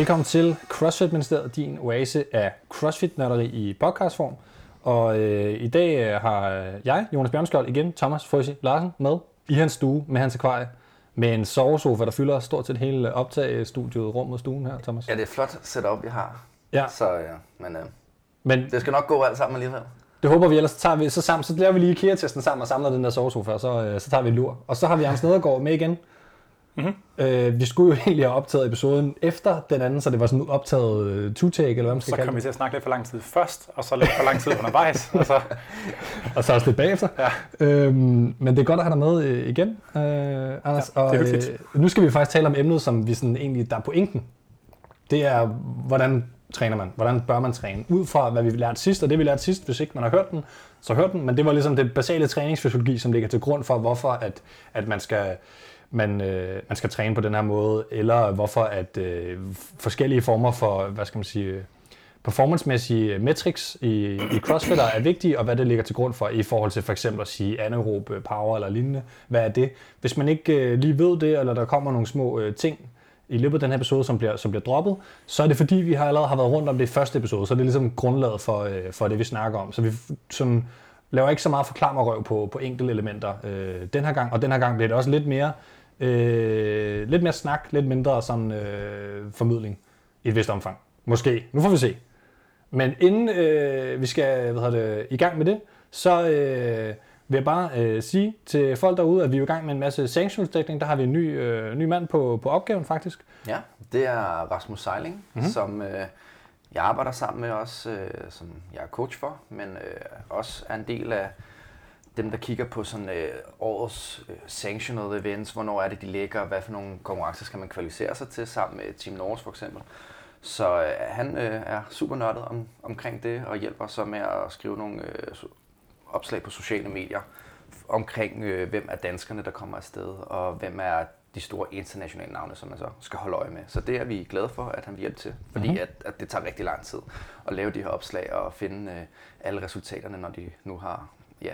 Velkommen til CrossFit Ministeriet, din oase af CrossFit-nørderi i podcastform. Og øh, i dag øh, har jeg, Jonas Bjørnskjold, igen Thomas Frøsi Larsen med i hans stue med hans akvarie. Med en sovesofa, der fylder stort set hele optagestudiet, rummet stuen her, Thomas. Ja, det er flot setup, jeg har. Ja. Så, ja, men øh, Men det skal nok gå alt sammen alligevel. det håber vi, ellers tager vi, så, sammen, så laver vi lige IKEA-testen sammen og samler den der sovesofa, og så, øh, så tager vi en lur. Og så har vi Anders Nedergaard med igen. Mm-hmm. Øh, vi skulle jo egentlig have optaget episoden efter den anden, så det var sådan optaget øh, two-take, eller hvad man skal Så kalde kommer vi det. til at snakke lidt for lang tid først, og så lidt for lang tid undervejs. Og så, Og så også lidt bagefter. Ja. Øhm, men det er godt at have dig med øh, igen, øh, Anders. Ja, det er og, hyggeligt. nu skal vi faktisk tale om emnet, som vi sådan egentlig, der er pointen. Det er, hvordan træner man? Hvordan bør man træne? Ud fra, hvad vi lærte sidst, og det vi lærte sidst, hvis ikke man har hørt den, så hør den. Men det var ligesom det basale træningsfysiologi, som ligger til grund for, hvorfor at, at man skal man, øh, man skal træne på den her måde, eller hvorfor at øh, forskellige former for, hvad skal man sige, performancemæssige metrics i, i CrossFitter er vigtige, og hvad det ligger til grund for i forhold til for eksempel at sige anaerob øh, power eller lignende. Hvad er det? Hvis man ikke øh, lige ved det, eller der kommer nogle små øh, ting i løbet af den her episode, som bliver, som bliver droppet, så er det fordi, vi har allerede har været rundt om det i første episode, så er det ligesom grundlaget for, øh, for det, vi snakker om. Så vi sådan, laver ikke så meget forklammerrøv på, på enkelte elementer øh, den her gang, og den her gang bliver det også lidt mere, øh, lidt mere snak, lidt mindre sådan, øh, formidling i et vist omfang. Måske. Nu får vi se. Men inden øh, vi skal hvad hedder det, i gang med det, så øh, vil jeg bare øh, sige til folk derude, at vi er i gang med en masse sanctionsdækning. Der har vi en ny, øh, ny mand på, på opgaven faktisk. Ja, det er Rasmus Seiling, Mhm. mm-hmm. som øh, jeg arbejder sammen med også, øh, som jeg er coach for, men øh, også er en del af dem, der kigger på sådan øh, årets øh, sanctioned events, hvornår er det, de ligger, hvad for nogle konkurrencer skal man kvalificere sig til, sammen med Team Norge for eksempel. Så øh, han øh, er super nørdet om, omkring det, og hjælper så med at skrive nogle øh, opslag på sociale medier omkring, øh, hvem er danskerne, der kommer afsted, og hvem er de store internationale navne, som man så skal holde øje med. Så det er vi glade for, at han vil hjælpe til, fordi Mhm. mm-hmm. at, at det tager rigtig lang tid at lave de her opslag og finde øh, alle resultaterne, når de nu har, ja,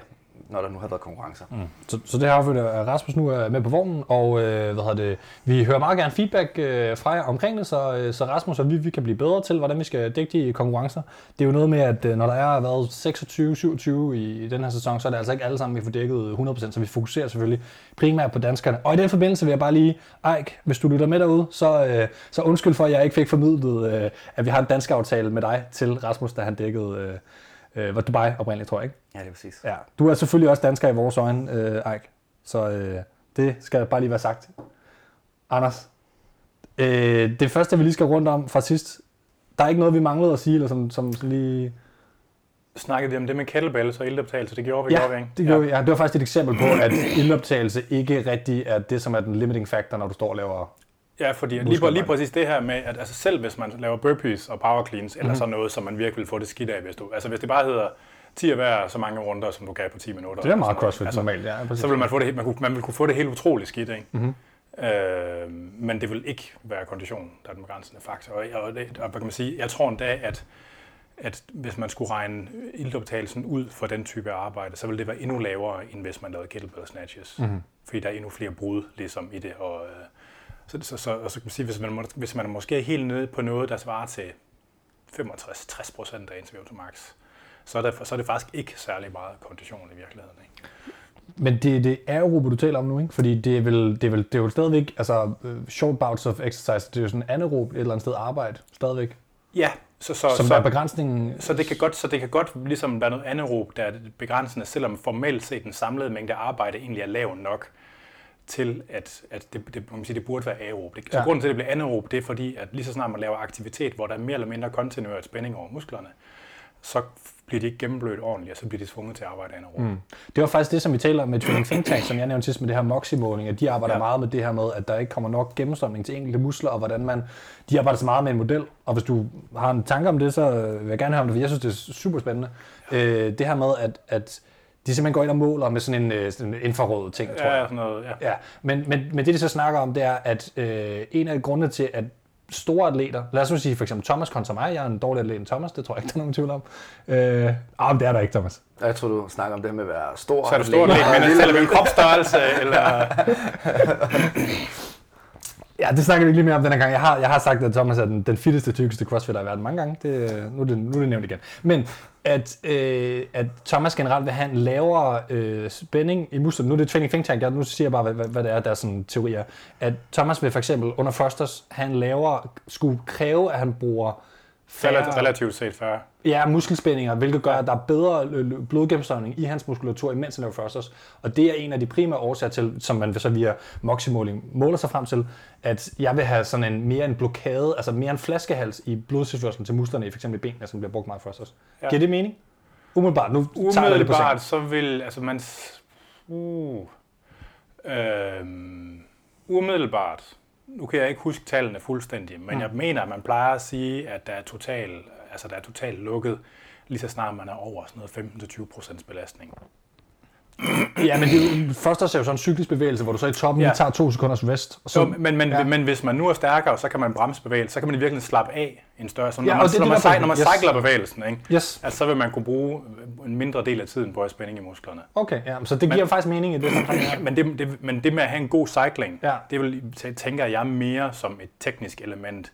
når der nu har været konkurrencer. Mm. Så, så det har affødt, at Rasmus nu er med på vognen, og øh, hvad hedder det, vi hører meget gerne feedback øh, fra jer omkring det, så, øh, så Rasmus og vi, vi kan blive bedre til, hvordan vi skal dække de konkurrencer. Det er jo noget med, at øh, når der er været 26-27 i, i den her sæson, så er det altså ikke alle sammen, vi får dækket 100%, så vi fokuserer selvfølgelig primært på danskerne. Og i den forbindelse vil jeg bare lige, Eik, hvis du lytter med derude, så, øh, så undskyld for, at jeg ikke fik formidlet, øh, at vi har en dansk aftale med dig til Rasmus, da han dækkede, øh, øh, var Dubai oprindeligt, tror jeg, ikke? Ja, det er præcis. Ja, du er selvfølgelig også dansker i vores øjne, øh, Eik. Så øh, det skal bare lige være sagt. Anders, øh, det første, vi lige skal rundt om fra sidst, der er ikke noget, vi manglede at sige, eller som, som lige... snakkede vi om det med kettlebells og ildoptagelse, det gjorde vi, Ja, gjorde vi, ikke? det, gjorde, ja. ja, det var faktisk et eksempel på, at ildoptagelse ikke rigtig er det, som er den limiting factor, når du står og laver... Ja, fordi lige, lige præcis det her med, at altså selv hvis man laver burpees og power cleans, Mhm. eller sådan noget, som man virkelig vil få det skidt af, hvis du... Altså hvis det bare hedder 10 af hver så mange runder, som du kan på 10 minutter. Det er meget crossfit altså, normalt, ja. Præcis. så vil man, få det, man, kunne, man vil kunne få det helt utroligt skidt, ikke? Mhm. Mm-hmm. Øh, men det vil ikke være kondition, der er den begrænsende faktor. Og, og, det, og hvad kan man sige, jeg tror endda, at, at hvis man skulle regne ildoptagelsen ud for den type arbejde, så ville det være endnu lavere, end hvis man lavede kettlebell snatches. Mhm. Mm-hmm. Fordi der er endnu flere brud ligesom, i det. Og, øh, så, så, så, og så kan man sige, hvis man, må- hvis man er måske helt nede på noget, der svarer til 65-60 procent af ens VO2 max, så er, det, så er det faktisk ikke særlig meget kondition i virkeligheden. Ikke? Men det, det er aerobe, du taler om nu, ikke? Fordi det er vel, det er vel, det er jo stadigvæk, altså øh, short bouts of exercise, det er jo sådan anaerob et eller andet sted arbejde, stadigvæk. Ja, så, så, Som så, er begrænsningen... så, det kan godt, så det kan godt ligesom være noget anaerob, der er begrænsende, selvom formelt set den samlede mængde arbejde egentlig er lav nok til, at, at det, det, man kan sige, det burde være aerob. Det, så Ja. grunden til, at det bliver anaerob, det er fordi, at lige så snart man laver aktivitet, hvor der er mere eller mindre kontinuert spænding over musklerne, så bliver de ikke gennemblødt ordentligt, og så bliver de tvunget til at arbejde anaerob. Mm. Det var faktisk det, som vi taler om med Training Think Tank, som jeg nævnte sidst med det her MOXI-måling, at de arbejder ja. Ja. meget med det her med, at der ikke kommer nok gennemstrømning til enkelte muskler, og hvordan man, de arbejder så meget med en model, og hvis du har en tanke om det, så vil jeg gerne høre om det, for jeg synes, det er super spændende. Øh, det her med, at, at de simpelthen går ind og måler med sådan en, øh, sådan en infrarød ting, tror Ja, jeg. sådan noget, ja. Ja, men, men, men det de så snakker om, det er, at øh, en af grundene til, at store atleter, lad os nu sige for eksempel Thomas kontra mig, jeg er en dårlig atlet end Thomas, det tror jeg ikke, der er nogen tvivl om. Øh, ah, men det er der ikke, Thomas. Jeg tror, du snakker om det med at være stor. Så er du stor atlet, men taler vi om kropsstørrelse, eller... Ja, det snakker vi ikke lige mere om den her gang. Jeg har, jeg har sagt, at Thomas er den, den fitteste, tykkeste crossfitter i verden mange gange. Det, nu, er det, nu er det nævnt igen. Men at, øh, at Thomas generelt vil have en lavere øh, spænding i musklerne. Nu er det Training Think Tank, jeg, nu siger jeg bare, hvad, hvad, hvad det er, der er sådan teorier. At Thomas vil for eksempel under Fosters have en lavere, skulle kræve, at han bruger Relativt, relativt set færre. Ja, muskelspændinger, hvilket gør, at der er bedre blodgennemstrømning i hans muskulatur, imens han laver thrusters. Og det er en af de primære årsager til, som man så via moximåling måler sig frem til, at jeg vil have sådan en mere en blokade, altså mere en flaskehals i blodstilførselen til musklerne, i f.eks. benene, som bliver brugt meget thrusters. Ja. Giver det mening? Umiddelbart, nu tager jeg det på Umiddelbart, så vil, altså man, uh, øh, umiddelbart, nu kan jeg ikke huske tallene fuldstændig, men mm. jeg mener, at man plejer at sige, at der er total, altså der er totalt lukket, lige så snart man er over sådan noget 15-20% belastning. Ja, men det først er jo sådan en cyklisk bevægelse, hvor du så i toppen ja. tager to sekunders rest. Og så, jo, men, men, ja. men hvis man nu er stærkere, så kan man bremse bevægelsen, så kan man i virkeligheden slappe af en større... Så når, ja, man, det, når, man, det, når man yes. cykler bevægelsen, ikke? Yes. Altså, så vil man kunne bruge en mindre del af tiden på at spænding i musklerne. Okay, ja, så det giver men, faktisk mening i det. men, det, det, men det med at have en god cycling, ja. det vil, tænker jeg mere som et teknisk element.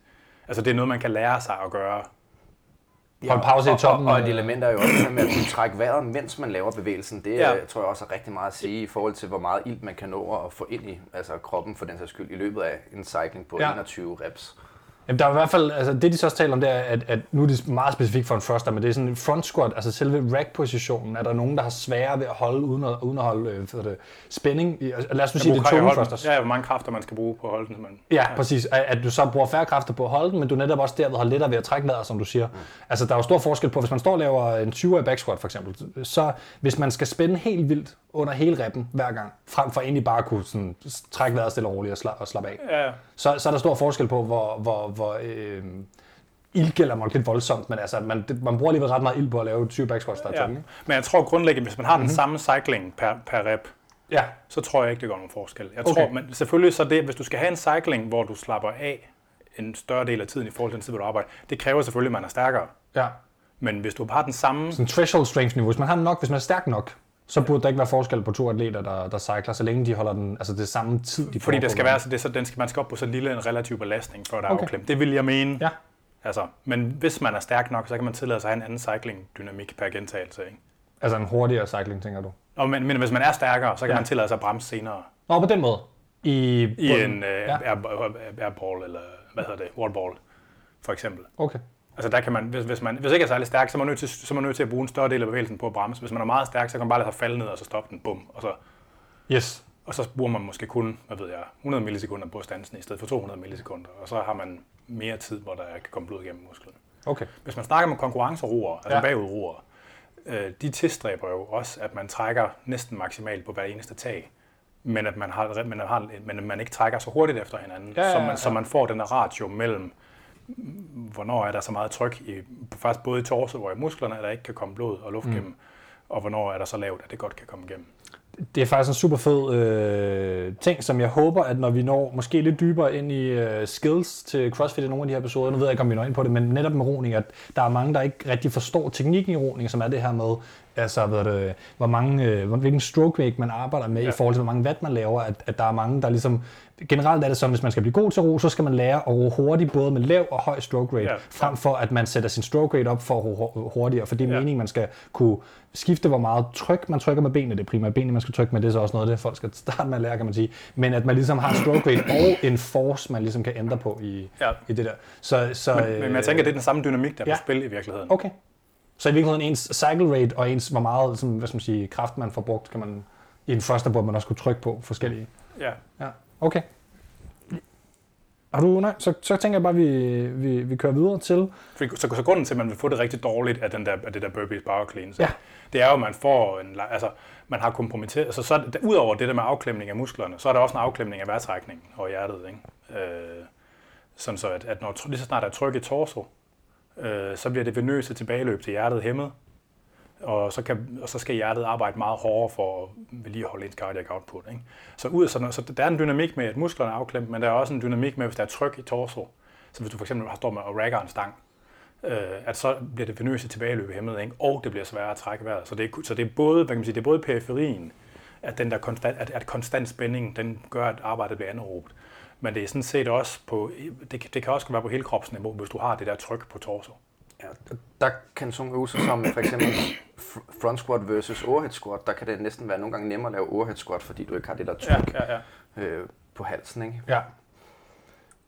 Altså det er noget, man kan lære sig at gøre Ja, pause i toppen. Og, og et element er jo også med at kunne trække vejret, mens man laver bevægelsen. Det ja. tror jeg også er rigtig meget at sige i forhold til, hvor meget ild man kan nå at få ind i altså kroppen for den sags skyld i løbet af en cycling på ja. 21 reps. Jamen, der er i hvert fald, altså det de så også taler om, det er, at, at nu er det meget specifikt for en thruster, men det er sådan en front squat, altså selve rack-positionen, er der nogen, der har sværere ved at holde, uden at, uden at holde øh, det, spænding. I, lad os nu sige, det er tunge thrusters. Ja, hvor mange kræfter man skal bruge på at holde den. Man, ja, ja, præcis. At, at, du så bruger færre kræfter på at holde den, men du netop også derved har lettere ved at trække vejret, som du siger. Mm. Altså, der er jo stor forskel på, hvis man står og laver en 20 i back squat for eksempel, så hvis man skal spænde helt vildt under hele reppen hver gang, frem for egentlig bare at kunne sådan, trække vejret stille og roligt og, sla, og slappe af, ja. Så, så er der stor forskel på, hvor, hvor, hvor øh, ild gælder nok lidt voldsomt, men altså, man, det, man bruger alligevel ret meget ild på at lave 20 back squats, der er ja. tunge. Men jeg tror grundlæggende, hvis man har mm-hmm. den mhm. samme cycling per, per rep, ja. så tror jeg ikke, det gør nogen forskel. Jeg okay. tror, men selvfølgelig så det, hvis du skal have en cycling, hvor du slapper af en større del af tiden i forhold til den tid, hvor du arbejder, det kræver selvfølgelig, at man er stærkere. Ja. Men hvis du har den samme... Sådan threshold strength niveau, hvis man har nok, hvis man er stærk nok, så burde der ikke være forskel på to atleter, der, der cykler, så længe de holder den, altså det samme tid, de Fordi det skal være, så, det, så den skal, man skal op på så lille en relativ belastning, for at der okay. er afklemt. Det vil jeg mene. Ja. Altså, men hvis man er stærk nok, så kan man tillade sig at have en anden cycling-dynamik per gentagelse. Ikke? Altså en hurtigere cycling, tænker du? Nå, men, men hvis man er stærkere, så kan ja. man tillade sig at bremse senere. Nå, på den måde? I, I en uh, ja. airball, eller hvad hedder det, wallball, for eksempel. Okay. Altså der kan man, hvis, hvis man hvis ikke er særlig stærk, så er man nødt til, så er man nødt til at bruge en større del af bevægelsen på at bremse. Hvis man er meget stærk, så kan man bare lade sig falde ned og så stoppe den, bum, og så, yes. og så bruger man måske kun, hvad ved jeg, 100 millisekunder på stansen i stedet for 200 millisekunder, og så har man mere tid, hvor der kan komme blod igennem musklerne. Okay. Hvis man snakker om konkurrenceroer, altså ja. bagudroer, øh, de tilstræber jo også, at man trækker næsten maksimalt på hver eneste tag, men at man, har, men, har, men man ikke trækker så hurtigt efter hinanden, ja, ja, ja, så, man, så man får den ratio mellem hvornår er der så meget tryk, i, faktisk både i torso og i musklerne, at der ikke kan komme blod og luft mm. gennem, og hvornår er der så lavt, at det godt kan komme igennem. Det er faktisk en super fed øh, ting, som jeg håber, at når vi når måske lidt dybere ind i øh, skills til CrossFit i nogle af de her episoder, nu ved jeg ikke, om vi når ind på det, men netop med roning, at der er mange, der ikke rigtig forstår teknikken i roning, som er det her med, altså, ved det, hvor mange, øh, hvilken stroke rate man arbejder med ja. i forhold til, hvor mange watt man laver, at, at der er mange, der ligesom generelt er det sådan, hvis man skal blive god til at ro, så skal man lære at ro hurtigt, både med lav og høj stroke rate, ja. frem for at man sætter sin stroke rate op for at ro hurtigere, for det er ja. meningen, man skal kunne skifte, hvor meget tryk man trykker med benene. Det er primært benene, man skal trykke med, det er så også noget, det folk skal starte med at lære, kan man sige. Men at man ligesom har stroke rate og en force, man ligesom kan ændre på i, ja. i det der. Så, så, men, men jeg tænker, det er den samme dynamik, der er ja. på spil i virkeligheden. Okay. Så i virkeligheden ens cycle rate og ens, hvor meget som, hvad skal man sige, kraft man får brugt, kan man i en første, hvor man også kunne trykke på forskellige. Ja. ja. Okay. Har du, nej, så, så tænker jeg bare, at vi, vi, vi kører videre til... Så, så, så grunden til, at man vil få det rigtig dårligt af, den der, af det der burpees power clean, så, ja. det er jo, at man får en, altså, man har kompromitteret, altså, så der, udover det der med afklemning af musklerne, så er der også en afklemning af vejrtrækningen og hjertet, ikke? Øh, sådan så, at, at når, lige så snart der er tryk i torso, øh, så bliver det venøse tilbageløb til hjertet hæmmet, og så, kan, og så skal hjertet arbejde meget hårdere for at vedligeholde ens cardiac output. Ikke? Så, ud, så, så der er en dynamik med, at musklerne er afklemt, men der er også en dynamik med, hvis der er tryk i torso. Så hvis du for eksempel har stået med og ragger en stang, øh, at så bliver det venøse tilbageløb hæmmet, ikke? og det bliver sværere at trække vejret. Så det er, så det er både, hvad kan man sige, det er både periferien, at den der konstant, at, at konstant spænding, den gør, at arbejdet bliver anaerobt. Men det er sådan set også på, det, det kan også være på hele kropsniveau, hvis du har det der tryk på torso. Ja, der kan sådan nogle øvelser som for eksempel fr- front squat versus overhead squat, der kan det næsten være nogle gange nemmere at lave overhead squat, fordi du ikke har det der tryk ja, ja. øh, på halsen. Ikke? Ja.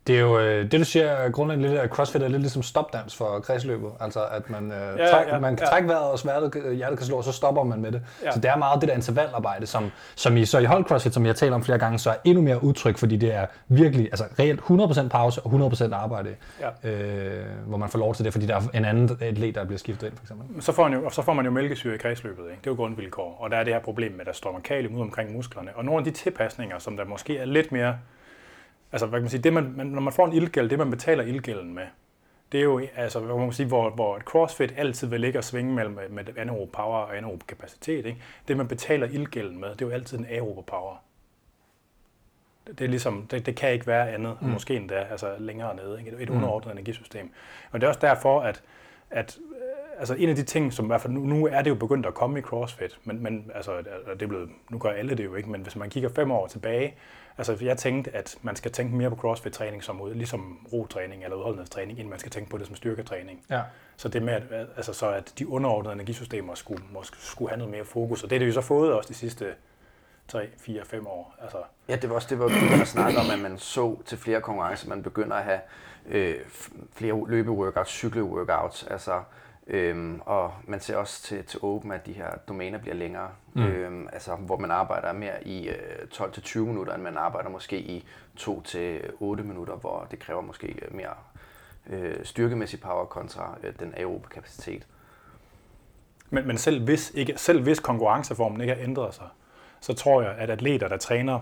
Det er jo, øh, det du siger, er grundlæggende lidt, at CrossFit er lidt ligesom stopdans for kredsløbet. Altså, at man, øh, Ja, træk, ja, man kan ja. trække vejret, og sværdet, øh, hjertet kan slå, og så stopper man med det. Ja. Så det er meget det der intervallarbejde, som, som I så i hold CrossFit, som jeg har talt om flere gange, så er endnu mere udtryk, fordi det er virkelig, altså reelt 100% pause og 100% arbejde, Ja. øh, hvor man får lov til det, fordi der er en anden atlet, der bliver skiftet ind, for eksempel. Så får, man jo, så får man jo mælkesyre i kredsløbet. Ikke? Det er jo grundvilkår. Og der er det her problem med, at der strømmer kalium ud omkring musklerne. Og nogle af de tilpasninger, som der måske er lidt mere... Altså, hvad kan man sige, det man, man, når man får en ildgæld, det man betaler ildgælden med, det er jo, altså, hvad man kan sige, hvor, hvor et CrossFit altid vil ligge og svinge mellem med, med anaerob power og anaerob kapacitet. Ikke? Det, man betaler ildgælden med, det er jo altid en aerob power. Det, det er ligesom, det, det kan ikke være andet, mm. måske endda altså længere nede, ikke? Et, et underordnet energisystem. Og det er også derfor, at, at øh, altså en af de ting, som i hvert fald nu, nu er det jo begyndt at komme i CrossFit, men, men altså, det er blevet, nu gør alle det jo ikke, men hvis man kigger fem år tilbage, altså jeg tænkte, at man skal tænke mere på CrossFit-træning som ud, ligesom rotræning eller udholdenhedstræning, end man skal tænke på det som styrketræning. Ja. Så det med, at, altså, så at de underordnede energisystemer skulle, måske, skulle have noget mere fokus, og det har det jo så fået også de sidste 3, 4, 5 år. Altså, Ja, det var også det, hvor vi at snakke om, at man så til flere konkurrencer, man begynder at have øh, flere løbe-workouts, cykle-workouts, altså, øhm, og man ser også til, til Open, at de her domæner bliver længere, mm. øhm, altså, hvor man arbejder mere i øh, 12-20 minutter, end man arbejder måske i 2-8 minutter, hvor det kræver måske øh, mere øh, styrkemæssig power kontra øh, den aerobe kapacitet. Men, men selv, hvis ikke, selv hvis konkurrenceformen ikke har ændret sig, så tror jeg, at atleter, der træner,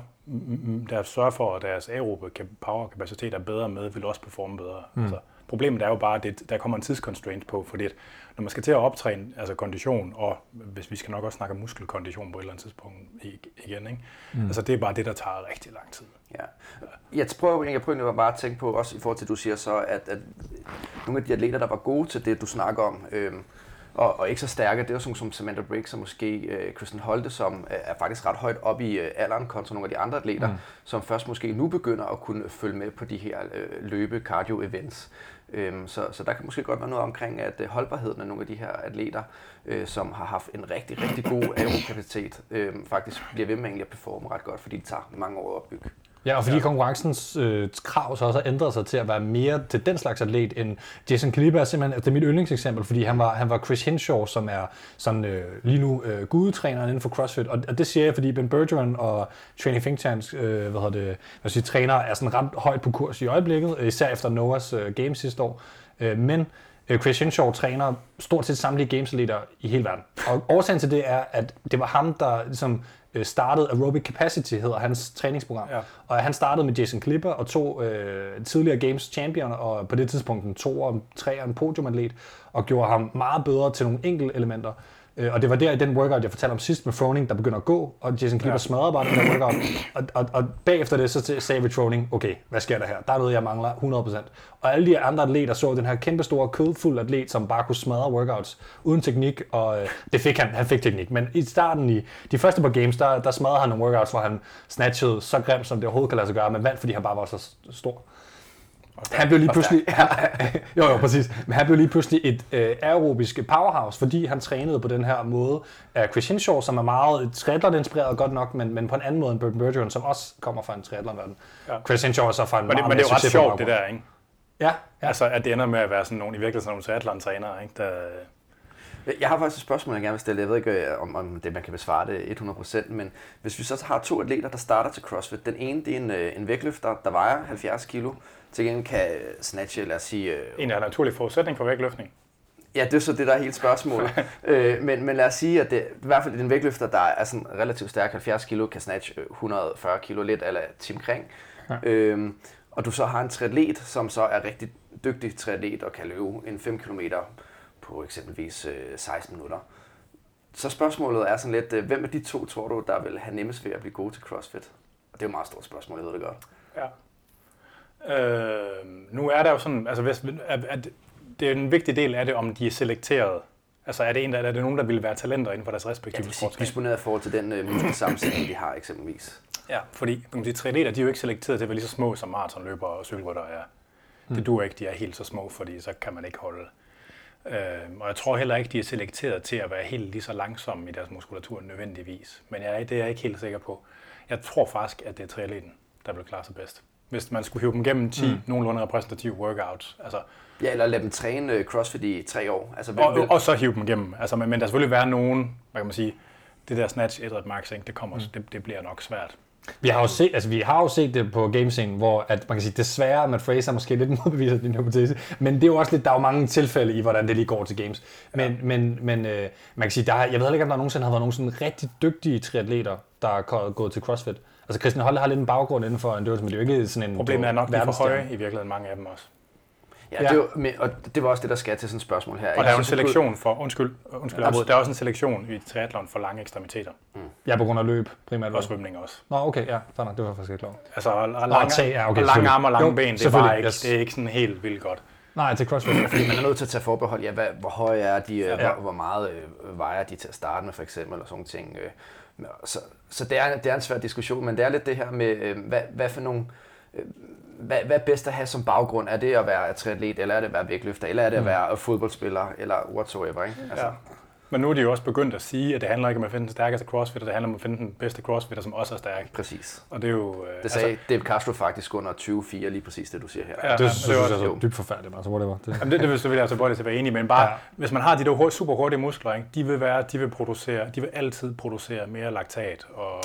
der sørger for, at deres aerobe kap- powerkapacitet er bedre med, vil også performe bedre. Mm. Altså, problemet er jo bare, at det, der kommer en tidsconstraint på, fordi at når man skal til at optræne altså kondition, og hvis vi skal nok også snakke om muskelkondition på et eller andet tidspunkt i- igen, ikke? Mm. altså det er bare det, der tager rigtig lang tid. Ja. Jeg prøver, jeg prøver bare at tænke på, også i forhold til, at du siger så, at, at nogle af de atleter, der var gode til det, du snakker om, øhm, og, og ikke så stærke, det er jo sådan som Samantha Briggs og måske øh, Kristen Holte, som øh, er faktisk ret højt op i øh, alderen kontra nogle af de andre atleter, mm. som først måske nu begynder at kunne følge med på de her øh, løbe cardio events. Øhm, så, så der kan måske godt være noget omkring, at øh, holdbarheden af nogle af de her atleter, øh, som har haft en rigtig, rigtig god aerokapacitet, øh, faktisk bliver ved med at performe ret godt, fordi det tager mange år at opbygge. Ja, og fordi ja. konkurrencens øh, krav så også har ændret sig til at være mere til den slags atlet end Jason Kaliber er simpelthen, det er mit yndlingseksempel, fordi han var, han var Chris Hinshaw, som er sådan øh, lige nu øh, gudetræneren inden for CrossFit, og, og det siger jeg, fordi Ben Bergeron og Training Think Tanks, øh, hvad hedder det, hvad siger, træner er sådan ret højt på kurs i øjeblikket, øh, især efter Noahs øh, Games sidste år, øh, men øh, Chris Hinshaw træner stort set samtlige games i hele verden. Og årsagen til det er, at det var ham, der ligesom startede Aerobic Capacity, hedder hans træningsprogram. Ja. Og han startede med Jason Clipper og to øh, tidligere Games champion, og på det tidspunkt en to og tre og en podiumatlet, og gjorde ham meget bedre til nogle enkelte elementer. Øh, og det var der i den workout, jeg fortalte om sidst med Froning, der begynder at gå, og Jason Clipper ja. Ja. smadrede bare den der workout. Og, og, og bagefter det, så sagde vi Froning, okay, hvad sker der her? Der er noget, jeg mangler 100%. Og alle de andre atleter så den her kæmpe store, kødfuld atlet, som bare kunne smadre workouts uden teknik, og øh, det fik han, han fik teknik. Men i starten, i de første par games, der, der smadrede han nogle workouts, hvor han snatchede så grimt, som det overhovedet kan lade sig gøre, men vandt, fordi han bare var så stor. Han blev lige pludselig, jo jo præcis, men han blev lige pludselig et øh, aerobisk powerhouse, fordi han trænede på den her måde af Chris Hinshaw, som er meget triathlon-inspireret godt nok, men, men på en anden måde end Burton Bergeron, som også kommer fra en triathlon-verden. Ja. Chris Hinshaw er så fra en Men det, meget men det er jo ret sjovt, det der, ikke? Ja, ja. Ja. Altså, at det ender med at være sådan nogle, i virkeligheden sådan nogle triathlon-trænere, ikke? Der, Jeg har faktisk et spørgsmål, jeg gerne vil stille. Jeg ved ikke, øh, om, om det man kan besvare det 100%, men hvis vi så har to atleter, der starter til CrossFit. Den ene, det er en, øh, en vægtløfter, der vejer 70 kilo. Til gengæld kan øh, snatche, lad os sige... øh, en af naturlig forudsætning for vægtløftning. Ja, det er så det, der er hele spørgsmålet. øh, men, men lad os sige, at det, i hvert fald en vægtløfter, der er sådan relativt stærk, 70 kilo, kan snatch øh, 140 kilo lidt, eller Tim Kring. Ja. Øhm, og du så har en triatlet, som så er rigtig dygtig triatlet og kan løbe en 5 km på eksempelvis øh, 16 minutter. Så spørgsmålet er sådan lidt, øh, hvem af de to tror du, der vil have nemmest ved at blive gode til CrossFit? Og det er jo et meget stort spørgsmål, jeg ved det godt. Ja. Øh, nu er der jo sådan, altså hvis, at, at det er en vigtig del af det, om de er selekteret. Altså er det, en, der, er det nogen, der vil være talenter inden for deres Ja, respektive sige sportsgren? disponeret i forhold til den øh, muskelsammensætning, de har eksempelvis. Ja, fordi man kan sige, triatleter, de er jo ikke selekteret til at være lige så små som maratonløbere og cykelrytter er. Mm. Det duer ikke, de er helt så små, fordi så kan man ikke holde. Øh, og jeg tror heller ikke, de er selekteret til at være helt lige så langsomme i deres muskulatur nødvendigvis. Men jeg, det er jeg ikke helt sikker på. Jeg tror faktisk, at det er triatleten, der vil klare sig bedst. Hvis man skulle hive dem gennem 10 mm. nogenlunde repræsentative workouts. Altså, Ja, eller lade dem træne øh, CrossFit i tre år. Altså, og, og, og så hive dem igennem. Altså, men, men der selvfølgelig være nogen, hvad kan man sige, det der snatch et max, ikke, det, kommer, mm. det, det bliver nok svært. Vi har jo set, altså, vi har jo set det på gamescenen, hvor at man kan sige, desværre, at Matt Fraser måske lidt modbeviser din hypotese, men det er jo også lidt, der er jo mange tilfælde i, hvordan det lige går til games. Men, ja. men, men øh, man kan sige, der, jeg ved ikke, om der nogensinde har været nogle sådan rigtig dygtige triatleter, der er gået til CrossFit. Altså Christian Holle har lidt en baggrund inden for endurance, men det er jo ikke sådan en Problemet er nok, de er for høje i virkeligheden, mange af dem også. Ja, ja. Det, var, og det var også det, der skal til sådan et spørgsmål her. Og der er jo en selektion for, undskyld, undskyld ja, der er også en selektion i triathlon for lange ekstremiteter. Mm. Ja, på grund af løb primært. Og svømning også. Nå, okay, ja, fair det var faktisk ikke klar. Altså, og lange, ja, okay, lange arme og lange jo, ben, det er, bare ikke, yes. det er ikke sådan helt vildt godt. Nej, til CrossFit. Fordi man er nødt til at tage forbehold. Ja, hvad, hvor høje er de? Ja. Hvor, hvor meget øh, vejer de til at starte med, for eksempel, og sådan ting. Øh. Så, så det, er, det er en svær diskussion, men det er lidt det her med, øh, hvad, hvad for nogle... Øh, hvad, hvad er bedst at have som baggrund? Er det at være triatlet, eller er det at være vægtløfter, eller er det at mm. være fodboldspiller, eller whatsoever? Ikke? Altså. Ja. Men nu er de jo også begyndt at sige, at det handler ikke om at finde den stærkeste crossfitter, det handler om at finde den bedste crossfitter, som også er stærk. Præcis. Og det er jo... Øh, det sagde altså, Dave Castro faktisk under 24, lige præcis det, du siger her. Ja, det, ja, det, synes jeg er dybt forfærdeligt, altså whatever. Det, Jamen, det, det, vil, vil jeg altså både til at være enig men bare, ja. hvis man har de der super hurtige muskler, ikke, de vil være, de vil producere, de vil altid producere mere laktat og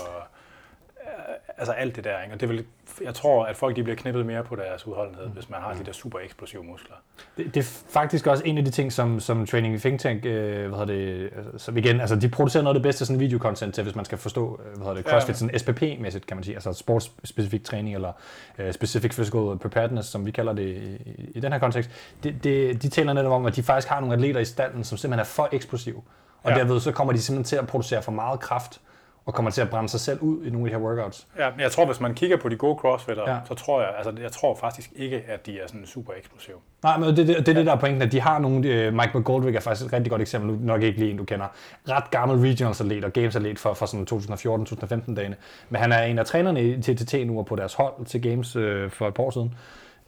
altså alt det der. Ikke? Og det vil, jeg tror, at folk de bliver knippet mere på deres udholdenhed, mm. hvis man har de der super eksplosive muskler. Det, det er faktisk også en af de ting, som, som Training Think Tank, øh, hvad det, altså, som igen, altså de producerer noget af det bedste sådan videokontent til, hvis man skal forstå, øh, hvad det, CrossFit, ja. sådan SPP-mæssigt, kan man sige, altså sportsspecifik træning, eller uh, specific physical preparedness, som vi kalder det i, i den her kontekst. Det, det, de taler netop om, at de faktisk har nogle atleter i standen, som simpelthen er for eksplosive. Og ja. derved så kommer de simpelthen til at producere for meget kraft, og kommer til at brænde sig selv ud i nogle af de her workouts. Ja, jeg tror, hvis man kigger på de gode crossfitter, ja. så tror jeg, altså jeg tror faktisk ikke, at de er sådan super eksplosive. Nej, men det, det, det er ja. det, der er pointen, at de har nogle, uh, Mike McGoldrick er faktisk et rigtig godt eksempel, nok ikke lige en, du kender, ret gammel regionals atlet og games atlet for, for sådan 2014-2015 dagene, men han er en af trænerne i TTT nu og på deres hold til games uh, for et par år siden,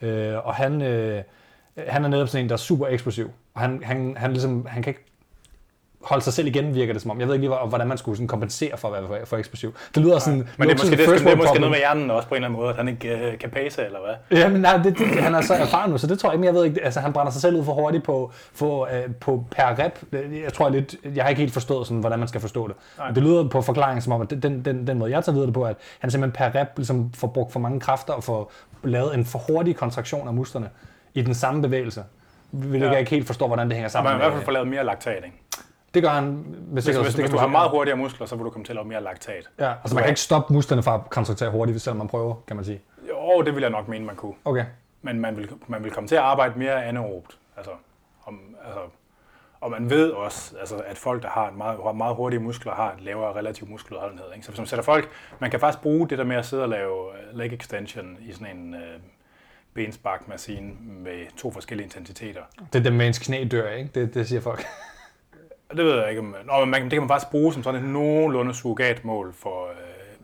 uh, og han, uh, han er netop sådan en, der er super eksplosiv, og han, han, han, ligesom, han kan ikke holde sig selv igen, virker det som om. Jeg ved ikke lige, hvordan man skulle sådan kompensere for at være for, eksplosiv. Det lyder sådan... Men det er måske, det, det er måske noget med hjernen også på en eller anden måde, at han ikke uh, kan pace, eller hvad? Ja, men nej, det, det, han er så erfaren nu, så det tror jeg ikke, men jeg ved ikke, altså han brænder sig selv ud for hurtigt på, for, uh, på per rep. Jeg tror lidt, jeg har ikke helt forstået, sådan, hvordan man skal forstå det. Nej. Det lyder på forklaringen som om, at den, den, den måde, jeg tager videre det på, at han simpelthen per rep ligesom får brugt for mange kræfter og får lavet en for hurtig kontraktion af musklerne i den samme bevægelse. Vil ja. jeg ikke helt forstå, hvordan det hænger sammen. Men i hvert fald får lavet mere laktat, ikke? Det gør han hvis, hvis, hvis, hvis du har meget hurtigere muskler, så vil du komme til at lave mere laktat. Ja, altså man kan ikke stoppe musklerne fra at kontraktere hurtigt, selvom man prøver, kan man sige. Jo, det vil jeg nok mene, man kunne. Okay. Men man vil, man vil komme til at arbejde mere anaerobt. Altså, om, altså, og man ved også, altså, at folk, der har, et meget, har meget hurtige muskler, har et lavere relativ muskeludholdenhed. Ikke? Så hvis man sætter folk, man kan faktisk bruge det der med at sidde og lave øh, leg extension i sådan en øh, bensparkmaskine med to forskellige intensiteter. Det er det med ens knæ dør, ikke? Det, det siger folk. Det ved jeg ikke. Om, Nå, man, det kan man faktisk bruge som sådan et nogenlunde surrogatmål for øh,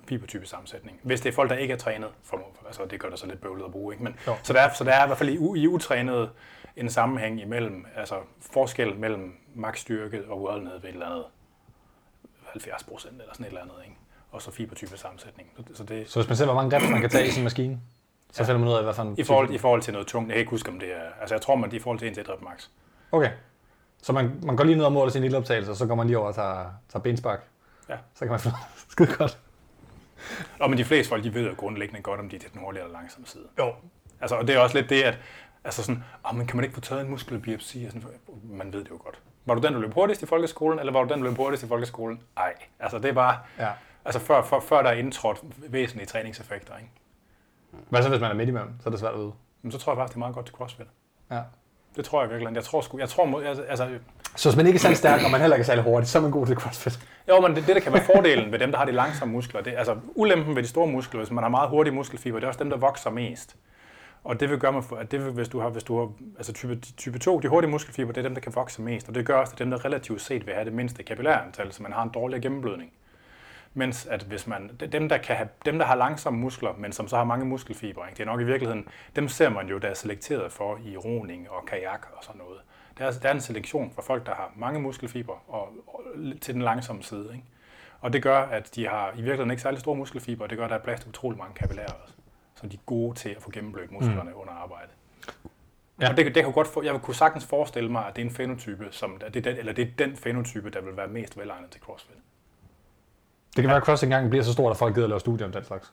fibertype sammensætning. Hvis det er folk, der ikke er trænet, for, altså det gør det så lidt bøvlet at bruge. Ikke? Men, så, der er, så der er i hvert fald i, i utrænet en sammenhæng imellem, altså forskel mellem maksstyrke og udholdenhed ved et eller andet 70 procent eller sådan et eller andet. Ikke? Og så fibertype sammensætning. Så, det, så hvis man ser, hvor mange reps man kan tage i sin maskine, så ja. finder man ud af, hvad for en I forhold, I forhold til noget tungt. Jeg kan ikke huske, om det er... Altså jeg tror, man det er i forhold til en til max. Okay. Så man, man går lige ned og måler sin lille optagelse, og så går man lige over og tager, tager benspark. Ja. Så kan man få skide godt. Nå, men de fleste folk, de ved jo grundlæggende godt, om de er til den hurtige eller langsomme side. Jo. Altså, og det er også lidt det, at altså sådan, oh, men kan man ikke få taget en muskelbiopsi? Sådan, man ved det jo godt. Var du den, der løb hurtigst i folkeskolen, eller var du den, der løb hurtigst i folkeskolen? Nej, altså det er bare, ja. altså før, før, før der er indtrådt væsentlige træningseffekter. Ikke? Hvad så, hvis man er midt imellem? Så er det svært at vide. Men så tror jeg faktisk, det er meget godt til CrossFit. Ja. Det tror jeg virkelig. Jeg tror, sgu, jeg tror altså, så hvis man ikke er særlig stærk, og man heller ikke er særlig hurtig, så er man god til CrossFit. Jo, men det, det der kan være fordelen ved dem, der har de langsomme muskler, det, altså ulempen ved de store muskler, hvis man har meget hurtige muskelfiber, det er også dem, der vokser mest. Og det vil gøre, at det vil, hvis du har, hvis du har altså type, type 2, de hurtige muskelfiber, det er dem, der kan vokse mest. Og det gør også, at dem, der relativt set vil have det mindste kapillærantal, så man har en dårligere gennemblødning. Mens at hvis man, dem, der kan have, dem, der har langsomme muskler, men som så har mange muskelfibre, ikke? det er nok i virkeligheden, dem ser man jo, der er selekteret for i roning og kajak og sådan noget. Der er, der er en selektion for folk, der har mange muskelfibre og, og til den langsomme side. Ikke? Og det gør, at de har i virkeligheden ikke særlig store muskelfibre, og det gør, at der er plads til utrolig mange kapillærer også. Så de er gode til at få gennemblødt musklerne mm. under arbejde. Ja. Og det, det kan godt få, jeg kunne sagtens forestille mig, at det er en fenotype, som, det er den, eller det er den fenotype, der vil være mest velegnet til CrossFit. Det kan være, at CrossFit engang bliver så stort, at folk gider at lave studier om den slags.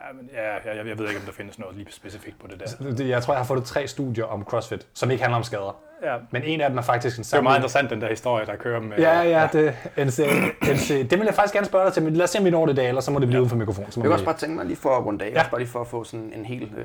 Ja, men ja, jeg, jeg ved ikke, om der findes noget lige specifikt på det der. Jeg tror, jeg har fået tre studier om CrossFit, som ikke handler om skader. Ja. Men en af dem er faktisk en samling. Det er meget interessant, den der historie, der kører med... Ja, ja, det, NC, NC, det vil jeg faktisk gerne spørge dig til, men lad os se, om vi når det i dag, eller så må det blive ja. uden for mikrofonen. Jeg kan også bare tænke mig lige for at runde af, ja. bare lige for at få sådan en helt øh,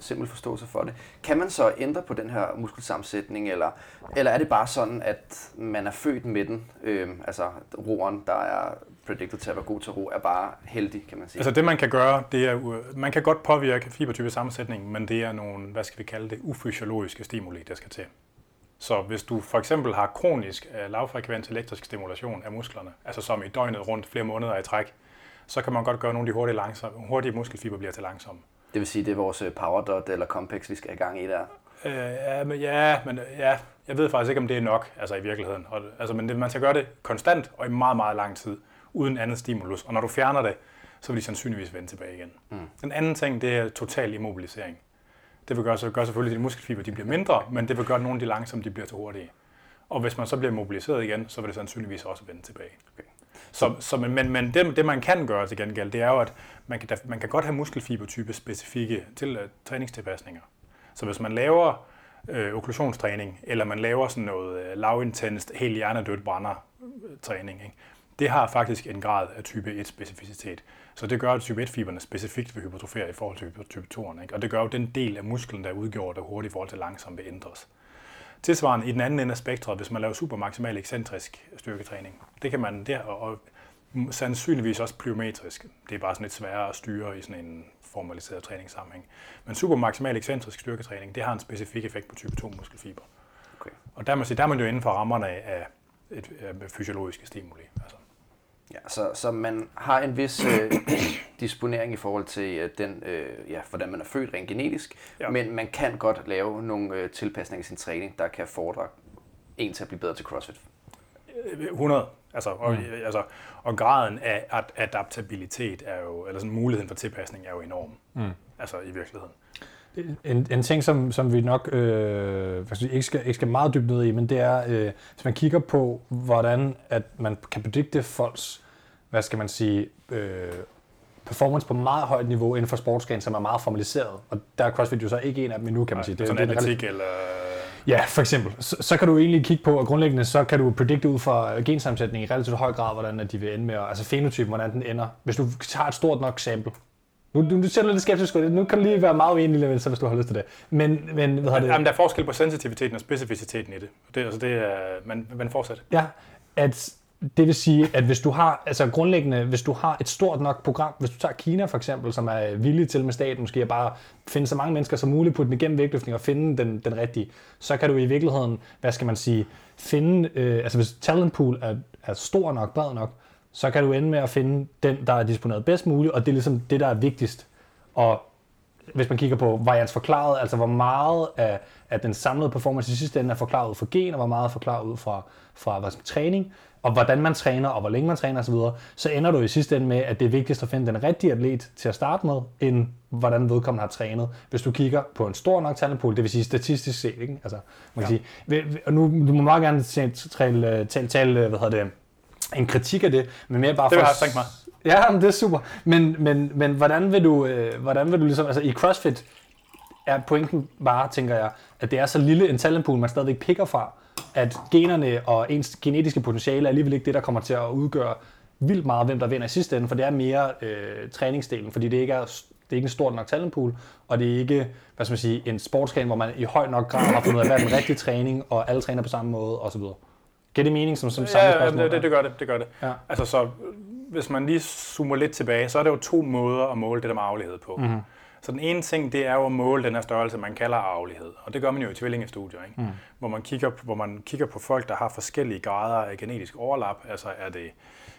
simpel forståelse for det. Kan man så ændre på den her muskelsammensætning, eller, eller er det bare sådan, at man er født med den? Øh, altså roeren, der er predicted til at være god til ro, er bare heldig, kan man sige. Altså det man kan gøre, det er, man kan godt påvirke fibertype sammensætning, men det er nogle, hvad skal vi kalde det, ufysiologiske stimuli, der skal til. Så hvis du for eksempel har kronisk uh, lavfrekvent elektrisk stimulation af musklerne, altså som i døgnet rundt flere måneder i træk, så kan man godt gøre nogle af de hurtige, langsomme, hurtige muskelfiber bliver til langsomme. Det vil sige, det er vores øh, powerdot eller complex, vi skal have gang i der? Uh, ja, men, ja, men ja, jeg ved faktisk ikke, om det er nok altså i virkeligheden. Og, altså, men det, man skal gøre det konstant og i meget, meget lang tid, uden andet stimulus. Og når du fjerner det, så vil de sandsynligvis vende tilbage igen. Mm. Den anden ting, det er total immobilisering. Det vil gøre, så gør selvfølgelig, at dine muskelfiber de bliver mindre, men det vil gøre, at nogle af de langsomme de bliver til hurtige. Og hvis man så bliver mobiliseret igen, så vil det sandsynligvis også vende tilbage. Okay. Så, så, men men det, det, man kan gøre til gengæld, det er jo, at man kan, man kan godt have muskelfibertype specifikke til uh, træningstilpasninger. Så hvis man laver øh, okklusionstræning, eller man laver sådan noget øh, lavintenst, helt hjernedødt brænder træning, ikke? det har faktisk en grad af type 1-specificitet. Så det gør, at type 1-fiberne specifikt vil hypertrofere i forhold til type 2'erne. Ikke? Og det gør jo, at den del af musklen, der er udgjort af hurtigt i forhold til langsomt, vil ændres. Tilsvarende i den anden ende af spektret, hvis man laver super maksimal ekscentrisk styrketræning. Det kan man der, og sandsynligvis også plyometrisk. Det er bare sådan lidt sværere at styre i sådan en formaliseret træningssammenhæng. Men super maksimal ekscentrisk styrketræning, det har en specifik effekt på type 2 muskelfiber. Okay. Og der, man sige, der er man jo inden for rammerne af et, af fysiologiske stimuli. Altså. Ja, så, så man har en vis øh, disponering i forhold til øh, den, øh, ja, hvordan man er født rent genetisk, ja. men man kan godt lave nogle øh, tilpasninger i sin træning, der kan fordre en til at blive bedre til CrossFit. 100. Altså, og, mm. altså, og graden af adaptabilitet er jo, eller sådan muligheden for tilpasning er jo enorm. Mm. Altså i virkeligheden. En, en ting, som, som vi nok øh, ikke, skal, ikke skal meget dybt ned i, men det er, øh, hvis man kigger på, hvordan at man kan predikte folks, hvad skal man sige, øh, performance på meget højt niveau inden for sportsgren, som er meget formaliseret. Og der er CrossFit jo så ikke en af dem endnu, kan man sige. Det, sådan det, atletik eller... Ja, for eksempel. Så, så kan du egentlig kigge på, og grundlæggende så kan du predikte ud fra gensammensætning i relativt høj grad, hvordan de vil ende med, altså fenotypen, hvordan den ender. Hvis du tager et stort nok sample, nu, du, du ser lidt skeptisk ud. Nu kan du lige være meget uenig, så hvis du har lyst til det. Men, men hvad det? Jamen, der er forskel på sensitiviteten og specificiteten i det. det, altså det er, men, men fortsæt. Ja, at det vil sige, at hvis du har, altså grundlæggende, hvis du har et stort nok program, hvis du tager Kina for eksempel, som er villig til med staten måske at bare finde så mange mennesker som muligt, putte den igennem vægtløftning og finde den, den rigtige, så kan du i virkeligheden, hvad skal man sige, finde, øh, altså hvis talent pool er, er stor nok, bred nok, så kan du ende med at finde den, der er disponeret bedst muligt, og det er ligesom det, der er vigtigst. Og hvis man kigger på varians forklaret, altså hvor meget af, af den samlede performance i sidste ende er forklaret ud fra gen, og hvor meget er forklaret ud fra, fra hvad skal, træning, og hvordan man træner, og hvor længe man træner osv., så ender du i sidste ende med, at det er vigtigst at finde den rigtige atlet til at starte med, end hvordan vedkommende har trænet. Hvis du kigger på en stor nok talentpool, det vil sige statistisk set, ikke? Altså, man kan ja. sige, og nu, du må meget gerne tale, tale, tale hvad hedder det, en kritik af det, men mere bare for... Det har jeg mig. Ja, men det er super. Men, men, men hvordan vil du, øh, hvordan vil du ligesom, altså i CrossFit er pointen bare, tænker jeg, at det er så lille en talentpool, man stadigvæk picker fra, at generne og ens genetiske potentiale er alligevel ikke det, der kommer til at udgøre vildt meget, hvem der vinder i sidste ende, for det er mere øh, træningsdelen, fordi det ikke er det er ikke en stor nok talentpool, og det er ikke hvad skal man sige, en sportsgren, hvor man i høj nok grad har fundet ud af, hvad er den rigtige træning, og alle træner på samme måde, osv. Giver det mening som, som samme ja, spørgsmål? Ja, det, det, gør det. det, gør det. Ja. Altså, så, hvis man lige zoomer lidt tilbage, så er der jo to måder at måle det der med på. Mm-hmm. Så den ene ting, det er jo at måle den her størrelse, man kalder arvelighed. Og det gør man jo i tvillingestudier, ikke? Mm. Hvor, man kigger, hvor man kigger på folk, der har forskellige grader af genetisk overlap. Altså er det,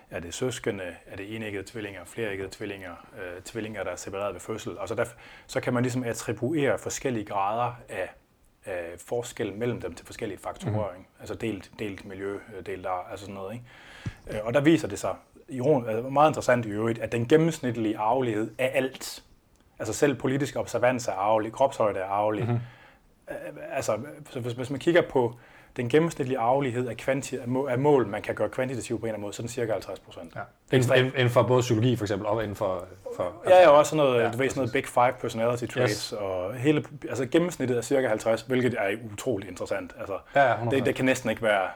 er det søskende, er det enæggede tvillinger, fleræggede tvillinger, øh, tvillinger, der er separeret ved fødsel. Og så, der, så kan man ligesom attribuere forskellige grader af, af forskel mellem dem til forskellige faktorer. Mm. Ikke? Altså delt, delt miljø, øh, delt ar, altså sådan noget. Ikke? Øh, og der viser det sig, altså meget interessant i øvrigt, at den gennemsnitlige arvelighed af alt, altså selv politisk observans er arvelig, kropshøjde er arvelig. Mm-hmm. Altså, så hvis, hvis man kigger på den gennemsnitlige arvelighed af, kvanti- af mål, man kan gøre kvantitativt på en eller anden måde, så er den cirka 50 procent. Ja. Inden, inden for både psykologi for eksempel, og inden for... for ja, ja, også sådan noget, ja, du ved, sådan noget Big Five personality traits, yes. og hele, altså gennemsnittet er cirka 50, hvilket er utroligt interessant. Altså, ja, ja, det, det, kan næsten ikke være,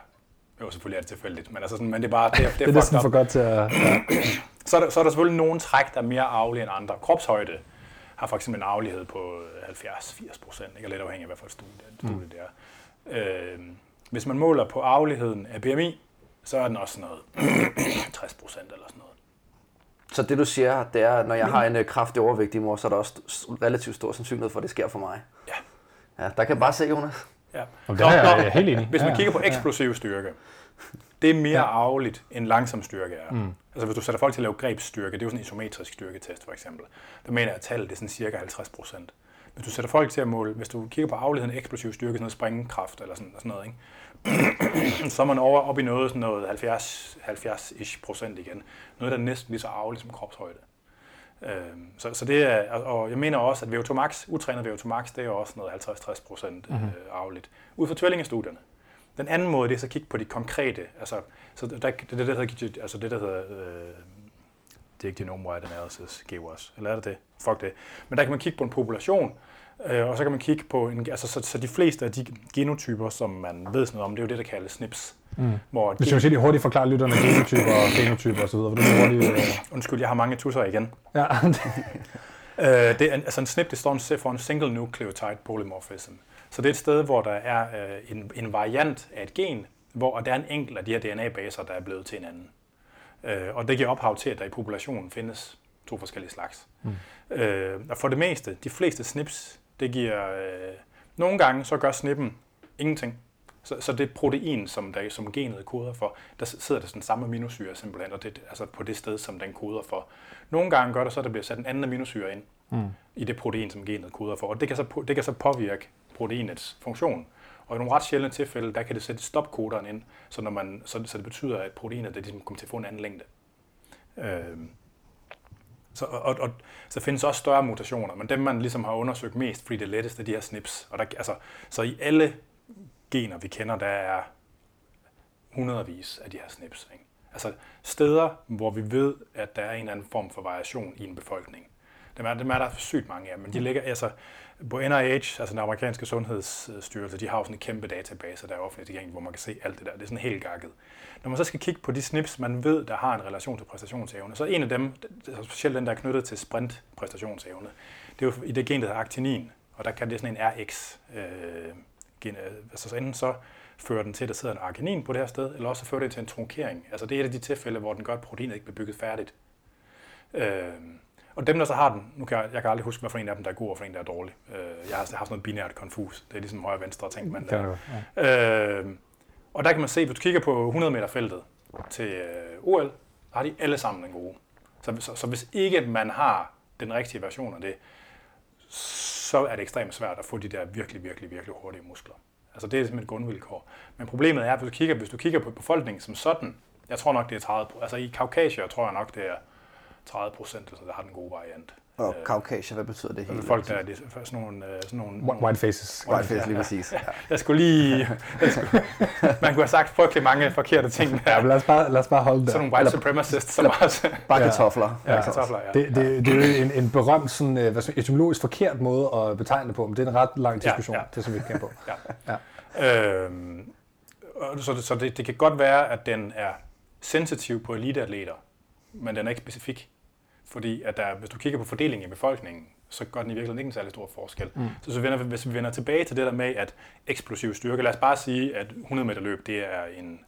jo selvfølgelig er det tilfældigt, men, altså sådan, men det er bare, det, det er, det er næsten for godt til at... Så, er der, så er der selvfølgelig nogle træk, der er mere arvelige end andre. Kropshøjde har for eksempel en arvelighed på 70-80 procent, ikke? lidt afhængig af, hvad for et studie, studie mm. det er. Øh, hvis man måler på arveligheden af BMI, så er den også noget 60 procent eller sådan noget. Så det du siger, det er, når jeg har en øh, kraftig overvægtig mor, så er der også relativt stor sandsynlighed for, at det sker for mig. Ja. Ja, der kan jeg bare se, Jonas. Ja. Og det er jeg helt enig. Hvis man kigger på eksplosiv styrke, det er mere ja. arveligt, end langsom styrke er. Mm. Altså hvis du sætter folk til at lave grebsstyrke, det er jo sådan en isometrisk styrketest for eksempel, der mener jeg, at tallet er sådan cirka 50 procent. Hvis du sætter folk til at måle, hvis du kigger på afligheden af eksplosiv styrke, sådan noget springekraft eller sådan, sådan noget, ikke? så er man over op i noget, sådan noget 70, 70-ish procent igen. Noget, der er næsten lige så arveligt som kropshøjde. Øhm, så, så det er, og jeg mener også, at VO2 max, utrænet VO2 max, det er også noget 50-60 procent mm-hmm. arveligt. Ud fra tvillingestudierne. Den anden måde, det er så at kigge på de konkrete, altså, så der, det, det, der hedder, altså det, der hedder øh, det er ikke genome-wide analysis, GWAS, eller er det det? Fuck det. Men der kan man kigge på en population, øh, og så kan man kigge på, en, altså så, så de fleste af de genotyper, som man ved sådan noget om, det er jo det, der kaldes SNPs. Mm. Hvor Hvis jeg lige hurtigt forklare lytterne genotyper og genotyper osv., vil du hurtigt... Øh... Undskyld, jeg har mange tusser igen. Ja. øh, det er, altså en SNP, det står for en single nucleotide polymorphism. Så det er et sted, hvor der er øh, en, en variant af et gen, hvor der er en enkelt af de her DNA-baser, der er blevet til en anden. Øh, og det giver ophav til, at der i populationen findes to forskellige slags. Mm. Øh, og for det meste, de fleste snips, det giver... Øh, nogle gange så gør snippen ingenting. Så, så det protein, som, der, som genet koder for, der sidder der sådan samme aminosyre simpelthen, og det, altså på det sted, som den koder for. Nogle gange gør det så, at der bliver sat en anden aminosyre ind mm. i det protein, som genet koder for, og det kan så, det kan så påvirke proteinets funktion. Og i nogle ret sjældne tilfælde, der kan det sætte stopkoderen ind, så, når man, så, så det betyder, at proteinet det ligesom kommer til at få en anden længde. Øh, så, og, og, så findes også større mutationer, men dem man ligesom har undersøgt mest, fordi det er er de her SNPs. Og der, altså, så i alle gener, vi kender, der er hundredvis af de her SNPs. Ikke? Altså steder, hvor vi ved, at der er en eller anden form for variation i en befolkning. Dem er, dem er der sygt mange af, men de ligger, altså, på NIH, altså den amerikanske sundhedsstyrelse, de har jo sådan en kæmpe database, der er offentligt tilgængelig, hvor man kan se alt det der. Det er sådan helt gakket. Når man så skal kigge på de snips, man ved, der har en relation til præstationsevne, så en af dem, altså specielt den, der er knyttet til sprint præstationsevne, det er jo i det gen, der hedder actinin, og der kan det sådan en RX øh, gen, øh, altså enten så fører den til, at der sidder en arginin på det her sted, eller også fører det til en trunkering. Altså det er et af de tilfælde, hvor den gør, at proteinet ikke bliver bygget færdigt. Øh, og dem, der så har den, nu kan jeg, jeg kan aldrig huske, hvad for en af dem, der er god, og for en, der er dårlig. Øh, jeg, har, jeg har sådan noget binært konfus. Det er ligesom højre og venstre ting, man der. Ja. Øh, og der kan man se, hvis du kigger på 100 meter feltet til øh, OL, så har de alle sammen en gode. Så, så, så hvis ikke man har den rigtige version af det, så er det ekstremt svært at få de der virkelig, virkelig, virkelig hurtige muskler. Altså det er simpelthen et grundvilkår. Men problemet er, hvis du kigger, hvis du kigger på befolkningen som sådan, jeg tror nok, det er 30 Altså i Kaukasien tror jeg nok, det er 30 procent, der har den gode variant. Og øh, Caucasia, hvad betyder det helt? Folk, der er sådan nogle... Øh, sådan nogle White faces. White faces, lige præcis. Ja. Jeg skulle lige... Jeg skulle, man kunne have sagt frygtelig mange forkerte ting der. Ja, lad os bare, lad os bare holde det. Sådan nogle white supremacists, som også... Bare kartofler. Ja, ja, kartofler, ja. Det, det, det er jo en, en berømt, sådan, hvad så, etymologisk forkert måde at betegne det på, men det er en ret lang diskussion, ja, ja. det som vi kan på. Ja. Ja. Øhm, så så det, det kan godt være, at den er sensitiv på eliteatleter, men den er ikke specifik. Fordi at der, hvis du kigger på fordelingen i befolkningen, så gør den i virkeligheden ikke en særlig stor forskel. Mm. Så, så vender, hvis vi vender tilbage til det der med, at eksplosiv styrke, lad os bare sige, at 100 meter løb, det er en,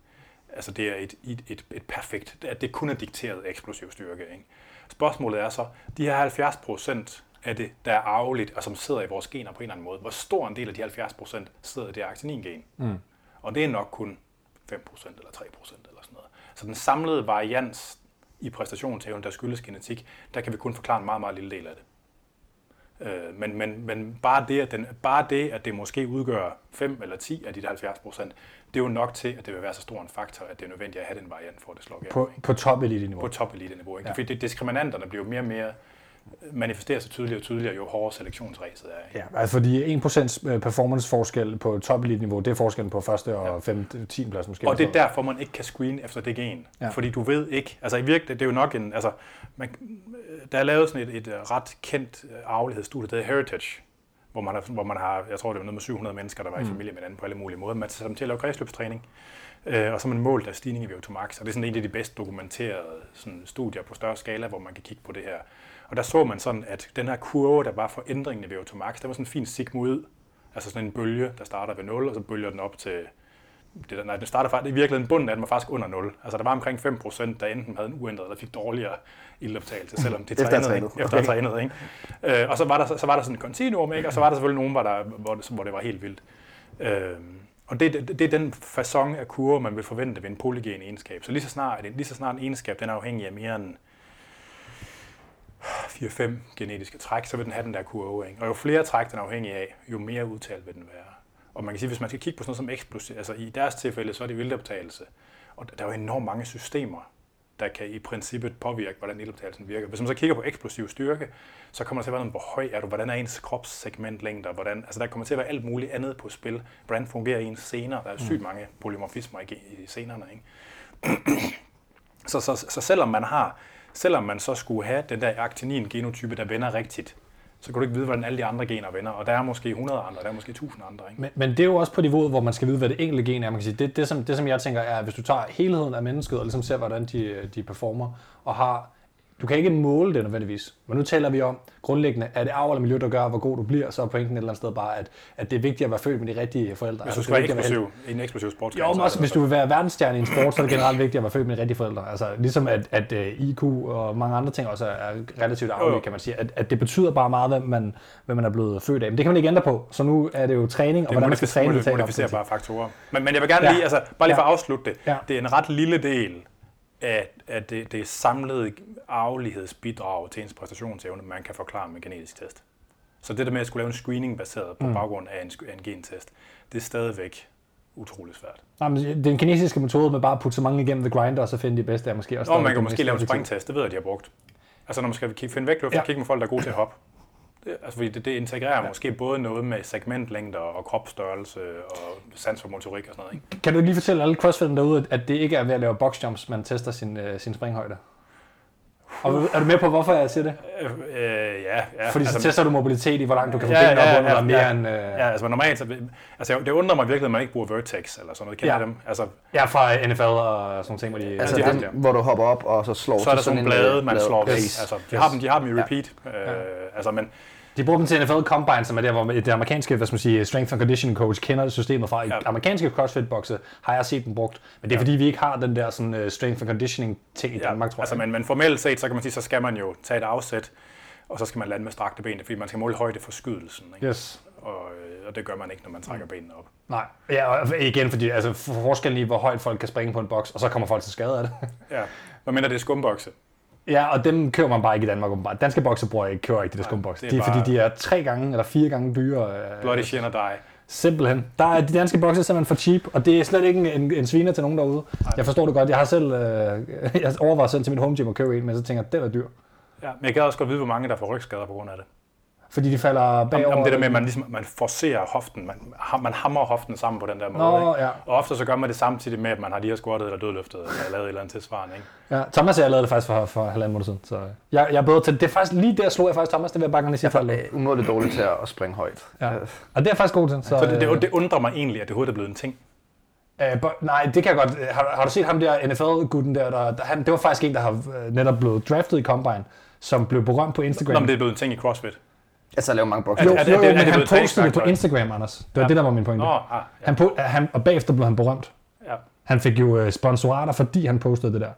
altså det er et, et, et, et perfekt, at det kun er dikteret eksplosiv styrke. Ikke? Spørgsmålet er så, de her 70 procent af det, der er arveligt, og som sidder i vores gener på en eller anden måde. Hvor stor en del af de 70% sidder i det actinin-gen. Mm. Og det er nok kun 5% eller 3% eller sådan noget. Så den samlede varians i præstationsevnen, der skyldes genetik, der kan vi kun forklare en meget, meget lille del af det. Øh, men, men, men bare, det, at den, bare det, at det måske udgør 5 eller 10 af de 70 procent, det er jo nok til, at det vil være så stor en faktor, at det er nødvendigt at have den variant for, at det slår igennem. På, på top elite niveau. På top elite niveau. Ikke? Ja. Fordi det, diskriminanterne bliver jo mere og mere manifesterer sig tydeligere og tydeligere, jo hårdere selektionsræset er. Ikke? Ja, altså fordi 1% performance-forskel på top niveau, det er forskellen på første og ja. 5. 10. plads måske. Og det er derfor, man ikke kan screen efter det gen. Ja. Fordi du ved ikke, altså i virkeligheden, det er jo nok en, altså, man, der er lavet sådan et, et ret kendt arvelighedsstudie, der hedder Heritage, hvor man, har, hvor man har, jeg tror det var noget med 700 mennesker, der var mm. i familie med hinanden på alle mulige måder. Man satte dem til at lave kredsløbstræning, øh, og så man målt af stigning i VO2 max, og det er sådan en af de bedst dokumenterede sådan, studier på større skala, hvor man kan kigge på det her. Og der så man sådan, at den her kurve, der var for ændringen i VO2 max, der var sådan en fin sigmoid, altså sådan en bølge, der starter ved 0, og så bølger den op til det der, nej, den starter faktisk, i virkeligheden bunden af den var faktisk under 0. Altså der var omkring 5%, der enten havde en uændret eller fik dårligere ildoptagelse, selvom det efter trænede. Ikke? Efter okay. trænet, ikke? Øh, og så var, der, så var der sådan en kontinuum, ikke? og så var der selvfølgelig nogen, hvor, der, hvor, det, hvor det var helt vildt. Øh, og det, det, det, er den façon af kurve, man vil forvente ved en polygen egenskab. Så lige så snart, lige så snart en egenskab den er afhængig af mere end 4-5 genetiske træk, så vil den have den der kurve. Ikke? Og jo flere træk den er afhængig af, jo mere udtalt vil den være. Og man kan sige, hvis man skal kigge på sådan noget som eksplosiv, altså i deres tilfælde, så er det vildoptagelse. Og der er jo enormt mange systemer, der kan i princippet påvirke, hvordan ildoptagelsen virker. Hvis man så kigger på eksplosiv styrke, så kommer der til at være noget, hvor høj er du, hvordan er ens kropssegmentlængder, hvordan, altså der kommer til at være alt muligt andet på spil. Hvordan fungerer ens scener? Der er sygt mm. mange polymorfismer i, i scenerne. Ikke? så, så, så selvom man har selvom man så skulle have den der aktinin genotype, der vender rigtigt, så kan du ikke vide, hvordan alle de andre gener vender. Og der er måske 100 andre, der er måske 1000 andre. Ikke? Men, men det er jo også på niveauet, hvor man skal vide, hvad det enkelte gen er. Man kan sige, det, det, som, det, som jeg tænker er, at hvis du tager helheden af mennesket, og ligesom ser, hvordan de, de performer, og har du kan ikke måle det nødvendigvis. Men nu taler vi om grundlæggende, er det arv eller miljø, der gør, hvor god du bliver, så er pointen et eller andet sted bare, at, at det er vigtigt at være født med de rigtige forældre. Hvis du altså, skal være eksplosiv, en eksplosiv sport. Jo, men også hvis du vil være verdensstjerne i en sport, så er det generelt vigtigt at være født med de rigtige forældre. Altså ligesom at, at øh, IQ og mange andre ting også er relativt arvelige, kan man sige. At, at det betyder bare meget, hvem man, hvem man er blevet født af. Men det kan man ikke ændre på. Så nu er det jo træning, og hvordan man skal træne. Det er bare faktorer. Men, men jeg vil gerne ja. lige, altså, bare lige for at afslutte det. Ja. Det er en ret lille del af, af det, det samlede arvelighedsbidrag til ens præstationsevne, man kan forklare med genetisk test. Så det der med at skulle lave en screening baseret på mm. baggrund af en, af en gentest, det er stadigvæk utrolig svært. Nej, men den kinesiske metode med bare at putte så mange igennem the grinder, og så finde de bedste, er måske også... Nå, man kan måske lave en springtest, det ved jeg, de har brugt. Altså når man skal finde vægtløft, ja. kigge med folk, der er gode til at hoppe. Altså fordi det, det integrerer ja. måske både noget med segmentlængder og kropsstørrelse og sans for motorik og sådan noget. Ikke? Kan du lige fortælle alle crossfitterne derude, at det ikke er ved at lave boxjumps, man tester sin, uh, sin springhøjde? Og er du med på, hvorfor jeg siger det? Øh, øh, ja, ja. Fordi så altså, tester du mobilitet i, hvor langt du kan få ja, benene ja, op under ja, mere ja, end... Øh... Ja, altså normalt, så, altså, det undrer mig virkelig, at man ikke bruger Vertex eller sådan noget. Kender ja. dem? Altså, ja, fra NFL og sådan ting, hvor de... Altså de dem, hvor du hopper op og så slår Så er der sådan nogle blade, man slår yes. Altså, de, yes. har dem, de har dem i repeat. Ja. Øh, altså, men, de bruger dem til NFL Combine, som er der, hvor det amerikanske hvad skal man sige, strength and conditioning coach kender systemet fra. I ja. amerikanske CrossFit-bokse har jeg set dem brugt, men det er ja. fordi, vi ikke har den der sådan, uh, strength and conditioning ting i ja. Danmark, tror altså, jeg. Men, men formelt set, så kan man sige, så skal man jo tage et afsæt, og så skal man lande med strakte ben, fordi man skal måle højde for skydelsen. Ikke? Yes. Og, øh, og det gør man ikke, når man trækker mm. benene op. Nej, ja, og igen, fordi altså, forskellen i, hvor højt folk kan springe på en boks, og så kommer folk til skade af det. ja, men mindre det er skumbokse. Ja, og dem kører man bare ikke i Danmark åbenbart. Danske bokser ikke, kører ikke de der skumbokser. Det er, er fordi, de er tre gange eller fire gange dyrere. Øh, Bloody shit og die. Simpelthen. Der er de danske bokser simpelthen for cheap, og det er slet ikke en, en sviner til nogen derude. Nej. Jeg forstår det godt. Jeg har selv, øh, jeg overvejer selv til mit home gym at købe en, men så tænker jeg, det er dyr. Ja, men jeg kan også godt vide, hvor mange der får rygskader på grund af det. Fordi de falder bagover? Om, om det der med, at man, ligesom, man forcerer hoften, man, man hammer hoften sammen på den der måde. Nå, ikke? Ja. Og ofte så gør man det samtidig med, at man har lige squattet eller dødløftet, eller lavet et eller andet tilsvarende. Ikke? Ja, Thomas og jeg lavede det faktisk for, for halvanden måned siden. Så jeg, jeg er bedre til det. er faktisk lige der slog jeg faktisk Thomas, det vil jeg bare gerne sige. Jeg er umådeligt dårlig til at springe højt. Ja. Og det er faktisk god til. Så, så det, det, det, undrer mig egentlig, at det overhovedet er blevet en ting. Uh, but, nej, det kan jeg godt. Har, har du set ham der NFL-gutten der? der, der han, det var faktisk en, der har øh, netop blevet draftet i Combine, som blev berømt på Instagram. Nå, men det er blevet en ting i CrossFit. Altså lave mange bokser. Jo, jo, jo, men han postede det på Instagram, Anders. Det var ja. det, der var min pointe. Nå, ah, ja. han, po- han, og bagefter blev han berømt. Ja. Han fik jo uh, sponsorater, fordi han postede det der.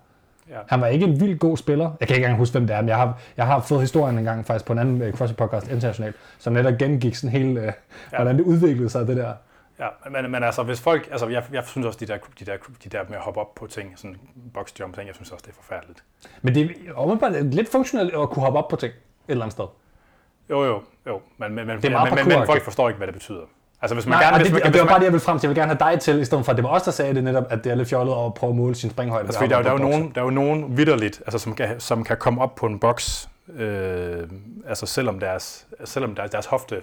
Ja. Han var ikke en vildt god spiller. Jeg kan ikke engang huske, hvem det er, men jeg har, jeg har fået historien en gang faktisk på en anden uh, CrossFit podcast internationalt, som netop gengik sådan hele, uh, ja. hvordan det udviklede sig, det der. Ja, men, men altså, hvis folk, altså, jeg, jeg synes også, de der, de, der, de der med at hoppe op på ting, sådan box jump ting, jeg synes også, det er forfærdeligt. Men det er umiddelbart lidt funktionelt at kunne hoppe op på ting et eller andet sted. Jo, jo, jo, men, men, men, Det er meget men, men, men folk forstår ikke, hvad det betyder. Altså, hvis man Nej, gerne, og hvis det, man, og det var bare det, jeg ville frem til. Jeg vil gerne have dig til, i stedet for, at det var os, der sagde det netop, at det er lidt fjollet at prøve at måle sin springhøjde. Altså, fordi der, er jo- der, er jo nogen, der er jo nogen vidderligt, altså, som, kan, som kan komme op på en boks, øh, altså selvom deres, selvom deres, deres hofte,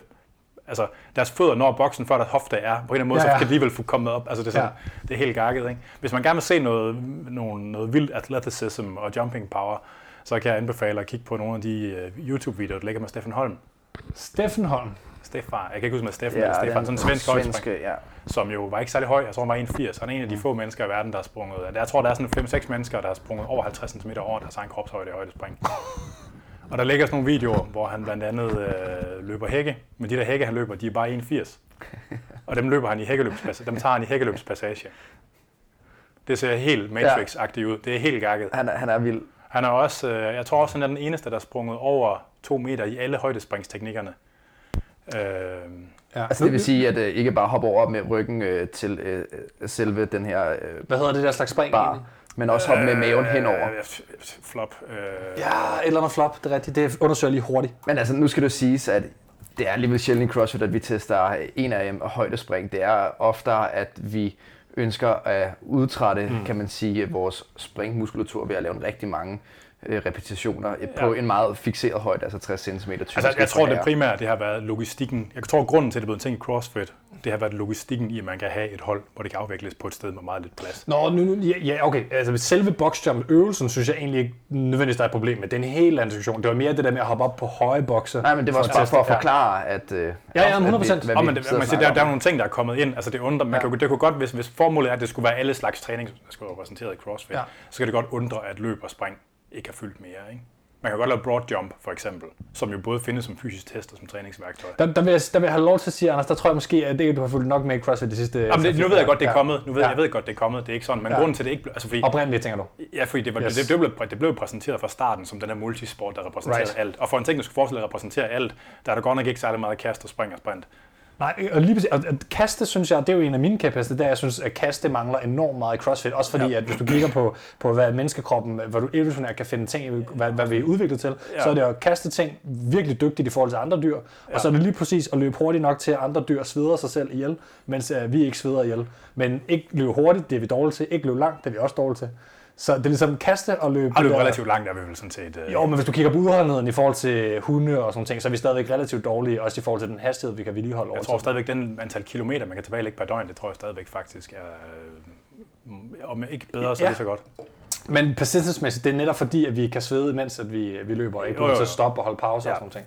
altså deres fødder når boksen, før deres hofte er, på en eller anden måde, Ja, ja, så kan de alligevel få kommet op. Altså det er, sådan, Ja. det er helt gakket, ikke? Hvis man gerne vil se noget, noget, noget vildt athleticism og jumping power, så kan jeg anbefale at kigge på nogle af de uh, YouTube-videoer, der ligger med Steffen Holm. Steffen Holm. Stefan, jeg kan ikke huske, med Steffen ja, eller Stefan, sådan en svensk svenske, ja. som jo var ikke særlig høj. Jeg tror, han var 1,80. Han er en af de få mennesker i verden, der har sprunget. Jeg tror, der er sådan 5-6 mennesker, der har sprunget over 50 cm over deres egen kropshøjde i højdespring. Og der ligger sådan nogle videoer, hvor han blandt andet øh, løber hække. Men de der hække, han løber, de er bare 1,80. Og dem løber han i hækkeløbspassage. Dem tager han i hækkeløbspassage. Det ser helt Matrix-agtigt ud. Det er helt gakket. Han, er- han er vild. Han er også, øh, jeg tror også, han er den eneste, der har sprunget over 2 meter i alle højdespringsteknikkerne. Øh, Ja. Altså det vil sige, at øh, ikke bare hoppe over med ryggen øh, til øh, øh, selve den her øh, Hvad hedder det der slags spring? bar, egentlig? men også hoppe med maven henover. Øh, flop. Øh, Ja, et eller andet flop, det er rigtigt. Det undersøger lige hurtigt. Men altså, nu skal det jo siges, at det er alligevel sjældent i CrossFit, at vi tester en af dem og højdespring. Det er oftere, at vi ønsker at udtrætte, mm. kan man sige, vores springmuskulatur ved at lave en rigtig mange øh, repetitioner ja. på en meget fixeret højde, altså 60 cm. Altså, jeg tror, det primære det har været logistikken. Jeg tror, grunden til, at det er blevet en ting i CrossFit, det har været logistikken i, at man kan have et hold, hvor det kan afvikles på et sted med meget lidt plads. Nå, nu, nu, ja, ja, okay. Altså, selve boxjump-øvelsen, synes jeg egentlig ikke nødvendigvis, der er et problem med. Det er en helt anden diskussion. Det var mere det der med at hoppe op på høje bokse. Nej, men det var også bare for at forklare, at... Øh, Ja, ja, at vi- 100%. hvad Og vi men det, man siger, der, der er nogle ting, der er kommet ind. Altså, det, undrer, man Ja. kan, det kunne godt, hvis, hvis formålet er, at det skulle være alle slags træning, der skulle være repræsenteret i CrossFit, Ja. ja. så kan det godt undre, at løb og spring ikke har fyldt mere. Ikke? Man kan godt lave broad jump, for eksempel, som jo både findes som fysisk test og som træningsværktøj. Der, der, vil jeg, der vil jeg have lov til at sige, Anders, der tror jeg måske, at det du har fulgt nok med i CrossFit de sidste... Jamen, det, nu ved jeg godt, det er kommet. Nu ved, Ja. Jeg ved godt, det er kommet. Det er ikke sådan. Men Ja. grunden til, det ikke blev... Altså, fordi, Oprindeligt, tænker du? Ja, fordi det, var, Yes. det, det, blev, det blev præsenteret fra starten som den her multisport, der repræsenterede Right. right. alt. Og for en ting, der skulle forestille at repræsentere alt, der er der godt nok ikke særlig meget kast og spring og sprint. Nej, og lige præcis, og at kaste, synes jeg, det er jo en af mine kæpheste, der jeg synes, at kaste mangler enormt meget i CrossFit. Også fordi, ja. at hvis du kigger på, på hvad menneskekroppen, hvad du evolutionært kan finde ting, hvad, hvad vi er udviklet til. Ja. så er det at kaste ting virkelig dygtigt i forhold til andre dyr. Ja. Og så er det lige præcis at løbe hurtigt nok til, at andre dyr sveder sig selv ihjel, mens uh, vi ikke sveder ihjel. Men ikke løbe hurtigt, det er vi dårlige til. Ikke løbe langt, det er vi også dårlige til. Så det er ligesom kaste og løbe. Løbet der- relativt langt, er vi vel sådan set. øh, Jo, men hvis du kigger på udholdenheden i forhold til hunde og sådan ting, så er vi stadigvæk relativt dårlige, også i forhold til den hastighed, vi kan vedligeholde over Jeg tror stadigvæk, den antal kilometer, man kan tilbagelægge per døgn, det tror jeg stadigvæk faktisk er... øh, Om ikke bedre, så er det så godt. Men persistence-mæssigt, det er netop fordi, at vi kan svede, mens at vi, vi løber, og ikke Jo, jo, jo. stoppe og holde pause ja. og sådan ting.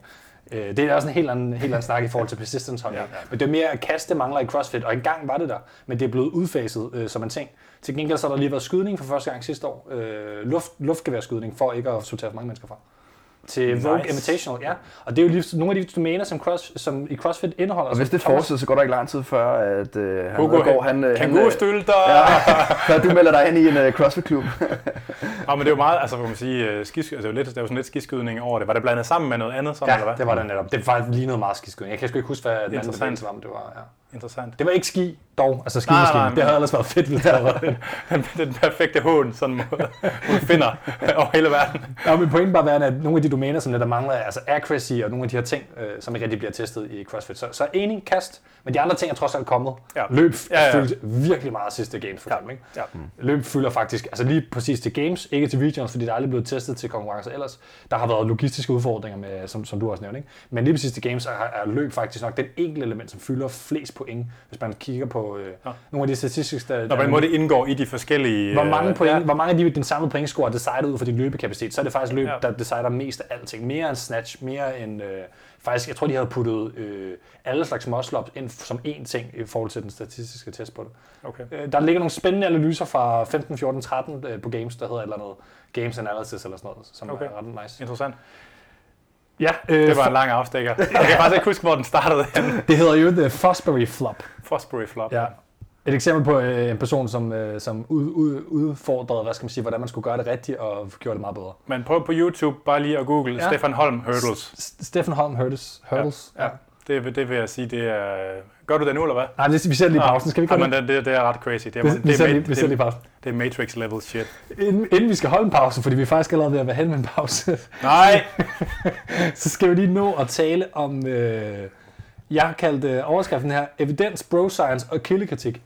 Øh, Det er også en helt anden, helt anden snak i forhold til persistence holdning. Ja, ja. Men det er mere at kaste mangler i CrossFit, og engang var det der, men det er blevet udfaset øh, som en ting. Til gengæld så har der lige været skydning for første gang sidste år. Øh, luft, luftgeværskydning for ikke at sortere for mange mennesker fra. Til nice. Nice. Invitational, ja. Og det er jo lige nogle af de domæner, som, cross, som i CrossFit indeholder. Og hvis det fortsætter, så går der ikke lang tid før, at øh, han, Hugo, Ødegaard, han, øh, han, øh, ja, før du melder dig ind i en uh, CrossFit-klub. Ja, men det er jo meget, altså hvor man sige, øh, skis, altså, det er jo lidt, der er jo sådan lidt skiskydning over det. Var det blandet sammen med noget andet, sådan, eller Ja, hvad? det var det netop. Det var faktisk lige noget meget skiskydning. Jeg kan sgu ikke huske, hvad den anden Interessant. bevægelse var, men det var... Ja. Interessant. Det var ikke ski, dog. Altså Nej, nej, skimaskinen. men- Det havde ellers været fedt, hvis det det. Den, den perfekte hån, sådan mod, mod finder over hele verden. Ja, men pointen bare være, at nogle af de domæner, som der mangler, altså accuracy og nogle af de her ting, øh, som ikke rigtig bliver testet i CrossFit. Så, så enig, kast. Men de andre ting er trods alt kommet. Ja. Løb Ja, ja. fyldte virkelig meget sidste games, for eksempel. Ikke? Ja. Løb fylder faktisk, altså lige præcis til games, ikke til regions, fordi der er aldrig blevet testet til konkurrencer ellers. Der har været logistiske udfordringer, med, som, som du også nævnte. Ikke? Men lige præcis til games er, er løb faktisk nok den enkelte element, som fylder flest point, hvis man kigger på øh, Ja. nogle af de statistiske... Der, Når på en måde det indgår i de forskellige... hvor mange, øh, point, Ja, hvor mange af de, din samlede pointscore er decided ud fra din løbekapacitet, så er det faktisk løb, ja. Der decider mest af alting. Mere end snatch, mere end... Øh, faktisk, jeg tror, de havde puttet øh, alle slags muscle ind som én ting i forhold til den statistiske test på det. okay. Øh, der ligger nogle spændende analyser fra 15, 14, 13 øh, på Games, der hedder et eller andet Games Analysis eller sådan noget, som Okay. er ret nice. Interessant. Ja, øh, Det var en lang afstikker. Jeg kan faktisk ikke huske, hvor den startede. det hedder jo The Fosbury Flop. Fosbury Flop. Ja. Et eksempel på øh, en person, som, øh, som ud, ud, udfordrede, hvad skal man sige, hvordan man skulle gøre det rigtigt og gjorde det meget bedre. Men prøv på YouTube bare lige at google Ja. ja. Stefan Holm Hurdles. S- Stefan Holm Hurdles. Hurdles. Ja, ja. Det, vil- det vil jeg sige, det er... Gør du det nu, eller hvad? Nej, det, vi ser lige i pausen. Skal vi Ja, gøre men det? det, det, det er ret crazy. Det er, Vi, det, vi, ser er, lige, vi ser lige det, pausen. det er Matrix level shit. Inden, inden vi skal holde en pause, fordi vi er faktisk allerede ved at være hen med en pause, Nej! så skal vi lige nå at tale om, øh, jeg har kaldt øh, overskriften her, evidens, bro science og kildekritik.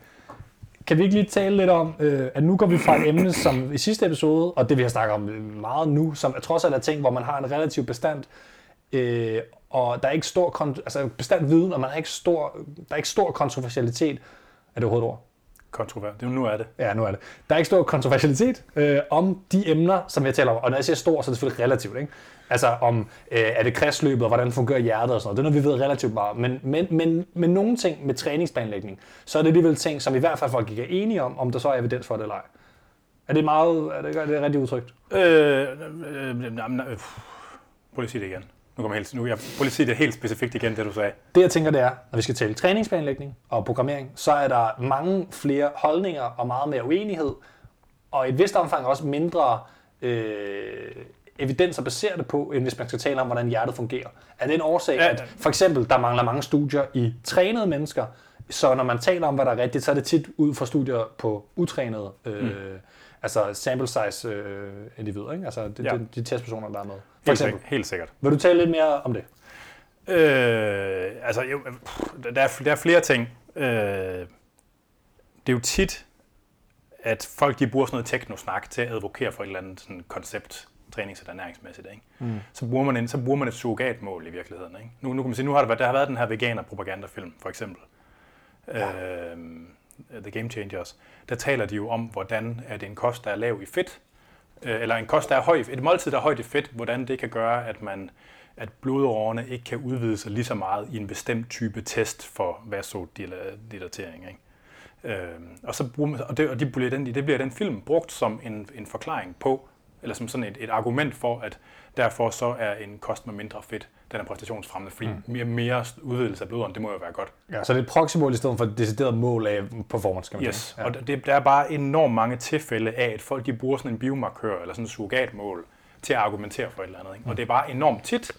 Kan vi ikke lige tale lidt om, øh, at nu går vi fra et emne, som i sidste episode, og det vi har snakket om meget nu, som er trods alt er ting, hvor man har en relativt bestand, øh, og der er ikke stor, altså bestand viden, og man har ikke stor, der er ikke stor kontroversialitet. Er det overhovedet et ord? Kontrovers. Det, nu er det. Ja, nu er det. Der er ikke stor kontroversialitet øh, om de emner, som jeg taler om. Og når jeg siger stor, så er det selvfølgelig relativt. Ikke? Altså om, øh, er det kredsløbet, og hvordan fungerer hjertet og sådan noget. Det er noget, vi ved relativt meget. Men, men, men, men nogle ting med træningsplanlægning, så er det alligevel ting, som i hvert fald folk ikke er enige om, om der så er evidens for det eller ej. Er det meget, er det, er det rigtigt udtrykt? Øh, øh, øh, øh, øh, prøv lige at sige det igen. Nu kommer helt, nu, jeg, prøv lige at sige det helt specifikt igen, det du sagde. Det jeg tænker, det er, når vi skal tale træningsplanlægning og programmering, så er der mange flere holdninger og meget mere uenighed, og i et vist omfang også mindre øh, evidens at basere det på, end hvis man skal tale om, hvordan hjertet fungerer. Er det en årsag, Ja, at for eksempel, der mangler mange studier i trænede mennesker, så når man taler om, hvad der er rigtigt, så er det tit ud fra studier på utrænede, øh, mm. altså sample size øh, individer, ikke? altså det, Ja. ja. de, de testpersoner, der er med. For Helt, sikkert, helt sikkert. Vil du tale lidt mere om det? Øh, altså, jo, der, er, der er flere ting. Øh, det er jo tit, at folk de bruger sådan noget teknosnak til at advokere for et eller andet sådan koncept, trænings- og ernæringsmæssigt. Ikke? Mm. Så, bruger man en, så bruger man et surrogatmål i virkeligheden. Ikke? Nu, nu kan man sige, nu har der, været, der har været den her veganer-propagandafilm, for eksempel. Ja. Øh, The Game Changers. Der taler de jo om, hvordan det en kost, der er lav i fedt, Øh, eller en kost, der er høj, et måltid, der er højt i fedt, hvordan det kan gøre, at man at blodårene ikke kan udvide sig lige så meget i en bestemt type test for vasodilatering. Ikke? Øh, og så bruger man, og det, og de bliver den, det bliver den film brugt som en, en forklaring på, eller som sådan et, et argument for, at derfor så er en kost med mindre fedt, den er præstationsfremmende, fordi mm. mere, mere udvidelse af blodårene, det må jo være godt. Ja, så det er et proxymål i stedet for et decideret mål af performance, kan man Yes, ja. og det, der er bare enormt mange tilfælde af, at folk de bruger sådan en biomarkør eller sådan en surrogatmål til at argumentere for et eller andet. Ikke? Og det er bare enormt tit,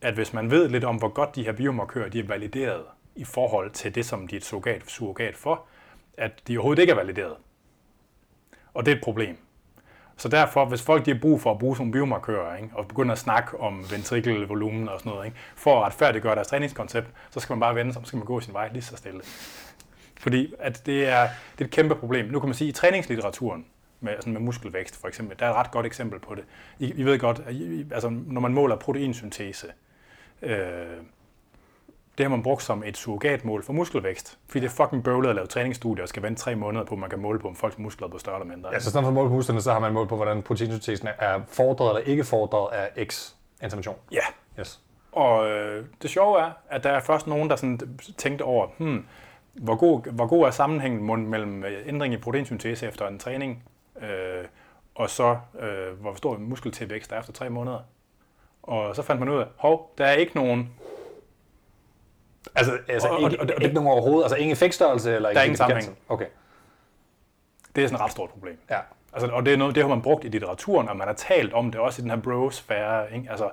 at hvis man ved lidt om, hvor godt de her biomarkører de er valideret i forhold til det, som de er et surrogat, surrogat for, at de overhovedet ikke er valideret. Og det er et problem. Så derfor, hvis folk de har brug for at bruge sådan nogle biomarkører, ikke, og begynder at snakke om ventrikelvolumen og sådan noget, ikke, for at retfærdiggøre deres træningskoncept, så skal man bare vende sig, så skal man gå sin vej lige så stille. Fordi at det, er, det er et kæmpe problem. Nu kan man sige, at i træningslitteraturen, med, sådan med muskelvækst for eksempel, der er et ret godt eksempel på det. I, I ved godt, at I, altså, når man måler proteinsyntese, øh, det har man brugt som et surrogatmål for muskelvækst. Fordi det er fucking bøvlet at lave træningsstudier og skal vente tre måneder på, at man kan måle på, om folks muskler er blevet større eller mindre. Ja, så stedet for at måle på musklerne, så har man målt på, hvordan proteinsyntesen er fordret eller ikke fordret af X intervention. ja. Yes. Og øh, det sjove er, at der er først nogen, der sådan tænkte over, hmm, hvor, god, hvor god er sammenhængen mellem øh, ændring i proteinsyntese efter en træning, øh, og så øh, hvor stor muskeltilvækst der er efter tre måneder. Og så fandt man ud af, hov, der er ikke nogen, Altså, altså Og- ikke, og det- og ikke nogen overhovedet, altså ingen effektstørrelse eller Der er ingen sammenhæng. Okay, det er sådan et ret stort problem. ja. Altså, og det, er noget, det har man brugt i litteraturen, og man har talt om det også i den her bro-sfære. Ikke? Altså,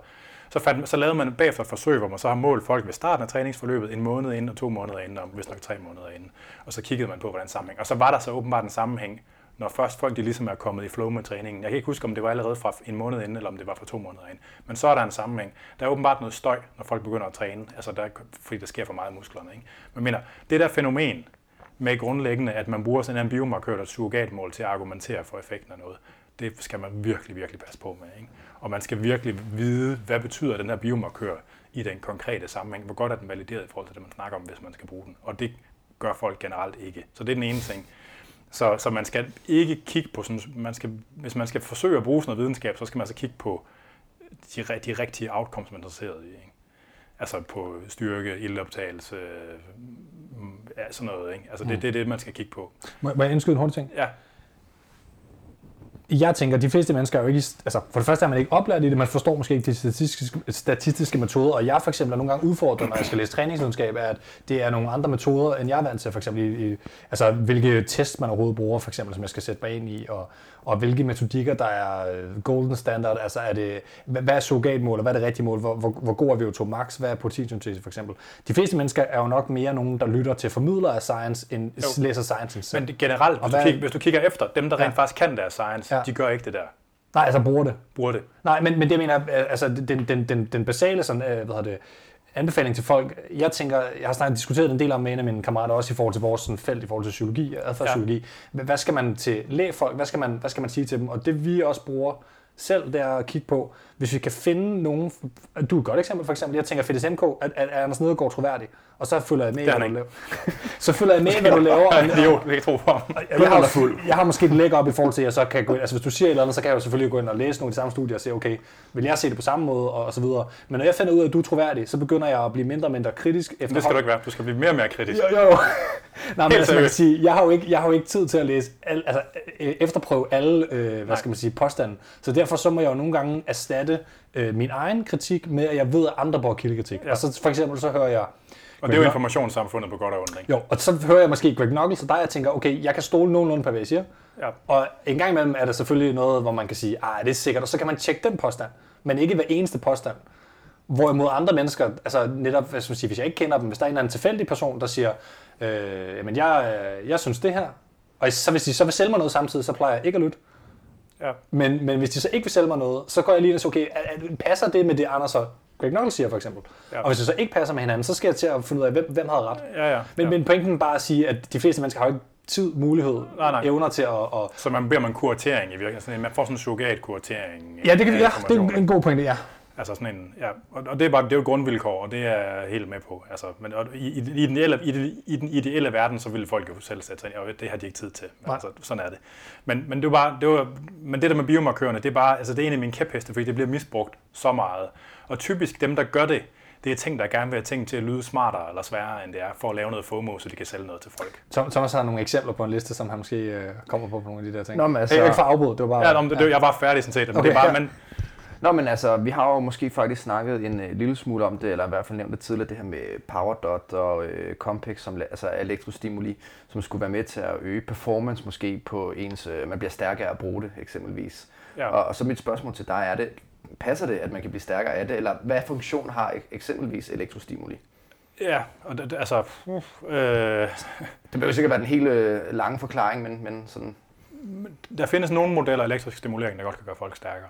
så, fandt, så lavede man bagefter et forsøg, hvor man så har målt folk ved starten af træningsforløbet, en måned inden og to måneder inden, og vist nok tre måneder inden. Og så kiggede man på, hvordan sammenhæng. Og så var der så åbenbart en sammenhæng, når først folk de ligesom er kommet i flow med træningen. Jeg kan ikke huske, om det var allerede fra en måned inden, eller om det var fra to måneder inden. Men så er der en sammenhæng. Der er åbenbart noget støj, når folk begynder at træne, altså der, fordi der sker for meget i musklerne. Ikke? Men mener, det der fænomen, med grundlæggende, at man bruger sådan en biomarkør, eller et surrogatmål til at argumentere for effekten af noget. Det skal man virkelig, virkelig passe på med. Ikke? Og man skal virkelig vide, hvad betyder den her biomarkør i den konkrete sammenhæng. Hvor godt er den valideret i forhold til det, man snakker om, hvis man skal bruge den. Og det gør folk generelt ikke. Så det er den ene ting. Så, så man skal ikke kigge på sådan, man skal, hvis man skal forsøge at bruge sådan noget videnskab, så skal man altså kigge på de, de rigtige outcomes, man er interesseret i. Ikke? Altså på styrke, ildoptagelse, mm, ja, sådan noget. Ikke? Altså det, det er det, man skal kigge på. Må, må jeg indskyde en hurtig ting? Ja, jeg tænker, at de fleste mennesker er jo ikke... Altså, for det første er man ikke oplært i det, man forstår måske ikke de statistiske, statistiske metoder, og jeg for eksempel er nogle gange udfordret, når jeg skal læse træningsvidenskab, er, at det er nogle andre metoder, end jeg er vant til, for eksempel i, i, altså, hvilke test man overhovedet bruger, for eksempel, som jeg skal sætte mig ind i, og, og hvilke metodikker, der er øh, golden standard, altså er det, hvad er surrogatmål, og hvad er det rigtige mål, hvor, hvor, hvor god er VO2 max, hvad er proteinsyntese for eksempel. De fleste mennesker er jo nok mere nogen, der lytter til formidlere af science, end Jo. læser science selv. Men generelt, hvis, du hvad- kigger, hvis du kigger efter, dem der rent Ja. faktisk kan deres science, Ja. de gør ikke det der. Nej, altså bruger det. Bruger det. Nej, men, men det mener, øh, altså den, den, den, den basale sådan, øh, hvad hedder det, anbefaling til folk, jeg tænker, jeg har snart diskuteret en del om med en af mine kammerater, også i forhold til vores sådan, felt, i forhold til psykologi og adfærdspsykologi. Ja. Hvad skal man til lægfolk, hvad skal man, hvad skal man sige til dem? Og det vi også bruger selv, det er at kigge på, hvis vi kan finde nogen, du er et godt eksempel for eksempel, jeg tænker Fedis MK, at, at Anders Nedergaard troværdig, og så følger jeg med, hvad du laver. så følger jeg med, hvad du laver, og, jo, det kan jeg tro på ham. jeg, jeg, har, jeg har måske et læg op i forhold til, at jeg så kan gå ind, altså hvis du siger et eller andet, så kan jeg jo selvfølgelig gå ind og læse nogle af de samme studier og se, okay, vil jeg se det på samme måde, og, og så videre. Men når jeg finder ud af, at du er troværdig, så begynder jeg at blive mindre og mindre kritisk efter Det skal du ikke være. Du skal blive mere og mere kritisk. Jo, jo. Nej, men altså, man kan sige, jeg har jo ikke, jeg har jo ikke tid til at læse, al, altså øh, efterprøve alle, øh, hvad skal man sige, påstanden. Så derfor så må jeg jo nogle gange erstatte øh, min egen kritik med, at jeg ved, at andre bruger kildekritik. Ja. Og så for eksempel så hører jeg, Og det er jo informationssamfundet på godt og ondt, ikke? jo, og så hører jeg måske Greg Knuckles, og der jeg tænker, okay, jeg kan stole nogenlunde på, hvad jeg siger. Ja. Og en gang imellem er der selvfølgelig noget, hvor man kan sige, ah, det er sikkert, og så kan man tjekke den påstand, men ikke hver eneste påstand. Hvorimod andre mennesker, altså netop, hvad skal man sige, hvis jeg ikke kender dem, hvis der er en eller anden tilfældig person, der siger, øh, jamen jeg, øh, jeg synes det her, og så hvis de så vil sælge mig noget samtidig, så plejer jeg ikke at lytte. Ja. Men, men hvis de så ikke vil sælge mig noget, så går jeg lige og siger, okay, er, er, passer det med det, Anders og Greg Knuckles siger for eksempel? Ja. Og hvis det så ikke passer med hinanden, så skal jeg til at finde ud af, hvem, hvem havde ret. Ja, ja. Men, ja. men pointen er bare at sige, at de fleste mennesker har jo ikke tid, mulighed, Nej, nej. evner til at... at Så man beder man kuratering i virkeligheden. En- Man får sådan en surrogat-kuratering. ja, det, kan, af ja, det er en, en god pointe, ja. Altså sådan en, ja, og, og det er bare det er jo et grundvilkår, og det er jeg helt med på. Altså, men og i, i, i, den ideelle, i, den, I den ideelle verden, så ville folk jo selv sætte sig ind, og det har de ikke tid til. Men, Nej. altså, sådan er det. Men, men det er bare, det var, men det der med biomarkørerne, det er bare, altså det er en af mine kæpheste, fordi det bliver misbrugt så meget. Og typisk dem, der gør det, det er ting, der gerne vil have ting til at lyde smartere eller sværere, end det er, for at lave noget FOMO, så de kan sælge noget til folk. Thomas har nogle eksempler på en liste, som han måske øh, kommer på på nogle af de der ting. Nå, men altså- Hey, ikke for afbrud, det var bare... Ja, om det, det, jeg var færdig sådan set, men Okay, det er bare, ja. men, Nå, men altså, vi har jo måske faktisk snakket en øh, lille smule om det, eller i hvert fald nævnt det tidligere, det her med PowerDot og øh, Compex, som, altså elektrostimuli, som skulle være med til at øge performance måske på ens, øh, man bliver stærkere af at bruge det eksempelvis. Ja. Og, og så mit spørgsmål til dig er det, passer det, at man kan blive stærkere af det, eller hvad funktion har ek- eksempelvis elektrostimuli? ja, og det, det- altså, uh, øh, Det behøver sikkert være den hele øh, lange forklaring, men, men sådan... Der findes nogle modeller af elektrisk stimulering, der godt kan gøre folk stærkere.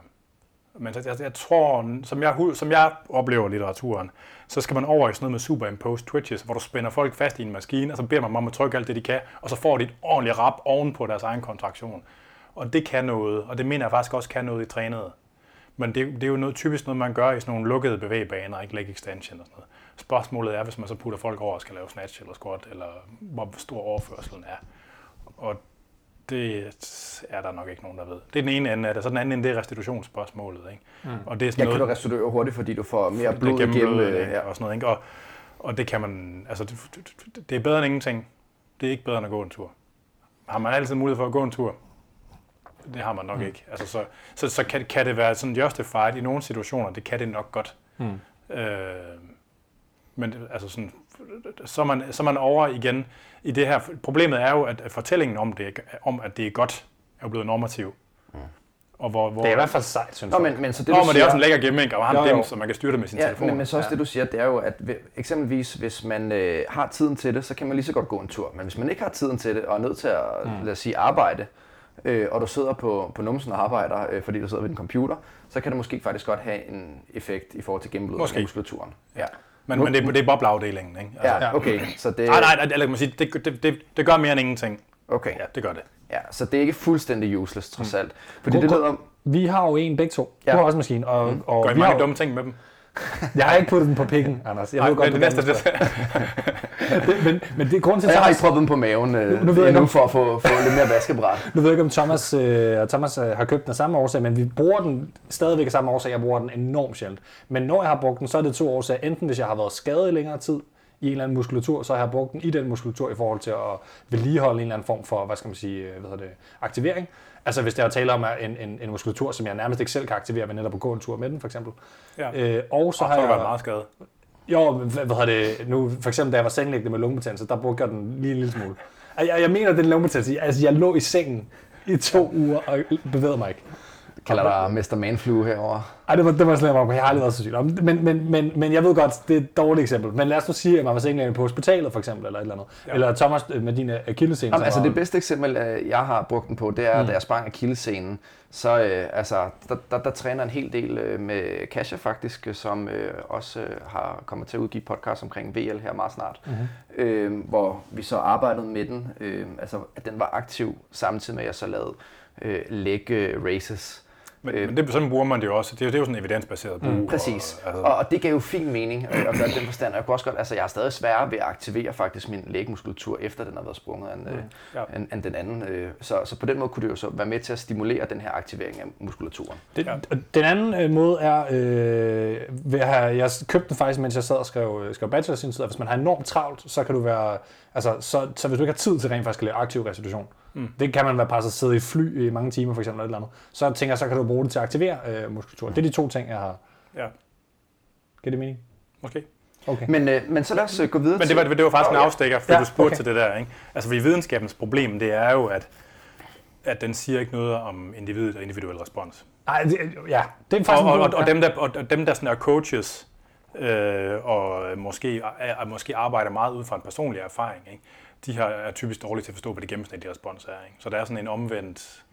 Men jeg, jeg, jeg tror, som jeg, som jeg oplever litteraturen, så skal man over i sådan noget med superimposed twitches, hvor du spænder folk fast i en maskine, og så beder man dem om at trykke alt det, de kan, og så får de et ordentligt rap oven på deres egen kontraktion. Og det kan noget, og det mener jeg faktisk også kan noget i trænet. Men det, det er jo noget, typisk noget, man gør i sådan nogle lukkede bevægbaner, ikke leg extension og sådan noget. Spørgsmålet er, hvis man så putter folk over og skal lave snatch eller squat, eller hvor stor overførselen er. Og det er der nok ikke nogen, der ved. Det er den ene ende af det, så den anden ende, det er restitutionsspørgsmålet. Ikke? Mm. Og det er sådan Ja, kan du noget, restituere hurtigt, fordi du får mere blod gennem igennem? blodet, øh, ja. og sådan noget. Ikke? Og, og det kan man, altså det, det- det er bedre end ingenting. Det er ikke bedre end at gå en tur. Har man altid mulighed for at gå en tur? Det har man nok mm. ikke. Altså, så så, så kan, kan det være sådan justified i nogle situationer, det kan det nok godt. Mm. Øh, men altså sådan, så er, man, så er man over igen i det her. Problemet er jo, at fortællingen om, det, om at det er godt, er jo blevet normativ. Og hvor, hvor, Det er i hvert fald sejt, synes Nå, jeg. men, men så det, Nå, men det er siger, også en lækker gimmick, og ham Jo, jo. dem, så man kan styre det med sin Ja, telefon. men, men så også det, du siger, det er jo, at eksempelvis, hvis man øh, har tiden til det, så kan man lige så godt gå en tur. Men hvis man ikke har tiden til det, og er nødt til at, mm. lad os sige, arbejde, øh, og du sidder på, på numsen og arbejder, øh, fordi du sidder ved din computer, så kan det måske faktisk godt have en effekt i forhold til gennemblødning af muskulaturen. Ja. Men, men det, er- det er bobleafdelingen, ikke? Ja, okay. Så det, Nej, nej, nej, eller kan man sige, det, det, det, det gør mere end ingenting. Okay. Ja, det gør det. Ja, så det er ikke fuldstændig useless, trods alt. Fordi God- det lyder... Vi har jo en begge to. Ja. Du har også en maskine, og, mm. og Gør I vi mange har, dumme ting med dem? Jeg har ikke puttet den på pikken, Anders. Jeg ved godt, det, du det næste, det, det, men, men det er grunden til, Jeg har ikke proppet dem på maven øh, Nu- ved jeg endnu ikke, for at få, få lidt mere vaskebræt. Nu ved jeg ikke, om Thomas, øh, og Thomas øh, har købt den af samme årsag, men vi bruger den stadigvæk af samme årsag. Jeg bruger den enormt sjældent. Men når jeg har brugt den, så er det to årsager. Enten hvis jeg har været skadet i længere tid, i en eller anden muskulatur, så har jeg brugt den i den muskulatur i forhold til at vedligeholde en eller anden form for, hvad skal man sige, øh, hvad det, aktivering. Altså hvis der er tale om en, en, en muskulatur, som jeg nærmest ikke selv kan aktivere, men netop at gå en tur med den, for eksempel. Ja. Øh, og så Og har så jeg... været meget skadet. Jo, hvad, hvad det, nu, for eksempel da jeg var sengelæggende med lungebetændelse, der brugte jeg den lige en lille smule. Jeg, jeg, jeg mener, den lungebetændelse, altså jeg lå i sengen i to uger og bevægede mig ikke. Kalder dig Mr. Manflu herover. Ej, det var, det var slet ikke, jeg har aldrig været så syg. Men, men, men, men jeg ved godt, det er et dårligt eksempel. Men lad os nu sige, at man var sengelæggende på hospitalet for eksempel, eller et eller andet. Ja. Eller Thomas øh, med dine akillescene. Jamen, som altså var- det bedste eksempel, øh, jeg har brugt den på, det er, Mm. da jeg sprang akillescenen. Så øh, altså, der, der, der træner en hel del øh, med Kasia faktisk, øh, som øh, også øh, har kommet til at udgive podcast omkring VL her meget snart. Mhm. Mm-hmm. Øh, hvor vi så arbejdede med den, øh, altså at den var aktiv samtidig med, at jeg så lavede øh, leg øh, races. Men, Øh. men det, sådan bruger man det jo også. Det er, jo- det er jo sådan en evidensbaseret brug. Mm, Præcis. Og, altså, Og, og det gav jo fin mening øh, at gøre den forstand. Og Jeg kunne også godt, altså jeg er stadig sværere ved at aktivere faktisk min lægmuskulatur, efter den har været sprunget end, øh, Ja. end, end den anden. Øh, så, så på den måde kunne det jo så være med til at stimulere den her aktivering af muskulaturen. Det, Ja. Den anden øh, måde er, øh, ved at have, jeg købte den faktisk, mens jeg sad og skrev, skrev bachelor sin tid, at hvis man har enormt travlt, så kan du være, altså, så, så hvis du ikke har tid til rent faktisk at lave aktiv restitution, mm. det kan man være så sidde i fly i mange timer for eksempel, eller et eller andet, så tænker jeg, så kan du bruge det til at aktivere øh, muskulaturen. Det er de to ting, jeg har. ja, Giver det mening? måske. Okay. Men, øh, men så lad os øh, gå videre Men det var, det var faktisk en Nå, ja. afstikker, for Ja, du spurgte okay. til det der. Ikke? Altså, fordi videnskabens problem, det er jo, at, at den siger ikke noget om individet og individuel respons. Ej, det, ja, det er Og, faktisk og, en og, god- og, dem, der, og, og dem, der sådan er coaches, øh, og måske, er, måske arbejder meget ud fra en personlig erfaring, ikke? De har, er typisk dårlige til at forstå, hvad det gennemsnitlige respons er. Ikke? Så der er sådan en omvendt...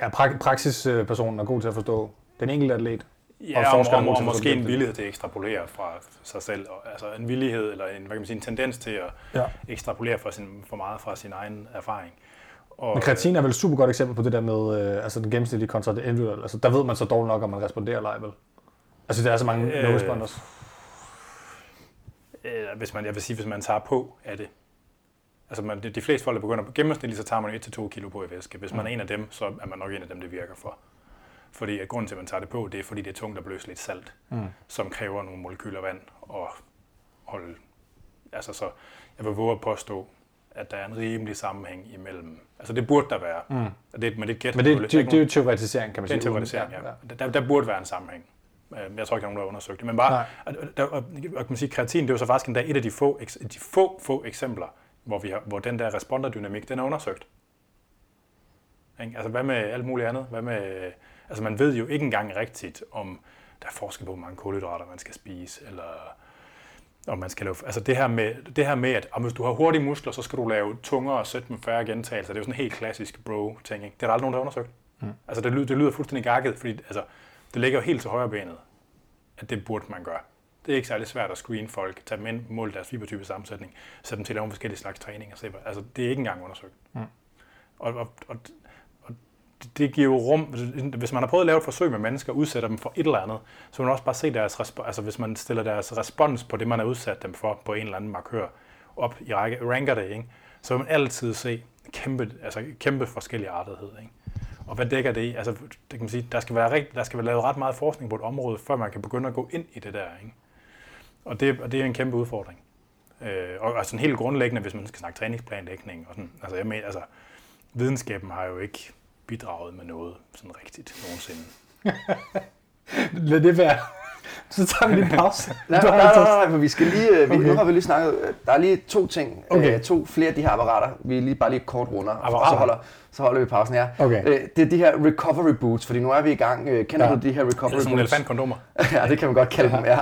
Ja, pra- praksispersonen er god til at forstå den enkelte atlet. Ja, Og og, og, og, måske en villighed til at ekstrapolere fra sig selv. Og, altså en villighed, eller en, hvad kan man sige, en tendens til at Ja. ekstrapolere for, sin, for meget fra sin egen erfaring. Og, Men kreatin er vel et super godt eksempel på det der med øh, altså den gennemsnitlige kontra det individuelle. Altså, der ved man så dårligt nok, om man responderer eller ej, vel? Altså, der er så mange øh, no-responders. øh, hvis man, jeg vil sige, hvis man tager på af det. Altså man, de, fleste folk, der begynder på gennemsnitligt, så tager man 1-2 kilo på i væske. Hvis man er en af dem, så er man nok en af dem, det virker for. Fordi at grunden til, at man tager det på, det er, fordi det er tungt at bløse lidt salt, Mm. som kræver nogle molekyler vand og holde. Altså så, jeg vil våge at påstå, at der er en rimelig sammenhæng imellem. Altså det burde der være. Mm. Og det, men det er et gæt. Men det, det, det, det er jo teoretisering, kan man det er sige. teoretisering, uden- ja. Der, der burde være en sammenhæng. Øh, Jeg tror ikke, der er nogen, der har undersøgt det. Men bare, og, og, og, og, kan man sige, kreatin, det er jo så faktisk endda et af de få, de få, få eksempler, hvor, vi har, hvor den der responderdynamik, den er undersøgt. Ikke? Altså hvad med alt muligt andet? Hvad med, altså man ved jo ikke engang rigtigt, om der er forskel på, hvor mange kulhydrater man skal spise, eller om man skal lave, altså det her med, det her med at om hvis du har hurtige muskler, så skal du lave tungere sæt med færre gentagelser. Det er jo sådan en helt klassisk bro-ting. Ikke? Det er der aldrig nogen, der har undersøgt. Mm. Altså det lyder, det lyder fuldstændig gakket, fordi altså, det ligger jo helt til højre benet, at det burde man gøre. Det er ikke særlig svært at screene folk, tage dem ind, måle deres fibertype sammensætning, sætte dem til at lave forskellige slags træning og se, altså det er ikke engang undersøgt. Mm. Og, og, og, og det- det giver jo rum, hvis man har prøvet at lave et forsøg med mennesker og udsætter dem for et eller andet, så vil man også bare se deres respons, altså hvis man stiller deres respons på det, man har udsat dem for på en eller anden markør op i række, ranker det, ikke? så vil man altid se kæmpe, altså kæmpe forskellige artighed. Ikke? Og hvad dækker det i? Altså, det kan man sige, der skal, være rigt, der skal være lavet ret meget forskning på et område, før man kan begynde at gå ind i det der. Ikke? Og, det, og det er en kæmpe udfordring. Øh, og, og sådan helt grundlæggende, hvis man skal snakke træningsplanlægning, og sådan, altså, jeg mener, altså, videnskaben har jo ikke bidraget med noget sådan rigtigt nogensinde. Lad det være. Så tager vi lige en pause. Nej, har nej, nej, altså- nej, nej, for vi skal lige, øh, vi, Okay. nu har vi lige snakket, øh, der er lige to ting, Okay. øh, to flere af de her apparater, vi lige bare lige kort runder, og så Apparater? holder, så holder vi pausen her. Okay. Øh, det er de her recovery boots, fordi nu er vi i gang. Øh, kender Ja. du de her Det recovery er sådan nogle boots? elefantkondomer. ja, det kan man godt kalde dem, ja.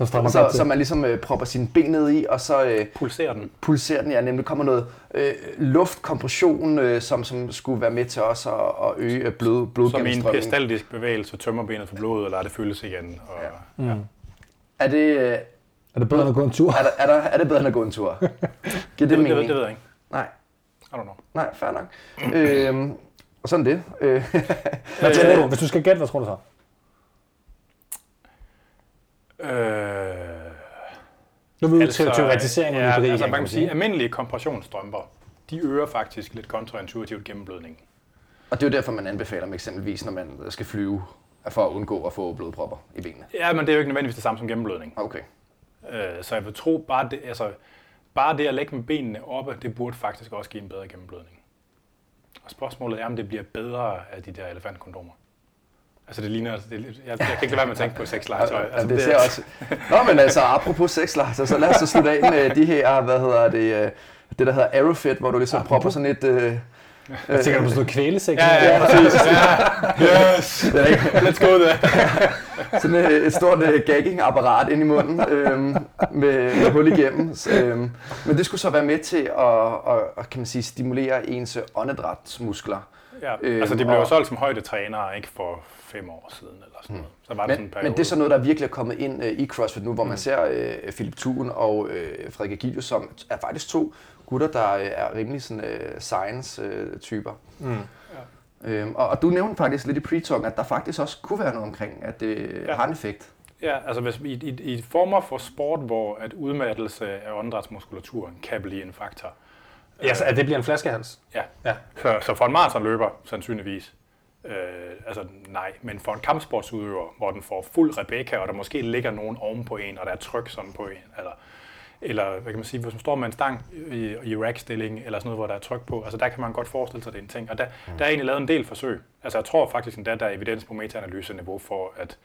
Ja, så strammer Så, så man ligesom øh, propper sine ben ned i, og så øh, Pulserer den. pulserer den, ja, nemlig kommer noget øh, luftkompression, øh, som, som skulle være med til også at, at øge øh, blod, Som i en blodgennemstrømningen. peristaltisk bevægelse tømmer benet for blodet og lader det fyldes igen. Og, Ja. ja. Mm. Er det, øh, Er det bedre end at gå en tur? er, der, er, der, er det bedre end at gå en tur? Giver det, Det, det, det, mening? ved- det ved jeg ikke. Nej, I don't know. nej, fair nok. øhm, og sådan det. Øh, Hvad tror du? Hvis du skal gætte, hvad tror du så? Øh, Nu er vi ude til teoretisering ja, altså, man kan sige, almindelige kompressionsstrømper, de øger faktisk lidt kontraintuitivt gennemblødningen. og det er jo derfor, man anbefaler dem eksempelvis, når man skal flyve, for at undgå at få blodpropper i benene. Ja, men det er jo ikke nødvendigvis det samme som gennemblødning. Okay. Øh, så jeg vil tro, bare det, altså, bare det at lægge med benene oppe, det burde faktisk også give en bedre gennemblødning. Og spørgsmålet er, om det bliver bedre af de der elefantkondomer. Altså det ligner, det, jeg, jeg kan ikke lade være med at tænke på sexlegetøj. Altså, Altså, det, ser også... Nå, men altså, apropos sexlegetøj, så lad os så slutte af med de her, hvad hedder det, øh, det der hedder Aerofit, hvor du ligesom propper sådan et... Øh, Jeg tænker du på sådan noget kvælesex? Ja, ja, præcis. Ja. Yes! det er ikke- Let's go there. sådan et, et stort uh, gagging-apparat ind i munden øhm, med, med hul igennem. Så, øhm, men det skulle så være med til at, at, at kan man sige, stimulere ens åndedrætsmuskler. Ja, Øhm, altså det blev jo solgt som højdetrænere, ikke for fem år siden eller sådan noget. Så var det sådan Men, en periode. men det er så noget, der virkelig er kommet ind uh, i CrossFit nu, hvor man ser uh, Philip Thun og uh, Frederik Agilius, som er faktisk to gutter, der uh, er rimelig sådan, uh, science-typer. Mm. Øhm, og, og du nævnte faktisk lidt i pre at der faktisk også kunne være noget omkring, at det Ja. ja. har en effekt. Ja, altså hvis, i, i, i former for sport, hvor at udmattelse af åndedrætsmuskulaturen kan blive en faktor. Ja, så at det bliver en flaskehals. Ja. Ja. Så, så for en maratonløber sandsynligvis, øh, altså nej, men for en kampsportsudøver, hvor den får fuld Rebecca, og der måske ligger nogen oven på en, og der er tryk sådan på en, eller, eller hvad kan man sige, hvis man står med en stang i, i rack-stilling, eller sådan noget, hvor der er tryk på, altså der kan man godt forestille sig, at det er en ting. Og der, der er egentlig lavet en del forsøg. Altså jeg tror faktisk endda, der er evidens på metaanalyseniveau for, at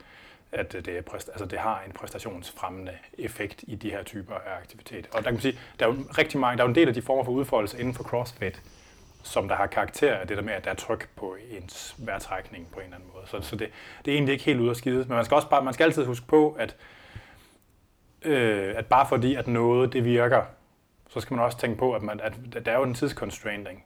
at det, er præst, altså det har en præstationsfremmende effekt i de her typer af aktivitet. Og der kan man sige, der er jo rigtig mange, der er jo en del af de former for udfoldelse inden for CrossFit, som der har karakter af det der med, at der er tryk på ens vejrtrækning på en eller anden måde. Så, så det, det er egentlig ikke helt ude at skide. Men man skal også bare, man skal altid huske på, at, øh, at bare fordi, at noget det virker, så skal man også tænke på, at, man, at der er jo en tidsconstraining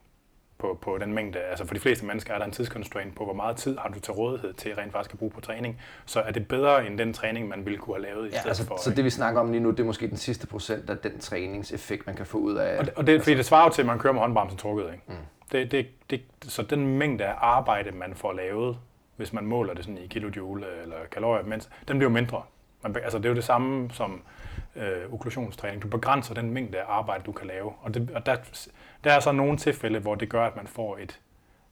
på, på den mængde. Altså for de fleste mennesker er der en tidsconstraint på, hvor meget tid har du til rådighed til rent faktisk at bruge på træning. Så er det bedre end den træning, man ville kunne have lavet i Ja, stedet altså, for. så det vi snakker om lige nu, det er måske den sidste procent af den træningseffekt, man kan få ud af... Og det, og det, fordi det svarer jo til, at man kører med håndbremsen trukket. Ikke? Mm. Det, det, det, så den mængde af arbejde, man får lavet, hvis man måler det sådan i kilojoule eller kalorier, mens, den bliver jo mindre. Man, altså, det er jo det samme som øh, okklusionstræning. Du begrænser den mængde af arbejde, du kan lave. Og, det, og der, der er så nogle tilfælde, hvor det gør, at man får et,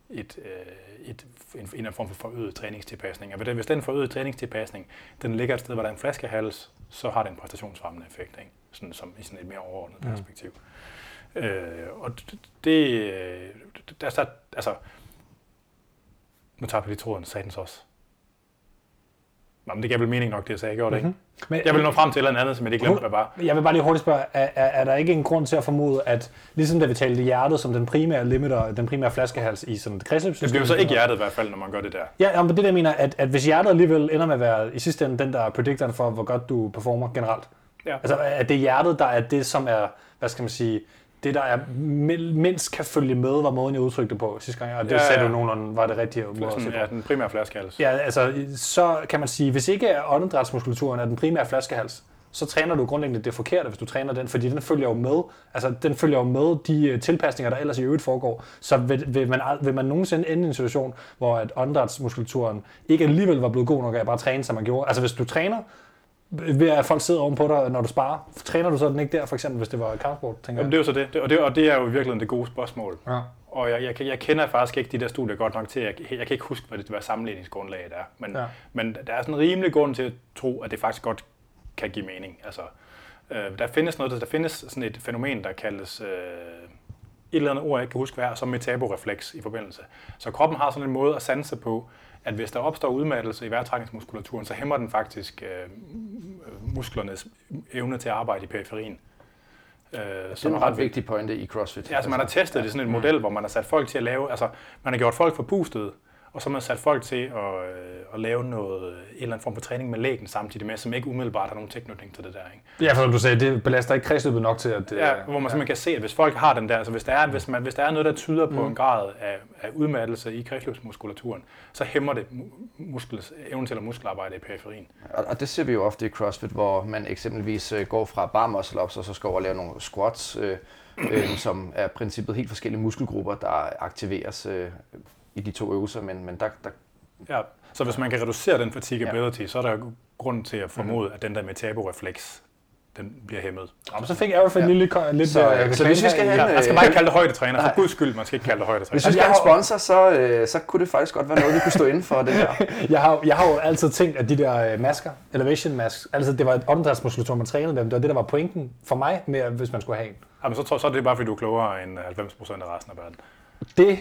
et, øh, et, en, en eller anden form for forøget træningstilpasning. Og hvis den- den forøget træningstilpasning, den ligger et sted, hvor der er en flaskehals, så har det en præstationsfremmende effekt, ikke? Sådan, som i sådan et mere overordnet Mm. perspektiv. Øh, og det, øh, der, der, altså, nu tager vi lige tråden, satans også. Nå, men det gav vel mening nok, det jeg sagde, gjorde det ikke? Mhm. Men, Jeg vil nå frem til et eller andet, som jeg lige glemte, hvad var. Jeg vil bare lige hurtigt spørge, er, er, er der ikke en grund til at formode, at ligesom da vi talte hjertet som den primære limiter, den primære flaskehals i sådan et kredsløbssystem? Det bliver så ikke hjertet i hvert fald, når man gør det der. Ja, men det der jeg mener, at, at hvis hjertet alligevel ender med at være i sidste ende den, der er predictoren for, hvor godt du performer generelt. Ja. Altså, at det er hjertet, der er det, som er, hvad skal man sige, det, der er mi- mindst kan følge med, var måden, jeg udtrykte på sidste gang, og det Ja, ja, sagde du nogenlunde var det rigtige måde at se på. ja, den primære flaskehals. Ja, altså, så kan man sige, hvis ikke åndedrætsmuskulaturen er den primære flaskehals, så træner du grundlæggende det forkerte, hvis du træner den, fordi den følger jo med, altså den følger jo med de øh, tilpasninger, der ellers i øvrigt foregår. Så vil, vil, man, vil man nogensinde ende i en situation, hvor at åndedrætsmuskulaturen ikke alligevel var blevet god nok at bare træne, som man gjorde. Altså hvis du træner, ved at folk sidder ovenpå dig, når du sparer, træner du så den ikke der, for eksempel hvis det var kampsport, tænker Jamen, det er jo så det. og, det, og det er jo i virkeligheden det gode spørgsmål. Ja. Og jeg, jeg, jeg kender faktisk ikke de der studier godt nok til, jeg, jeg kan ikke huske, hvad det hvad sammenligningsgrundlaget er. Men, ja. men der er sådan en rimelig grund til at tro, at det faktisk godt kan give mening. Altså, øh, der findes noget, der findes sådan et fænomen, der kaldes øh, et eller andet ord, jeg ikke kan huske hvad er, som metaborefleks i forbindelse. Så kroppen har sådan en måde at sanse på, at hvis der opstår udmattelse i vejrtrækningsmuskulaturen, så hæmmer den faktisk øh, musklernes evne til at arbejde i periferien. Øh, det er en ret vigtig pointe i CrossFit. Ja, altså man har testet det i sådan en model, hvor man har sat folk til at lave, altså man har gjort folk forpustede, og så har man sat folk til at, øh, at lave noget, en eller anden form for træning med lægen samtidig med, som ikke umiddelbart har nogen tilknytning til det der. Ikke? Ja, for som du sagde, det belaster ikke kredsløbet nok til, at det, Ja, hvor man simpelthen kan se, at hvis folk har den der, altså hvis der er, hvis man, hvis der er noget, der tyder på Mm. en grad af, af udmattelse i kredsløbsmuskulaturen, så hæmmer det mu- muskels, evnen til at muskelarbejde i periferien. Og, og det ser vi jo ofte i CrossFit, hvor man eksempelvis øh, går fra bar muscle ups, og så skal over og lave nogle squats, øh, øh, som er i princippet helt forskellige muskelgrupper, der aktiveres øh, i de to øvelser, men, men der, der Ja, så hvis man kan reducere den fatigability, Ja. så er der jo grund til at formode, at den der metaborefleks den bliver hæmmet. Og så fik Arif en lille ko- lidt Så, øh, øh, så hvis vi skal have en, Man skal øh, bare ikke kalde det højdetræner, for guds skyld, man skal ikke kalde det højdetræner. Hvis vi skal jeg have en sponsor, så, øh, så kunne det faktisk godt være noget, vi kunne stå inden for det her. Jeg har, jeg har jo altid tænkt, at de der øh, masker, elevation masks, altså det var et åndedrætsmuskulatur, man trænede dem. Det var det, der var pointen for mig, med, at hvis man skulle have en. Jamen, så, tror, så er det bare, fordi du er klogere end 90% af resten af verden. Det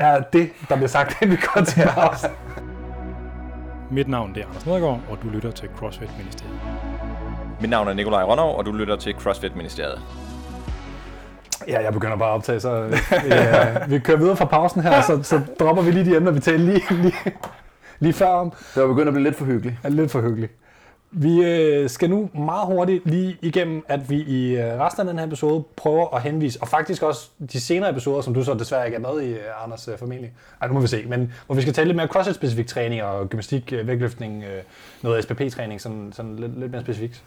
er det, der bliver sagt, inden vi går til pause. Mit navn det er Anders Nedergaard, og du lytter til CrossFit Ministeriet. Mit navn er Nikolaj Rønnow, og du lytter til CrossFit Ministeriet. Ja, jeg begynder bare at optage, så øh, ja, vi kører videre fra pausen her, så, så dropper vi lige de emner, vi talte lige, lige, lige før om. Det var begyndt at blive lidt for hyggeligt. er lidt for hyggeligt. Vi øh, skal nu meget hurtigt lige igennem, at vi i øh, resten af den her episode prøver at henvise, og faktisk også de senere episoder, som du så desværre ikke er med i, øh, Anders øh, familie. Ej, nu må vi se. Men hvor vi skal tale lidt mere CrossFit-specifik træning og gymnastik, øh, vægtløftning, øh, noget SPP-træning, sådan, sådan lidt, lidt mere specifikt.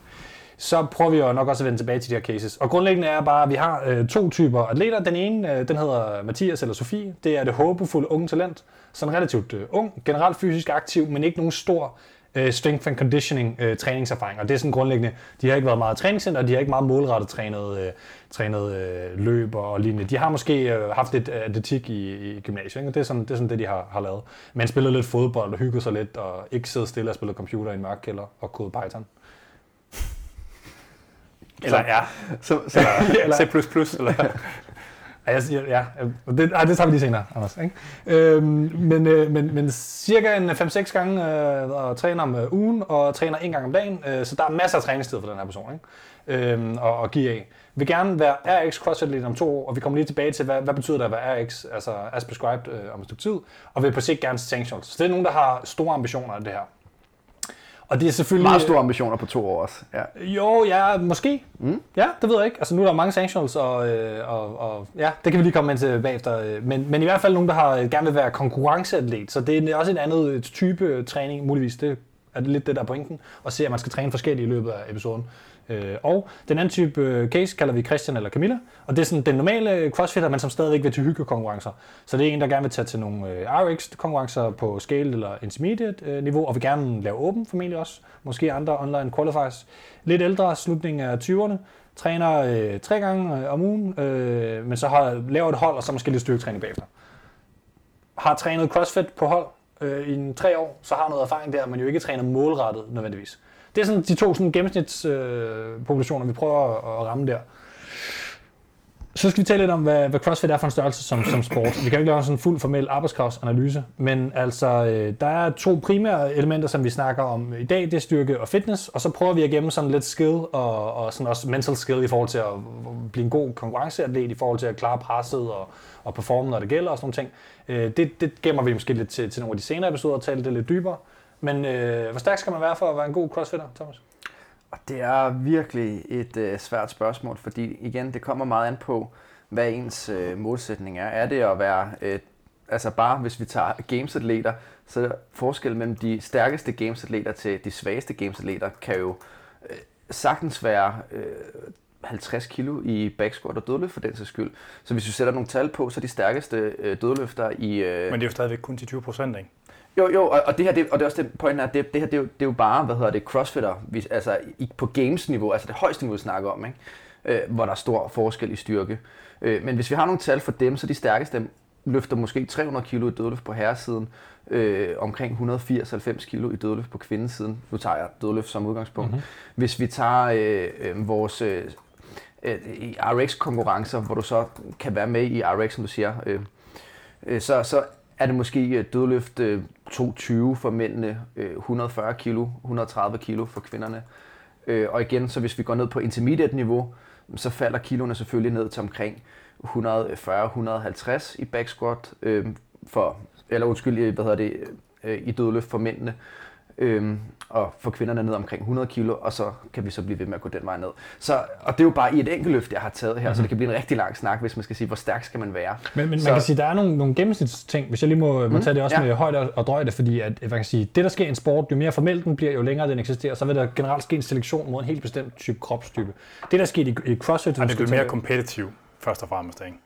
Så prøver vi jo nok også at vende tilbage til de her cases. Og grundlæggende er bare, at vi har øh, to typer atleter. Den ene, øh, den hedder Mathias eller Sofie. Det er det håbefulde unge talent. Sådan relativt øh, ung, generelt fysisk aktiv, men ikke nogen stor øh, strength and conditioning øh, træningserfaring. Og det er sådan grundlæggende, de har ikke været meget træningscenter, de har ikke meget målrettet trænet, øh, trænet øh, løb og lignende. De har måske øh, haft lidt atletik i, i gymnasiet, ikke? og det er, sådan, det er sådan det, de har, har lavet. Men spillet lidt fodbold og hygget sig lidt, og ikke siddet stille og spillet computer i en mørk kælder og kodet Python. Eller ja, Så, så, Eller- C++, eller... Ja, jeg siger, ja. Øh, det, ej, det tager vi lige senere, Anders. Ikke? Øhm, men, øh, men, men cirka en 5-6 gange øh, og træner om øh, ugen, og træner en gang om dagen. Øh, så der er masser af træningstid for den her person ikke? Øhm, og, og give af. Vil gerne være RX CrossFit lidt om to år, og vi kommer lige tilbage til, hvad, hvad betyder det at være RX, altså as prescribed øh, om et stykke tid, og vil på sigt gerne sanctions. Så det er nogen, der har store ambitioner af det her. Og det er selvfølgelig... meget store ambitioner på to år også. Ja. Jo, ja, måske. Mm. Ja, det ved jeg ikke. Altså nu er der mange sanctionals, og, øh, og, og ja, det kan vi lige komme ind til bagefter. øh, Men, men i hvert fald nogen, der har, øh, gerne vil være konkurrenceatlet. Så det er også en andet øh, type træning, muligvis. Det er lidt det, der er pointen. Og se, at man skal træne forskellige i løbet af episoden. Øh, og den anden type øh, case kalder vi Christian eller Camilla. Og det er sådan den normale crossfitter, men som stadigvæk vil til hyggekonkurrencer. Så det er en, der gerne vil tage til nogle øh, RX-konkurrencer på scale eller intermediate-niveau, øh, og vil gerne lave åben formentlig også. Måske andre online qualifiers. Lidt ældre, slutningen af 20'erne. Træner øh, tre gange øh, om ugen, øh, men så har lavet et hold, og så måske lidt styrketræning bagefter. Har trænet CrossFit på hold øh, i en tre år, så har noget erfaring der, men jo ikke træner målrettet nødvendigvis. Det er sådan de to sådan gennemsnitspopulationer, øh, vi prøver at, at ramme der. Så skal vi tale lidt om, hvad, hvad CrossFit er for en størrelse som, som sport. Vi kan jo ikke lave sådan en fuld formel arbejdskraftsanalyse, men altså, øh, der er to primære elementer, som vi snakker om i dag. Det er styrke og fitness, og så prøver vi at gemme sådan lidt skill og, og sådan også mental skill i forhold til at blive en god konkurrenceatlet, i forhold til at klare presset og, og performe, når det gælder og sådan nogle ting. Øh, det, det gemmer vi måske lidt til, til nogle af de senere episoder og tale det lidt dybere. Men øh, hvor stærk skal man være for at være en god crossfitter, Thomas? Og det er virkelig et øh, svært spørgsmål, fordi igen, det kommer meget an på, hvad ens øh, målsætning er. Er det at være, øh, altså bare hvis vi tager gamesatleter, så er forskellen mellem de stærkeste gamesatleter til de svageste gamesatleter kan jo øh, sagtens være øh, 50 kilo i back squat og dødløft for den sags skyld. Så hvis vi sætter nogle tal på, så er de stærkeste øh, dødløfter i... Øh, Men det er jo stadigvæk kun til 20 procent, ikke? Jo, jo, og, og det her, det, og det er også det pointen er, det, det her, det er, jo, det er jo bare, hvad hedder det, crossfitter, vi, altså i, på games-niveau, altså det højeste niveau, vi snakker om, ikke? Øh, hvor der er stor forskel i styrke. Øh, men hvis vi har nogle tal for dem, så de stærkeste dem løfter måske 300 kilo i dødløft på herresiden, øh, omkring 180-90 kilo i dødløft på kvindesiden. Nu tager jeg dødløft som udgangspunkt. Mm-hmm. Hvis vi tager øh, øh, vores øh, øh, RX-konkurrencer, hvor du så kan være med i RX, som du siger, øh, øh, så, så er det måske øh, dødløft øh, 220 for mændene, øh, 140 kilo, 130 kilo for kvinderne. Og igen, så hvis vi går ned på intermediate niveau, så falder kiloene selvfølgelig ned til omkring 140-150 i back squat, øh, for, eller undskyld, hvad hedder det, øh, i dødløft for mændene. Øhm, og for kvinderne ned omkring 100 kilo, og så kan vi så blive ved med at gå den vej ned. Så, og det er jo bare i et enkelt løft, jeg har taget her, mm-hmm. så det kan blive en rigtig lang snak, hvis man skal sige, hvor stærk skal man være. Men, men så, man kan sige, der er nogle, nogle gennemsnitsting, hvis jeg lige må, må tage det også ja. med højde og, drøjde, fordi at, man kan sige, det der sker i en sport, jo mere formelt den bliver, jo længere den eksisterer, så vil der generelt ske en selektion mod en helt bestemt type kropstype. Det der sker i, i CrossFit, Og det skal er mere tage- kompetitiv, først og fremmest, ikke?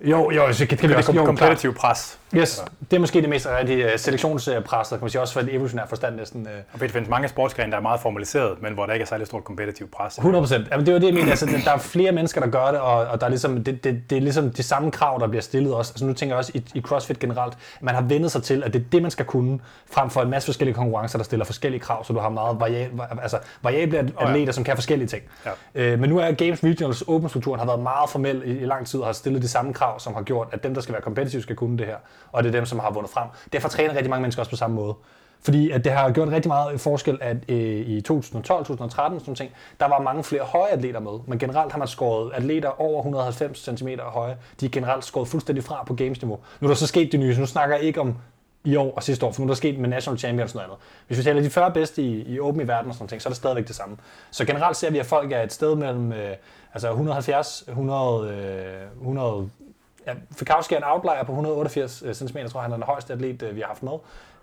Jo, jo, så kan, kan vi også jo, klart. kompetitiv pres. Yes, det er måske det mest rigtige uh, selektionspres, der kan man sige også for et evolutionær forstand næsten. Uh, Og det findes mange sportsgrene, der er meget formaliseret, men hvor der ikke er særlig stort kompetitiv pres. 100 procent. Jamen, det var det, jeg mener. Altså, der er flere mennesker, der gør det, og, og der er ligesom, det, det, det, er ligesom de samme krav, der bliver stillet også. Altså, nu tænker jeg også i, i CrossFit generelt, man har vendet sig til, at det er det, man skal kunne, frem for en masse forskellige konkurrencer, der stiller forskellige krav, så du har meget variable, altså, variable atleter, som kan forskellige ting. Ja. Øh, men nu er Games Regionals åben-strukturen har været meget formel i, i lang tid, og har stillet de samme krav, som har gjort, at dem, der skal være kompetitive, skal kunne det her. Og det er dem, som har vundet frem. Derfor træner rigtig mange mennesker også på samme måde. Fordi at det har gjort rigtig meget forskel, at øh, i 2012, 2013, sådan ting, der var mange flere høje atleter med. Men generelt har man skåret atleter over 190 cm høje. De er generelt skåret fuldstændig fra på gamesniveau. Nu er der så sket det nye, så nu snakker jeg ikke om i år og sidste år, for nu er der sket med National Champions og noget andet. Hvis vi taler de 40 bedste i, i Open i verden og sådan ting, så er det stadigvæk det samme. Så generelt ser vi, at folk er et sted mellem øh, altså 170, 100, øh, 100 ja, Fikowski er en outlier på 188 cm, tror jeg, han er den højeste atlet, øh, vi har haft med.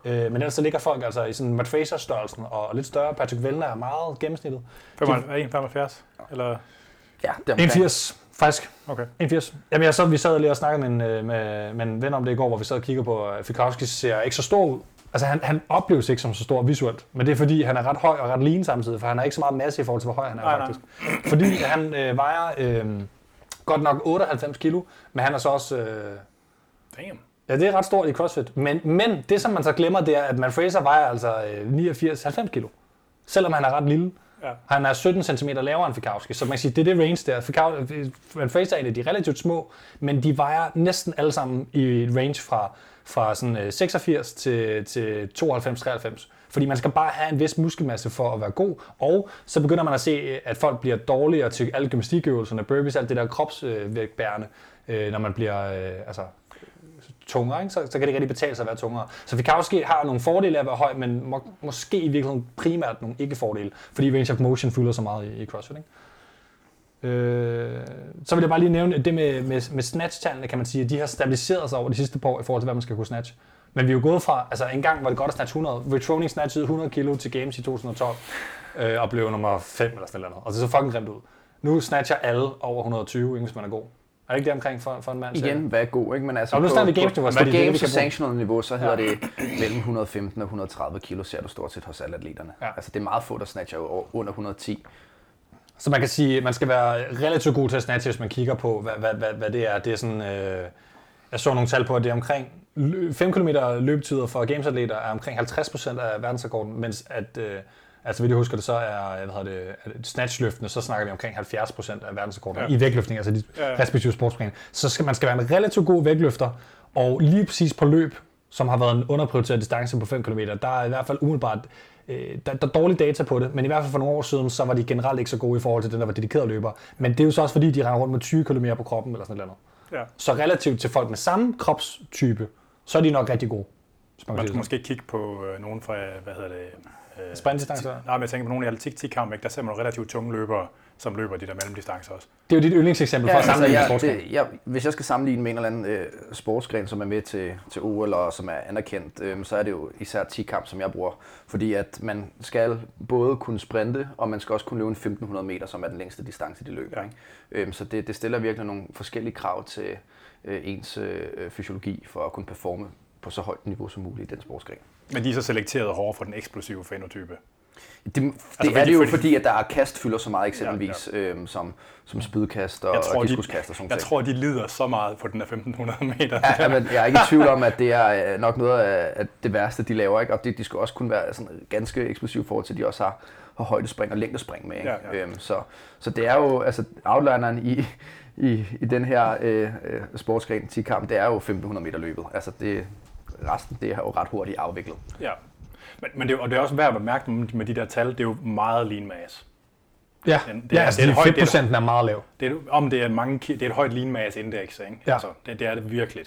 Øh, men ellers så ligger folk altså i sådan Matt Fraser-størrelsen og lidt større. Patrick Vellner er meget gennemsnittet. 75? Eller? Ja, det er omkring. 81, faktisk. Okay. 81. Jamen, jeg så, vi sad lige og snakkede med en, øh, med, med en ven om det i går, hvor vi sad og kiggede på, at Fikowski ser ikke så stor ud. Altså, han, han opleves ikke som så stor visuelt, men det er fordi, han er ret høj og ret lean samtidig, for han har ikke så meget masse i forhold til, hvor høj han er Nej, nej. faktisk. Fordi han øh, vejer øh, godt nok 98 kilo, men han er så også... Øh, Damn. Ja, det er ret stort i CrossFit. Men, men det, som man så glemmer, det er, at man Fraser vejer altså øh, 89-90 kilo. Selvom han er ret lille. Ja. Han er 17 cm lavere end Fikowski, så man kan sige, det er det range der. Fikowski, Man Fraser er en af de relativt små, men de vejer næsten alle sammen i et range fra, fra sådan øh, 86 til, til 92-93. Fordi man skal bare have en vis muskelmasse for at være god, og så begynder man at se, at folk bliver dårligere til alle gymnastikøvelserne, burpees, alt det der kropsvægtbærende, øh, når man bliver øh, altså, tungere, ikke? Så, så kan det ikke rigtig betale sig at være tungere. Så Fikowski har nogle fordele af at være høj, men må, måske i virkeligheden primært nogle ikke-fordele, fordi range of motion fylder så meget i, i CrossFit. Ikke? Øh, så vil jeg bare lige nævne, at det med, med, med snatch-tallene, kan man sige, at de har stabiliseret sig over de sidste par år i forhold til, hvad man skal kunne snatch. Men vi er jo gået fra, altså engang var det godt at snatch 100, Retroning snatchede 100 kilo til Games i 2012, øh, og blev nummer 5 eller sådan noget. Og det så fucking grimt ud. Nu snatcher alle over 120, ikke, hvis man er god. Er det ikke det omkring for, for en mand? Igen, hvad er god, ikke? Men altså Og nu snakker vi games niveau, på, på games og sanctional niveau, så hedder det mellem 115 og 130 kilo, ser du stort set hos alle atleterne. Ja. Altså det er meget få, der snatcher under 110. Så man kan sige, at man skal være relativt god til at snatche, hvis man kigger på, hvad, hvad, hvad, hvad det er. Det er sådan, øh, jeg så nogle tal på, at det er omkring 5 km løbetider for gamesatleter er omkring 50% af verdensrekorden, mens at, øh, altså hvis jeg husker det, så er hvad hedder det, at snatchløftene, så snakker vi omkring 70% af verdensrekorden Ja. i vægtløftning, altså de Ja, ja. respektive sportsgrene. Så skal man skal være en relativt god vægtløfter, og lige præcis på løb, som har været en underprioriteret distance på 5 km, der er i hvert fald umiddelbart øh, der, der er dårlige data på det, men i hvert fald for nogle år siden, så var de generelt ikke så gode i forhold til den, der var dedikeret løber. Men det er jo så også fordi, de render rundt med 20 km på kroppen eller sådan noget. Ja. Så relativt til folk med samme kropstype, så er de nok rigtig gode. Man skulle sige måske kigge på øh, nogen fra, hvad hedder det? Øh, det. Sprintdistance. Nej, men jeg tænker på nogle i atletik ikke? der ser man nogle relativt tunge løbere, som løber de der mellemdistancer også. Det er jo dit yndlingseksempel for at sammenligne jeg, sportsgren. det, jeg, hvis jeg skal sammenligne med en eller anden øh, sportsgren, som er med til, til OL og som er anerkendt, øh, så er det jo især 10-kamp, som jeg bruger. Fordi at man skal både kunne sprinte, og man skal også kunne løbe en 1500 meter, som er den længste distance, de løber. Ja. Ikke? Øh, så det, det stiller virkelig nogle forskellige krav til øh, ens øh, fysiologi for at kunne performe på så højt niveau som muligt i den sportsgren. Men de er så selekteret hårdere for den eksplosive fenotype. Det, det fordi- er det jo fordi- fordi, at der er kast fylder så meget eksempelvis, ja, ja. Øhm, som, som spydkast og, Jeg tror, og diskuskast og sådan jeg ting. tror, de lider så meget på den der 1500 meter. Ja, ja, men jeg er ikke i tvivl om, at det er øh, nok noget af af det værste, de laver. Ikke? Og det, de skal også kunne være sådan ganske eksplosive i forhold til, at de også har, har højdespring og længdespring med. Ikke? Ja, ja. Øhm, så, så det er jo, altså outlineren i, i, i den her øh, øh, sportsgren 10 kamp, det er jo 1500 meter løbet. Altså det, resten, det er jo ret hurtigt afviklet. Ja. Men, men det, er- og det er også værd at bemærke med, med de der tal, det er jo meget lean mass. Ja, Den- det ja er- altså det er det et højt- det er- fedtprocenten er meget lav. Det er, om det er, mange, det er et højt lean mass index, ikke? Ja. Altså, det, det er det virkelig.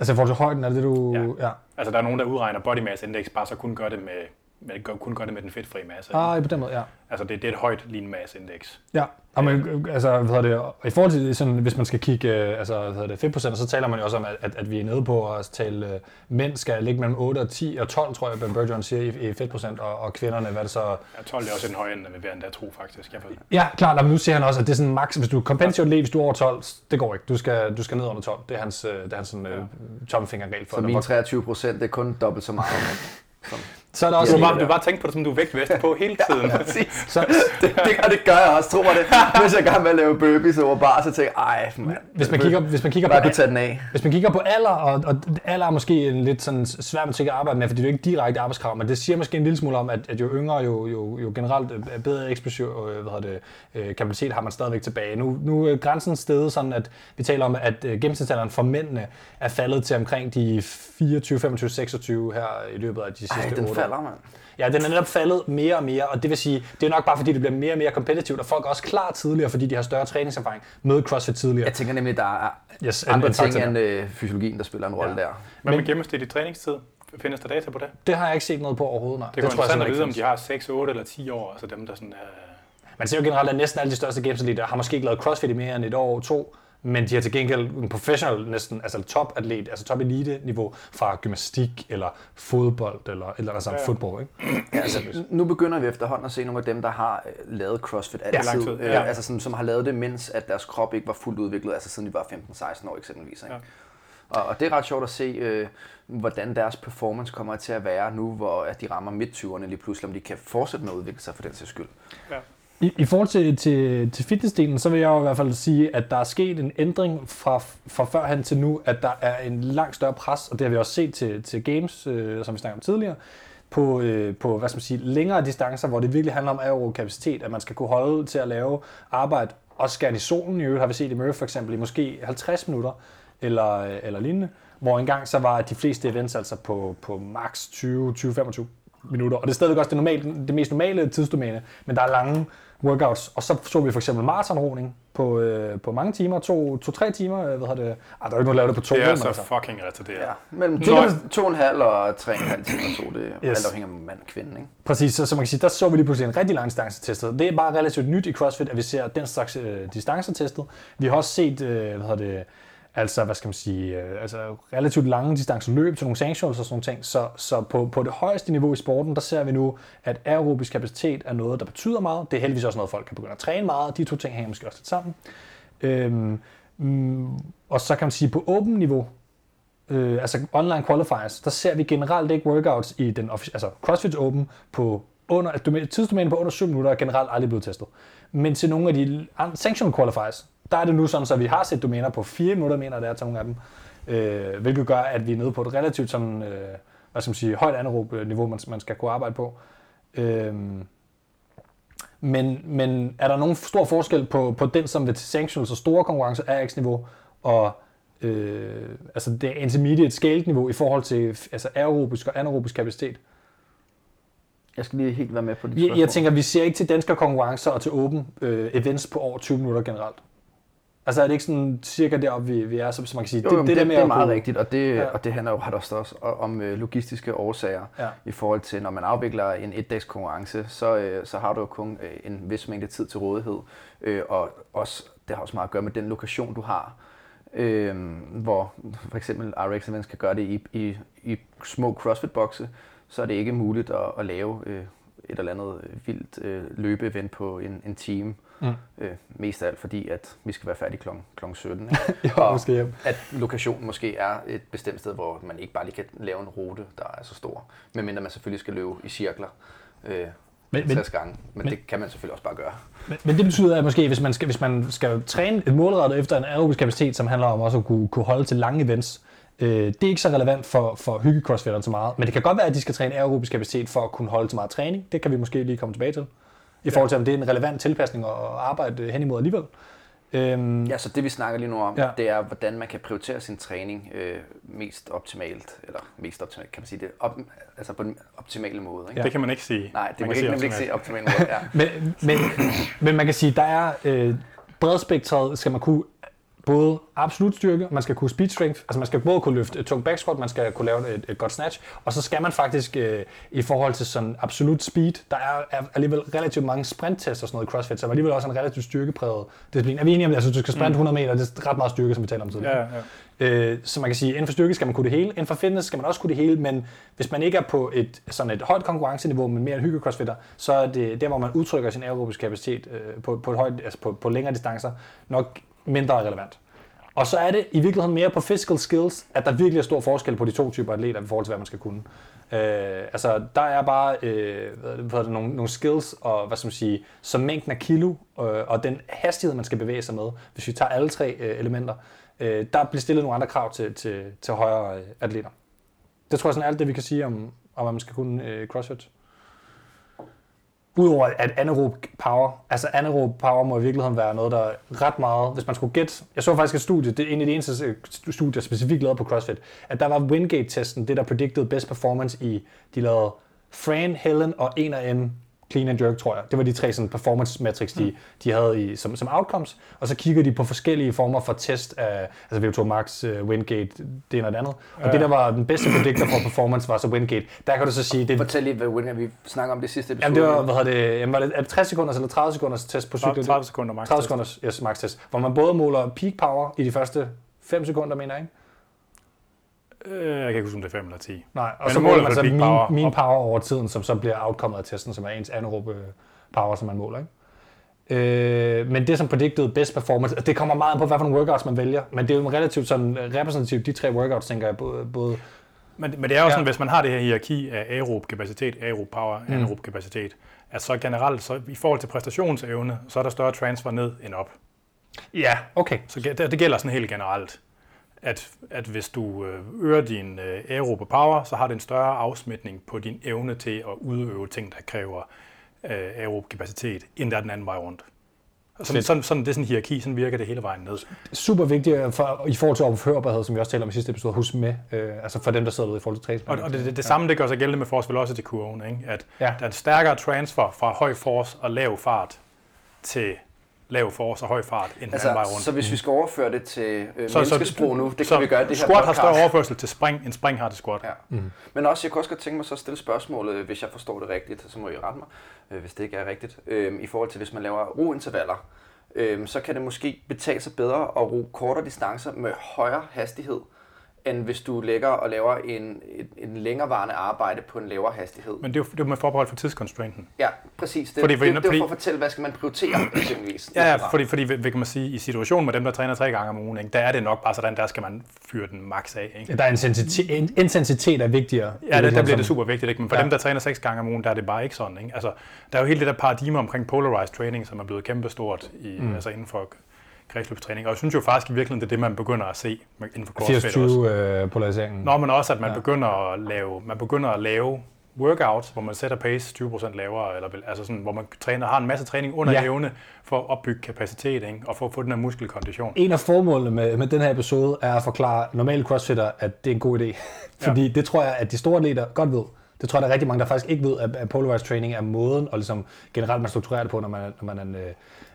Altså i forhold til højden, er det du... Ja. ja. Altså, der er nogen, der udregner body mass index, bare så kun gør det med, gør, kun gør det med den fedtfri masse. Ah, på den måde, ja. Altså det, det er et højt lean mass index. Ja, og man, altså, hvad hedder det, i forhold til sådan, hvis man skal kigge øh, altså, hvad hedder det, fedtprocent, så taler man jo også om, at, at, vi er nede på at tale, øh, mænd skal ligge mellem 8 og 10 og 12, tror jeg, Ben Bergeron siger i, i fedtprocent, og, og kvinderne, hvad er det så? Ja, 12 er også en høj ende, vil jeg endda tro faktisk. Jeg vil, Ja, klart, men nu siger han også, at det er sådan max, hvis du er competitive atlet, hvis du er over 12, det går ikke, du skal, du skal ned under 12, det er hans, øh, det er hans sådan, øh, tommelfingerregel for Så dig. min Hvor- 23 procent, det er kun dobbelt så meget. Som, Så er der også har bare, du bare tænkt på det, som du er vægtvest på hele tiden. præcis. så, Det, det, og det gør jeg også, tror jeg det. Hvis jeg er med at lave burpees over bar, så tænker jeg, ej, man, hvis man kigger, hvis man kigger på bare tage den af. Hvis man kigger på alder, og, og alder er måske en lidt sådan svær matematik at arbejde med, fordi det er jo ikke direkte arbejdskrav, men det siger måske en lille smule om, at, at jo yngre, jo, jo, jo generelt er bedre eksplosiv øh, hvad hedder det, øh, kapacitet har man stadigvæk tilbage. Nu, nu er grænsen stedet sådan, at vi taler om, at øh, gennemsnitsalderen for mændene er faldet til omkring de 24, 25, 26 her i løbet af de sidste Ej, otte den år. Falder, mand. Ja, den er netop faldet mere og mere, og det vil sige, det er nok bare fordi, det bliver mere og mere kompetitivt, og folk er også klar tidligere, fordi de har større træningserfaring med CrossFit tidligere. Jeg tænker nemlig, der er Yes, en- andre en ting der. end øh, fysiologien, der spiller en rolle Ja. der. Hvad med gennemsnitlig træningstid? Findes der data på det? Det har jeg ikke set noget på overhovedet, nej. Det, det kunne jeg interessant at vide, om de har 6, 8 eller 10 år, altså dem, der sådan er... Man ser jo generelt, at næsten alle de største gameseliter har måske ikke lavet crossfit i mere end et år, to, men de har til gengæld en professional, næsten, altså topatlet, altså top elite niveau fra gymnastik eller fodbold eller eller altså Ja, ja. fodbold, ikke? Ja, altså, nu begynder vi efterhånden at se nogle af dem, der har øh, lavet CrossFit altid. tid, øh, ja. Altså som, som har lavet det, mens at deres krop ikke var fuldt udviklet, altså siden de var 15-16 år eksempelvis. Ikke? Ja. Og, og det er ret sjovt at se, øh, hvordan deres performance kommer til at være nu, hvor at de rammer midt-20'erne lige pludselig, om de kan fortsætte med at udvikle sig for den sags skyld. Ja. I, I forhold til, til, til fitnessdelen, så vil jeg jo i hvert fald sige, at der er sket en ændring fra, fra førhen til nu, at der er en langt større pres, og det har vi også set til, til games, øh, som vi snakkede om tidligere, på, øh, på hvad skal man sige, længere distancer, hvor det virkelig handler om aerokapacitet, at man skal kunne holde til at lave arbejde, også gerne i solen i øvrigt, har vi set i Murph for eksempel, i måske 50 minutter, eller, eller lignende, hvor engang så var de fleste events altså på, på maks 20-25 minutter, og det er stadigvæk også det, normale, det mest normale tidsdomæne, men der er lange workouts, og så så vi for eksempel maratonroning på, øh, på mange timer, to, to, tre timer, øh, hvad hedder det, ah, der er jo ikke noget at lave det på to, Det er men så altså. fucking retarderet. Ja, mellem Det to, to og en halv og tre og en halv timer tog det, Yes. alt afhængig af mand og kvinde. Ikke? Præcis, så, så man kan sige, der så vi lige pludselig en rigtig lang distance testet. Det er bare relativt nyt i CrossFit, at vi ser den slags øh, distancer testet. Vi har også set, øh, hvad hedder det, altså, hvad skal man sige, øh, altså relativt lange distancer løb til nogle sanctions og sådan nogle ting. Så, så på, på det højeste niveau i sporten, der ser vi nu, at aerobisk kapacitet er noget, der betyder meget. Det er heldigvis også noget, folk kan begynde at træne meget. De to ting hænger måske også lidt sammen. Øhm, mm, og så kan man sige, på åben niveau, øh, altså online qualifiers, der ser vi generelt ikke workouts i den altså CrossFit Open på under, altså, at tidsdomæne på under 7 minutter er generelt aldrig blevet testet. Men til nogle af de an- sanctioned qualifiers, der er det nu sådan, så vi har set domæner på 4 minutter, mener det er til nogle af dem. Øh, hvilket gør, at vi er nede på et relativt sådan, øh, hvad skal man sige, højt anaerob øh, niveau, man, man skal kunne arbejde på. Øh, men, men er der nogen stor forskel på, på den, som ved sanctionals og store konkurrencer er X-niveau, og øh, altså det intermediate scaled niveau i forhold til altså aerobisk og anaerobisk kapacitet? Jeg skal lige helt være med på dit Jeg, jeg tænker, vi ser ikke til danske konkurrencer og til åben øh, events på over 20 minutter generelt. Altså er det ikke sådan cirka deroppe, vi, vi er, så, så man kan sige, Jo, det, det, det, der med det er meget kunne- rigtigt, og det, Ja. og det handler jo ret også, om øh, logistiske årsager Ja. i forhold til, når man afvikler en et-dags konkurrence, så, øh, så har du jo kun øh, en vis mængde tid til rådighed, øh, og også, det har også meget at gøre med den lokation, du har, øh, hvor for eksempel RX Events kan gøre det i, i, i små CrossFit-bokse, så er det ikke muligt at, at lave øh, et eller andet vildt øh, løbeevent på en, en time. Mm. Øh, mest af alt fordi, at vi skal være færdige kl. kl. 17. Ikke? Jo, Og måske hjem. at lokationen måske er et bestemt sted, hvor man ikke bare lige kan lave en rute, der er så stor. Medmindre man selvfølgelig skal løbe i cirkler øh, Men- men, men- 60 gange. Men, men- men, det kan man selvfølgelig også bare gøre. Men, men det betyder, at måske, hvis man skal, hvis man skal træne et målrettet efter en aerobisk kapacitet, som handler om også at kunne, kunne holde til lange events, øh, det er ikke så relevant for, for hygge så meget. Men det kan godt være, at de skal træne aerobisk kapacitet for at kunne holde til meget træning. Det kan vi måske lige komme tilbage til. I forhold til, om det er en relevant tilpasning at arbejde hen imod alligevel. Øhm, Ja, så det vi snakker lige nu om, Ja. ja. det er, hvordan man kan prioritere sin træning øh, mest optimalt, eller mest optimalt, kan man sige det, op, altså på den optimale måde. Ikke? Det kan man ikke sige. Nej, det Man må kan ikke, ikke optimalt. sige optimale måde. Ja. Men, men, men man kan sige, der er øh, bredspektret, skal man kunne både absolut styrke, man skal kunne speed strength, altså man skal både kunne løfte et tungt back squat, man skal kunne lave et, et godt snatch, og så skal man faktisk øh, i forhold til sådan absolut speed, der er, er alligevel relativt mange sprinttests og sådan noget i CrossFit, så er alligevel også en relativt styrkepræget disciplin. Er vi enige om det? Altså du skal sprinte 100 meter, det er ret meget styrke, som vi taler om tidligere. Ja, ja. Øh, så man kan sige, inden for styrke skal man kunne det hele, inden for fitness skal man også kunne det hele, men hvis man ikke er på et, sådan et højt konkurrenceniveau, men mere en hygge crossfitter, så er det der, hvor man udtrykker sin aerobisk kapacitet øh, på, på, et højt, altså på, på længere distancer, nok mindre relevant. Og så er det i virkeligheden mere på physical skills, at der virkelig er stor forskel på de to typer atleter i forhold til, hvad man skal kunne. Øh, altså, der er bare øh, hvad hedder det, nogle, nogle skills, og hvad skal man sige, som mængden af kilo, øh, og den hastighed, man skal bevæge sig med, hvis vi tager alle tre øh, elementer, øh, der bliver stillet nogle andre krav til, til, til højere øh, atleter. Det tror jeg sådan er alt det, vi kan sige om, om hvad man skal kunne øh, CrossFit. Udover at anaerob power, altså anaerob power må i virkeligheden være noget, der er ret meget, hvis man skulle gætte. Jeg så faktisk et studie, det er en af de eneste studier specifikt lavet på CrossFit, at der var Wingate-testen, det der predicted best performance i, de lavede Fran, Helen og en af M clean and jerk, tror jeg. Det var de tre sådan, performance metrics, de, de havde i, som, som outcomes. Og så kigger de på forskellige former for test af altså VO2 Max, uh, Wingate, det ene og det andet. Og ja. det, der var den bedste predictor for performance, var så Wingate. Der kan du så sige... Det, Fortæl lige, hvad Wingate, vi snakker om det sidste episode. Jamen, det var, hvad hedder det, jamen, var det, er det 60 sekunders eller 30 sekunders test på cyklen? 30 sekunder max 30 sekunders yes, max test. Hvor man både måler peak power i de første 5 sekunder, mener jeg, ikke? Øh, Jeg kan ikke huske, om det er 5 eller 10. Nej, og Men så måler man så min, power min power over tiden, som så bliver outcomet af testen, som er ens anaerobe power, som man måler. Ikke? Øh, men det som predicted best performance, det kommer meget på, nogle workouts man vælger, men det er jo relativt sådan repræsentativt, de tre workouts, tænker jeg, både, både Men, men det er jo sådan, Ja. hvis man har det her hierarki af aerob kapacitet, aerob power, Mm. anaerob kapacitet, at så generelt, så i forhold til præstationsevne, så er der større transfer ned end op. Ja, okay. Så det, det gælder sådan helt generelt, at, at hvis du øh, øger din øh, aerobe power, så har det en større afsmitning på din evne til at udøve ting, der kræver øh, aerob kapacitet, end der er den anden vej rundt. Og Sådan, sådan, sådan, det er sådan en hierarki, sådan virker det hele vejen ned. Super vigtigt for, i forhold til overførbarhed, som vi også talte om i sidste episode, husk med, øh, altså for dem, der sidder ude i forhold til Og, træningsplan. og det, det, det samme det gør sig gældende med force velocity-kurven, ikke? at Ja. der er en stærkere transfer fra høj force og lav fart til lav force og høj fart, end den Altså, anden vej rundt. så hvis vi skal overføre det til øh, menneskesprog nu, det så kan vi gøre det her Squat har større overførsel til spring, end spring har til squat. Ja. Mm. Men også, jeg kunne også godt tænke mig så at stille spørgsmålet, hvis jeg forstår det rigtigt, så må I rette mig, øh, hvis det ikke er rigtigt, øh, i forhold til hvis man laver rointervaller, øh, så kan det måske betale sig bedre at ro kortere distancer med højere hastighed, end hvis du lægger og laver en, en, en længerevarende arbejde på en lavere hastighed. Men det er jo, det er jo med forbehold for tidsconstrainten. Ja, præcis. Det, Fordi- fordi, det, det, er fordi- for at fortælle, hvad skal man prioritere, eksempelvis. Ja, ja, fordi, fordi hvad kan man sige, i situationen med dem, der træner tre gange om ugen, ikke, der er det nok bare sådan, der skal man fyre den max af. Ikke? Der er intensitet, in- intensitet er vigtigere. Ja, der, der bliver det super vigtigt, ikke? men for Ja. ja. dem, der træner seks gange om ugen, der er det bare ikke sådan. Ikke? Altså, der er jo hele det der paradigme omkring polarized training, som er blevet kæmpestort i, mm. altså inden for kredsløbstræning. Og jeg synes jo faktisk i virkeligheden, det er det, man begynder at se inden for CrossFit også. 80-20 øh, polariseringen. Nå, men også, at man, Ja. ja. begynder, at lave, man begynder at lave workouts, hvor man sætter pace 20% lavere, eller, altså sådan, hvor man træner, har en masse træning under Ja. ja. evne for at opbygge kapacitet, ikke? og for at få den her muskelkondition. En af formålene med, med den her episode er at forklare normale crossfitter, at det er en god idé. Fordi det tror jeg, at de store atleter godt ved. Det tror jeg, der er rigtig mange, der faktisk ikke ved, at, polarized training er måden, og ligesom generelt man strukturerer det på, når man, når man er en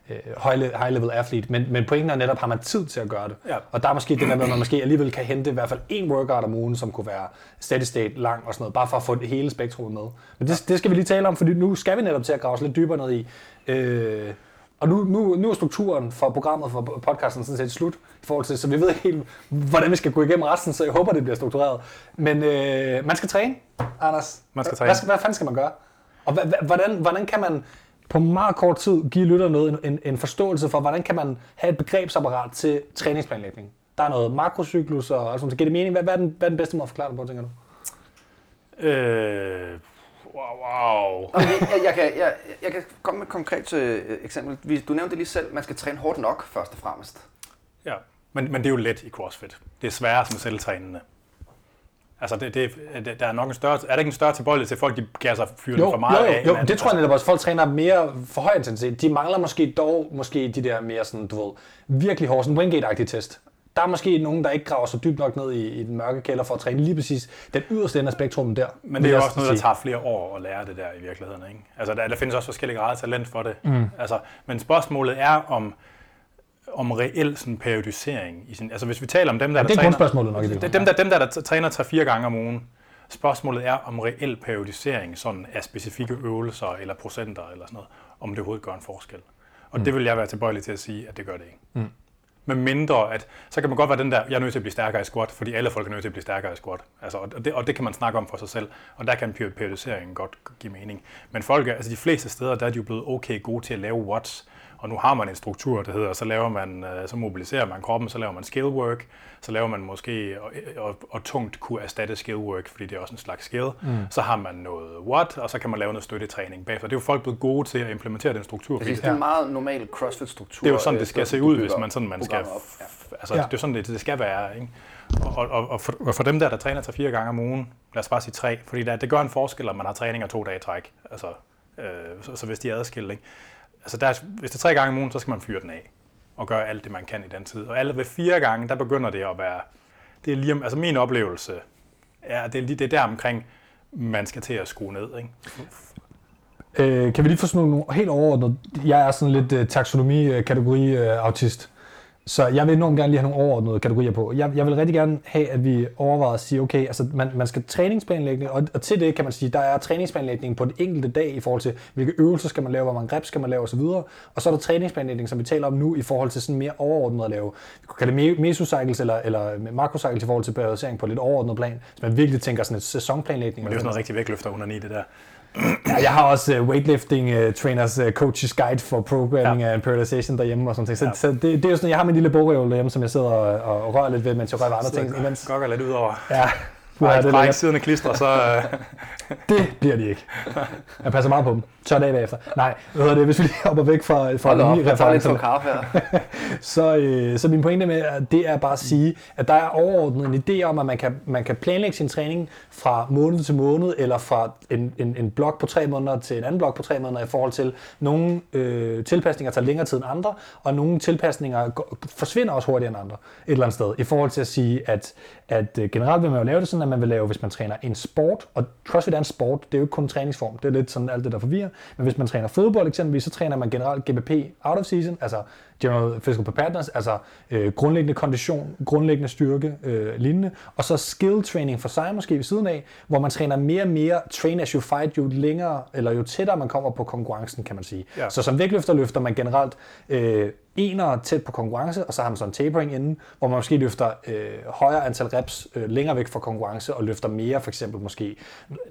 øh, øh, high, le- high level athlete. Men, men pointen er netop, har man tid til at gøre det. Ja. Og der er måske det der med, at man måske alligevel kan hente i hvert fald en workout om ugen, som kunne være steady state lang og sådan noget, bare for at få det hele spektrum med. Men det, det skal vi lige tale om, fordi nu skal vi netop til at grave os lidt dybere ned i. Øh, og nu, nu, nu er strukturen for programmet for podcasten sådan set slut, i forhold til, så vi ved ikke helt, hvordan vi skal gå igennem resten, så jeg håber, det bliver struktureret. Men øh, man skal træne, Anders. Man skal Hvad, træne. hvad, hvad fanden skal man gøre? Og hvordan, hvordan kan man på meget kort tid give lytterne noget, en, en, en forståelse for, hvordan kan man have et begrebsapparat til træningsplanlægning? Der er noget makrocyklus og sådan noget. Giver det mening? Hvad, hvad, er den, hvad er den bedste måde at forklare det på, tænker du? Øh, wow, wow. Okay, jeg, jeg, kan, jeg, jeg kan komme med et konkret øh, eksempel. Vi- Du nævnte det lige selv, man skal træne hårdt nok først og fremmest. Ja, men, men det er jo let i CrossFit. Det er sværere som selvtrænende. Altså, det, det, der er nok en større, er der ikke en større tilbøjelighed til, at folk de sig fyret Jo, for meget jo, jo, af? jo, det tror jeg netop også. Folk træner mere for høj intensitet. De mangler måske dog måske de der mere sådan, du ved, virkelig hårde, sådan Wingate-agtige test. Der er måske nogen, der ikke graver så dybt nok ned i, i den mørke kælder for at træne lige præcis den yderste ende af spektrummet der. Men det er jo også noget, der tager flere år at lære det der i virkeligheden. Ikke? Altså, der, der findes også forskellige grader af talent for det. Mm. Altså, men spørgsmålet er, om, om reel sådan periodisering. I sin, altså hvis vi taler om dem, der, det er der grundspørgsmålet nok i dem, der, dem der, der træner 3-4 gange om ugen, spørgsmålet er om reel periodisering sådan af specifikke øvelser eller procenter eller sådan noget, om det overhovedet gør en forskel. Og mm. det vil jeg være tilbøjelig til at sige, at det gør det ikke. Mm. Med mindre, at så kan man godt være den der, jeg er nødt til at blive stærkere i squat, fordi alle folk er nødt til at blive stærkere i squat. Altså, og, det, og det kan man snakke om for sig selv, og der kan periodiseringen godt give mening. Men folk, er- altså de fleste steder, der er de jo blevet okay gode til at lave watts, og nu har man en struktur, der hedder, så laver man, øh, så mobiliserer man kroppen, så laver man skill work, så laver man måske, og, og, og tungt kunne erstatte skill work, fordi det er også en slags skill. Mm. Så har man noget what, og så kan man lave noget støttetræning bagefter. Det er jo folk blevet gode til at implementere den struktur. fordi Præcis, det er en meget normal CrossFit-struktur. det er jo sådan, øh, det skal se ud, hvis man sådan, man skal... Ja. Altså, Ja. det er jo sådan, det, det skal være, ikke? Og, og, og, for, og for dem der, der træner sig fire gange om ugen, lad os bare sige tre, fordi der, det gør en forskel, om man har træninger to dage i træk. Altså, øh, så, så, hvis de er adskilt, ikke? Altså, der, hvis det er tre gange om ugen, så skal man fyre den af og gøre alt det, man kan i den tid. Og alle ved fire gange, der begynder det at være... Det er lige, altså min oplevelse er, det er, lige, det der omkring, man skal til at skrue ned, ikke? Øh, kan vi lige få sådan nogle helt overordnet? Jeg er sådan lidt øh, taxonomi-kategori-autist. Øh, øh, så jeg vil enormt gerne lige have nogle overordnede kategorier på. Jeg, jeg vil rigtig gerne have, at vi overvejer at sige, okay, altså man, man skal træningsplanlægge, og, og til det kan man sige, der er træningsplanlægning på den enkelte dag i forhold til, hvilke øvelser skal man lave, hvor mange reps skal man lave osv. Og så er der træningsplanlægning, som vi taler om nu, i forhold til sådan mere overordnet at lave. Vi kunne kalde det me- mesocycles eller, eller makrocycles i forhold til periodisering på lidt overordnet plan. Så man virkelig tænker sådan et sæsonplanlægning. Men det er jo sådan noget rigtig vægtløfter under det der. Jeg har også uh, weightlifting uh, trainers uh, coaches guide for programming Ja. and periodization derhjemme og sådan noget. Så, Ja. så det, det, er jo sådan, jeg har min lille bogreol derhjemme, som jeg sidder og, og rører lidt ved, mens jeg rører andre ting. Imens. Gokker lidt ud over. Ja, Bare, ja, det, ikke siderne klister, så... Øh, det bliver de ikke. Jeg passer meget på dem. Tør dag bagefter. Nej, hvad det, hvis vi lige hopper væk fra, fra Hold op, jeg tager lidt kaffe her. så, øh, så min pointe med det er bare at sige, at der er overordnet en idé om, at man kan, man kan planlægge sin træning fra måned til måned, eller fra en, en, en blok på tre måneder til en anden blok på tre måneder, i forhold til nogle øh, tilpasninger tager længere tid end andre, og nogle tilpasninger går, forsvinder også hurtigere end andre et eller andet sted, i forhold til at sige, at, at øh, generelt vil man jo lave det sådan, at man vil lave, hvis man træner en sport, og CrossFit er en sport, det er jo ikke kun en træningsform, det er lidt sådan alt det, der forvirrer, men hvis man træner fodbold eksempelvis, så træner man generelt GBP out of season, altså general physical preparedness, altså øh, grundlæggende kondition, grundlæggende styrke, øh, lignende, og så skill training for sig måske ved siden af, hvor man træner mere og mere train as you fight, jo længere, eller jo tættere man kommer på konkurrencen, kan man sige. Ja. Så som vægtløfter løfter man generelt øh, enere tæt på konkurrence, og så har man sådan en tapering inden, hvor man måske løfter øh, højere antal reps øh, længere væk fra konkurrence, og løfter mere for eksempel måske,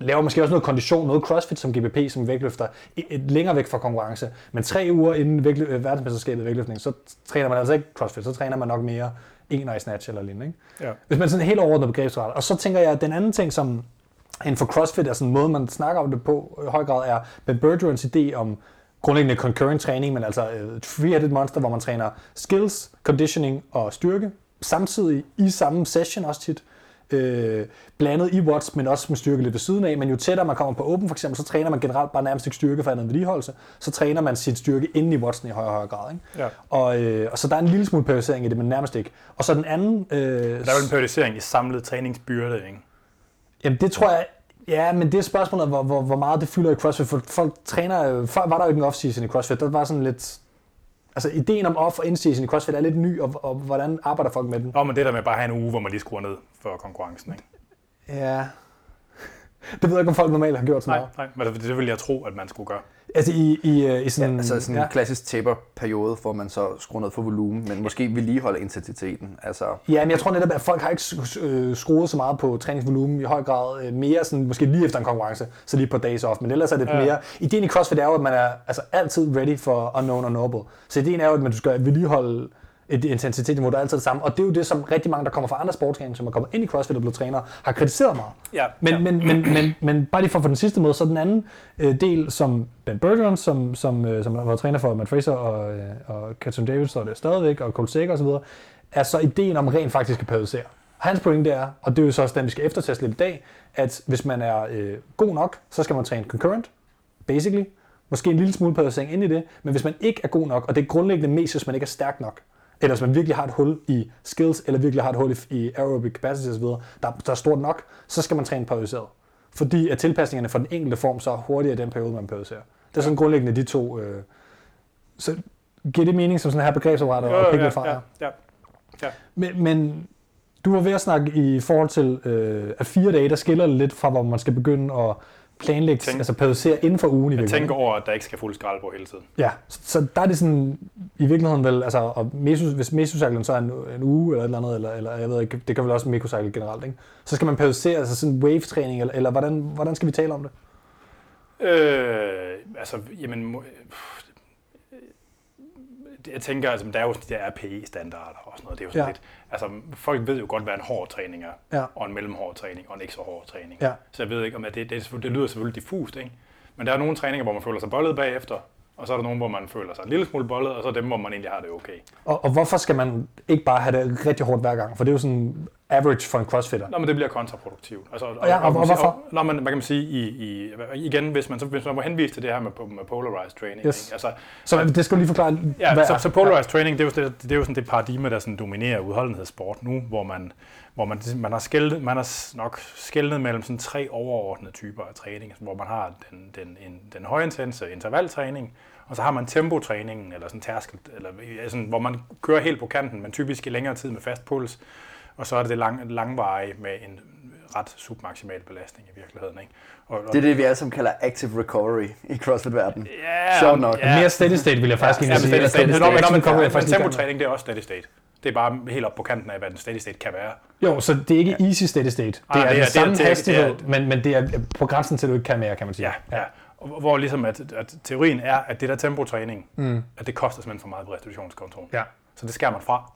laver måske også noget kondition, noget crossfit som GBP, som vægtløfter et, et længere væk fra konkurrence, men tre uger inden vægtlø- øh, verdensmesterskabet i vægtløftning, så træner man altså ikke crossfit, så træner man nok mere ener i snatch eller lignende. Ikke? ja. Hvis man sådan helt overordnet begrebsret. Og så tænker jeg, at den anden ting, som inden for CrossFit er sådan en måde, man snakker om det på i høj grad, er Ben Bergerons idé om grundlæggende concurrent træning, men altså uh, three-headed monster, hvor man træner skills, conditioning og styrke, samtidig i samme session også tit, øh, blandet i watts, men også med styrke lidt ved siden af. Men jo tættere man kommer på open for eksempel, så træner man generelt bare nærmest ikke styrke for andet vedligeholdelse. Så træner man sin styrke inde i wattsen i højere og højere grad. Ikke? Ja. Og, øh, og så der er en lille smule periodisering i det, men nærmest ikke. Og så den anden... Øh, Der er jo en periodisering i samlet træningsbyrde, ikke? Jamen det tror jeg, ja, men det er spørgsmålet, hvor, hvor, hvor meget det fylder i CrossFit, for folk træner jo, før var der jo ikke en off-season i CrossFit, der var sådan lidt, altså ideen om off- og in-season i CrossFit er lidt ny, og, og hvordan arbejder folk med den? Nå, men det der med bare at have en uge, hvor man lige skruer ned for konkurrencen, ikke? Ja, det ved jeg ikke, om folk normalt har gjort så Nej, meget. nej, men det, det vil jeg tro, at man skulle gøre. Altså i, i, øh, i sådan, Ja, altså sådan en ja. klassisk taper-periode, hvor man så skruer ned for volumen, men måske vedligeholder intensiteten. Altså, Ja, men jeg tror netop, at folk har ikke øh, skruet så meget på træningsvolumen i høj grad. Øh, mere sådan, måske lige efter en konkurrence, så lige på days off. Men ellers er det ja. mere... Ideen i CrossFit er jo, at man er altså, altid ready for unknown og noble. Så ideen er jo, at man skal vedligeholde et intensitetsniveau, der er altid det samme. Og det er jo det, som rigtig mange, der kommer fra andre sportsgrene, som er kommet ind i CrossFit og blevet trænere, har kritiseret meget. Ja, Men, ja. men, men, men, men bare lige for at få den sidste med, så den anden øh, del, som Ben Bergeron, som, som, øh, som har været træner for Matt Fraser og, øh, og Katrin Davis, og det er stadigvæk, og Cole Sager osv., er så ideen om rent faktisk at periodisere. Hans pointe er, og det er jo så også den, vi skal efterteste lidt i dag, at hvis man er øh, god nok, så skal man træne concurrent, basically. Måske en lille smule periodisering ind i det, men hvis man ikke er god nok, og det er grundlæggende mest, hvis man ikke er stærk nok, eller hvis man virkelig har et hul i skills, eller virkelig har et hul i, i aerobic capacity osv., der, der er stort nok, så skal man træne periodiseret. Fordi at tilpasningerne for den enkelte form så er hurtigere i den periode, man periodiserer. Det er sådan grundlæggende de to. Øh, så giver det mening som sådan her begrebsapparat og pikke ja, fra? ja, ja. ja. Men, men du var ved at snakke i forhold til, øh, at fire dage, der skiller det lidt fra, hvor man skal begynde at planlægge, Tænk- altså periodisere inden for ugen i virkeligheden. tænker over, at der ikke skal fuld skrald på hele tiden. Ja, så, så der er det sådan, i virkeligheden vel, altså, og mesos, hvis mesocyklen så er en, en uge eller et eller andet, eller, eller jeg ved ikke, det kan vel også mikrocykel generelt, ikke? Så skal man periodisere, altså sådan wave-træning, eller, eller hvordan, hvordan skal vi tale om det? Øh, altså, jamen, jeg tænker, altså, der er jo sådan de der RPE-standarder og sådan noget. Det er jo sådan Ja. lidt, altså, folk ved jo godt, hvad en hård træning er, Ja. og en mellemhård træning, og en ikke så hård træning. Ja. Så jeg ved ikke, om det, det, det lyder selvfølgelig diffust, ikke? Men der er nogle træninger, hvor man føler sig bollet bagefter, og så er der nogle, hvor man føler sig en lille smule bollet, og så er dem, hvor man egentlig har det okay. Og, og hvorfor skal man ikke bare have det rigtig hårdt hver gang? For det er jo sådan average for en crossfitter. Nå, men det bliver kontraproduktivt. Altså, og, ja, og- man og sige- hvorfor? Nå, men man kan sige, i, i, igen, hvis man, så, hvis man må henvise til det her med, med polarized training, Yes. ikke? Altså, Så det skal du lige forklare, Ja, hvad så, så polarized training, det er, jo, det, det er jo sådan det paradigme, der sådan dominerer udholdenhedssport nu, hvor man, hvor man, man har skældet, man har nok skældnet mellem sådan tre overordnede typer af træning, hvor man har den, den, en, den højintense intervaltræning, og så har man tempotræningen, eller sådan tærskel, eller ja, sådan, hvor man kører helt på kanten, men typisk i længere tid med fast puls, og så er det det lang, langvarige med en ret submaximal belastning i virkeligheden. Ikke? Og, og, Det er det, vi alle sammen kalder active recovery i CrossFit-verdenen. ja, Sjovt nok. Ja, Mere steady state, vil jeg faktisk Ja, men sige. steady Altså, state, det- nå, men, det- nå, men, kommer gang med. tempotræning, det er også steady state. Det er bare helt op på kanten af, hvad den steady state kan være. Jo, så det er ikke easy steady state. Det Ej, er det er- den det er- samme det er- hastighed, det er- men, men det er på grænsen til, at du ikke kan mere, kan man sige. Ja, ja. Og Hvor ligesom at, at teorien er, at det der tempotræning, mm. at det koster simpelthen for meget på restitutionskontoen. Ja. Så det skærer man fra.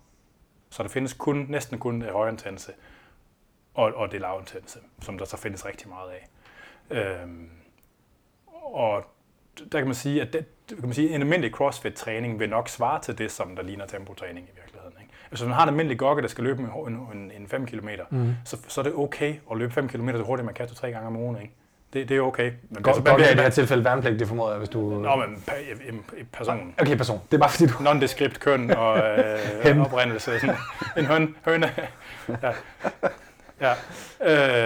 Så der findes kun, næsten kun det højintense og, og det lavintense, som der så findes rigtig meget af. Øhm, og der kan man sige, at det, kan man sige, en almindelig CrossFit-træning vil nok svare til det, som der ligner tempotræning i virkeligheden. Altså, hvis man har en almindelig gokke, der skal løbe en, en, en 5 km, mm. så, så er det okay at løbe 5 km så hurtigt, man kan to-tre gange om ugen. Ikke? Det, det er okay. Men Godt, er i det her tilfælde værnepligt, det formoder jeg, hvis du... Nå, men pe- en, en person. Okay, person. Det er bare fordi, du... Non-descript køn og øh, oprindelse. Sådan. En høn, høne. Ja. Ja.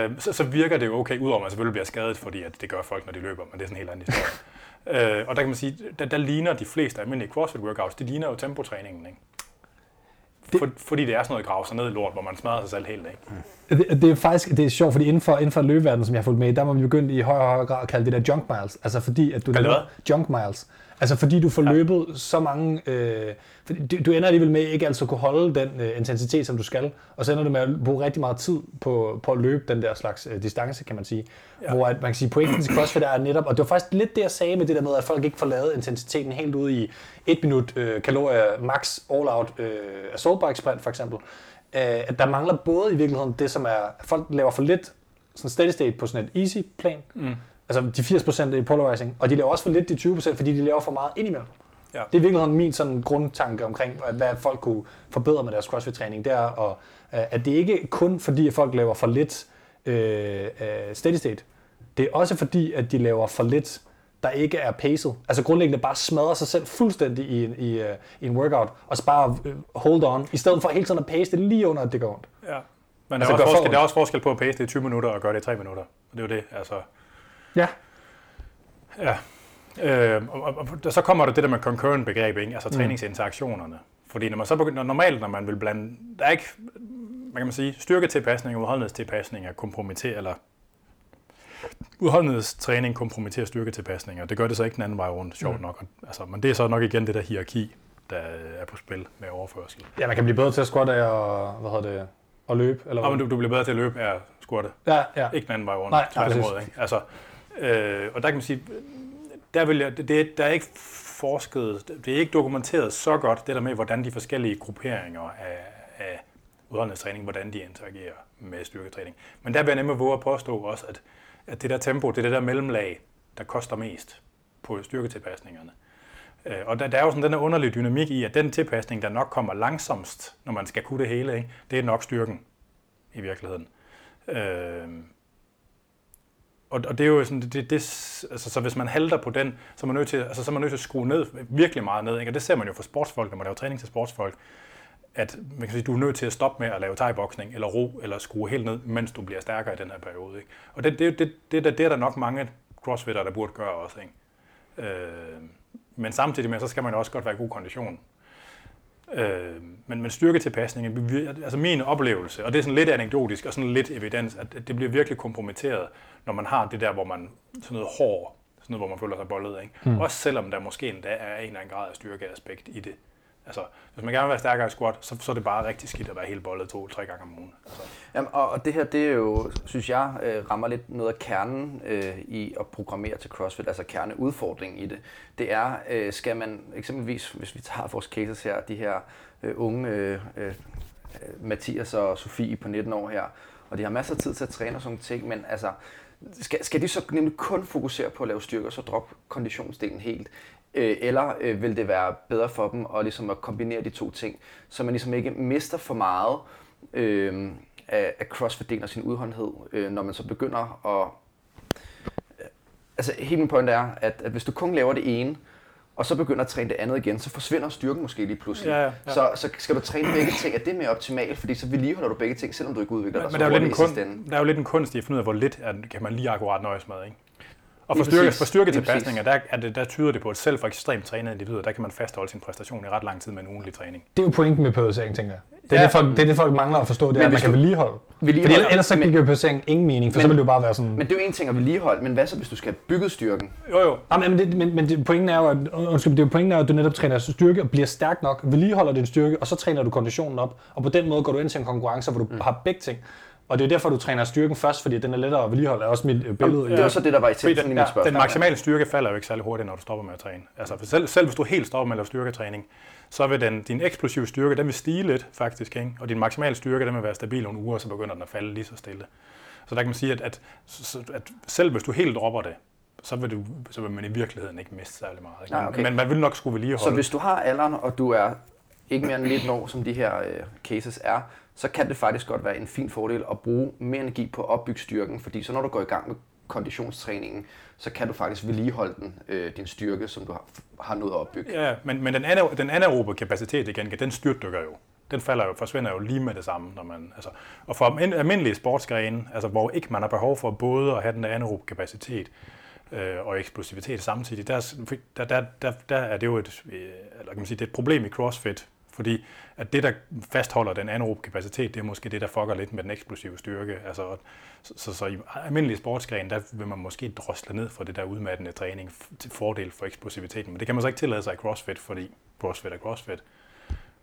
Øh, så, så, virker det jo okay, udover at man selvfølgelig bliver skadet, fordi at det gør folk, når de løber, men det er sådan en helt anden historie. øh, og der kan man sige, der, der ligner de fleste almindelige CrossFit workouts, det ligner jo tempotræningen, ikke? Det- For, fordi det er sådan noget grav sig ned i lort, hvor man smadrer sig selv helt, ikke? Det, det er faktisk det er sjovt, fordi inden for, inden for løbeverdenen, som jeg har fulgt med der var man begyndt i højere og højere grad at kalde det der junk miles. Altså fordi, at du Kalde laver hvad? junk miles. Altså fordi du får ja. løbet så mange... Øh, du, du ender alligevel med ikke altså kunne holde den øh, intensitet, som du skal. Og så ender du med at bruge rigtig meget tid på, på at løbe den der slags øh, distance, kan man sige. Ja. Hvor at, man kan sige, pointen til CrossFit er netop... Og det var faktisk lidt det, jeg sagde med det der med, at folk ikke får lavet intensiteten helt ude i et minut øh, kalorier max all-out øh, assault bike sprint for eksempel. Øh, at der mangler både i virkeligheden det, som er... Folk laver for lidt sådan steady state på sådan et easy plan. Mm. Altså de 80% i polarizing. Og de laver også for lidt de 20%, fordi de laver for meget indimellem. Ja. Det er i virkeligheden min sådan grundtanke omkring, hvad- folk kunne forbedre med deres CrossFit-træning. Det er, at, øh, at det ikke kun fordi, at folk laver for lidt øh, øh, steady state. Det er også fordi, at de laver for lidt, der ikke er paced. Altså grundlæggende bare smadrer sig selv fuldstændig i en, i, øh, i en workout, og så bare hold on, i stedet for hele tiden at pace det lige under, at det går ondt. Ja. Men der, Altså, er også for forskel, der er også forskel på at pace det i 20 minutter og gøre det i 3 minutter. Og det er jo det, altså... Ja. Ja. Øh, og, og, og, så kommer der det der med concurrent begreb, ikke? altså træningsinteraktionerne. Fordi når man så begynder, normalt, når man vil blande, der er ikke, hvad kan man sige, styrketilpasning og udholdenhedstilpasning er kompromittere, eller udholdenhedstræning kompromitterer styrketilpasninger. Det gør det så ikke den anden vej rundt, sjovt nok. Og, Altså, men det er så nok igen det der hierarki, der er på spil med overførsel. Ja, man kan blive bedre til at squatte af og, hvad hedder det, og løbe. Eller Nå, hvad? men du, du bliver bedre til at løbe af squatte. Ja, ja. Ikke den anden vej rundt. Nej, tværtimod, præcis. ikke? Altså, øh, og der kan man sige, der, vil jeg, det, det, der er ikke forsket, det er ikke dokumenteret så godt, det der med, hvordan de forskellige grupperinger af, af udholdenhedstræning, hvordan de interagerer med styrketræning. Men der vil jeg nemlig våge at påstå også, at, at det der tempo, det er det der mellemlag, der koster mest på styrketilpasningerne. Øh, og der, der er jo sådan den der underlige dynamik i, at den tilpasning, der nok kommer langsomst, når man skal kunne det hele, ikke? det er nok styrken i virkeligheden. Øh, og, og det er jo sådan, det, det, det, altså, så hvis man halter på den, så er man nødt til, altså, så er man nødt til at skrue ned, virkelig meget ned. Ikke? Og det ser man jo for sportsfolk, når man laver træning til sportsfolk, at man kan sige, du er nødt til at stoppe med at lave thai-boksning, eller ro, eller skrue helt ned, mens du bliver stærkere i den her periode. Ikke? Og det, det, det, det, det, det er der nok mange crossfitter, der burde gøre også. Ikke? Øh, Men samtidig med, så skal man jo også godt være i god kondition. Øh, men, men styrketilpasningen, altså min oplevelse, og det er sådan lidt anekdotisk og sådan lidt evidens, at det bliver virkelig kompromitteret, når man har det der, hvor man sådan noget hård, sådan noget, hvor man føler sig bollet. Ikke? Mm. Også selvom der måske endda er en eller anden grad af styrkeaspekt i det. Altså, hvis man gerne vil være stærkere i squat, så, så er det bare rigtig skidt at være helt bollet to-tre gange om ugen. Altså. Jamen, og, og det her, det er jo, synes jeg, øh, rammer lidt noget af kernen øh, i at programmere til CrossFit, altså kerneudfordringen i det. Det er, øh, skal man eksempelvis, hvis vi tager vores cases her, de her øh, unge øh, øh, Mathias og Sofie på 19 år her, og de har masser af tid til at træne og sådan ting, men altså, skal, skal de så nemlig kun fokusere på at lave styrker, så drop konditionsdelen helt? Øh, eller øh, vil det være bedre for dem at, ligesom at kombinere de to ting, så man ligesom ikke mister for meget øh, af, af crossfit og sin udholdenhed, øh, når man så begynder at... Øh, altså hele min point er, at, at hvis du kun laver det ene, og så begynder at træne det andet igen, så forsvinder styrken måske lige pludselig. Ja, ja, ja. Så, så skal du træne begge ting. Er det mere optimalt? Fordi så vedligeholder du begge ting, selvom du ikke udvikler dig men, men der, er jo lidt en kun, der er jo lidt en kunst i at finde ud af, hvor lidt er, kan man lige akkurat nøjes med. Ikke? Og for, styrke, for styrketilpasninger, der, er det, der tyder det på, at selv for ekstremt trænede individer, der kan man fastholde sin præstation i ret lang tid med en ugenlig træning. Det er jo pointen med periodisering, tænker jeg. Det er, ja, det, folk, det, er det, folk mangler at forstå, det er, at man kan vedligeholde. vedligeholde Fordi ellers så giver periodisering ingen mening, for men, så vil det jo bare være sådan... Men det er jo en ting at vedligeholde, men hvad så, hvis du skal have bygget styrken? Jo, jo. Ja, men, det, men, men det, pointen er jo, at, undskyld, det er jo pointen er, at du netop træner styrke og bliver stærk nok, vedligeholder din styrke, og så træner du konditionen op. Og på den måde går du ind til en konkurrence, hvor du mm. har begge ting. Og det er derfor, du træner styrken først, fordi den er lettere at vedligeholde, er også mit øh, billede. Ja, det er så det, der var i tænkt i mit spørgsmål. Den maksimale styrke falder jo ikke særlig hurtigt, når du stopper med at træne. Altså, for selv, selv hvis du helt stopper med at lave styrketræning, så vil den, din eksplosive styrke, den vil stige lidt faktisk, ikke? og din maksimale styrke, den vil være stabil nogle uger, så begynder den at falde lige så stille. Så der kan man sige, at, at, at selv hvis du helt dropper det, så vil, du, så vil man i virkeligheden ikke miste særlig meget. Ikke? Nej, okay. Men man vil nok skulle vedligeholde. Så hvis du har alderen, og du er ikke mere end 19 år, som de her øh, cases er, så kan det faktisk godt være en fin fordel at bruge mere energi på at opbygge styrken, fordi så når du går i gang med konditionstræningen, så kan du faktisk vedligeholde den, øh, din styrke, som du har, har nået at opbygge. Ja, men, men den, anaer- den anaerobe kapacitet igen, den styrtdykker jo. Den falder jo, forsvinder jo lige med det samme. Når man, altså, og for almindelige sportsgrene, altså, hvor ikke man har behov for både at have den anaerobe kapacitet øh, og eksplosivitet samtidig, der, der, der, der, der er det jo et, øh, eller kan man sige, det er et problem i CrossFit, fordi at det, der fastholder den anaerobe kapacitet, det er måske det, der fucker lidt med den eksplosive styrke. Altså, så, så, så i almindelig sportsgren, der vil man måske drosle ned for det der udmattende træning til fordel for eksplosiviteten. Men det kan man så ikke tillade sig i CrossFit, fordi CrossFit er CrossFit.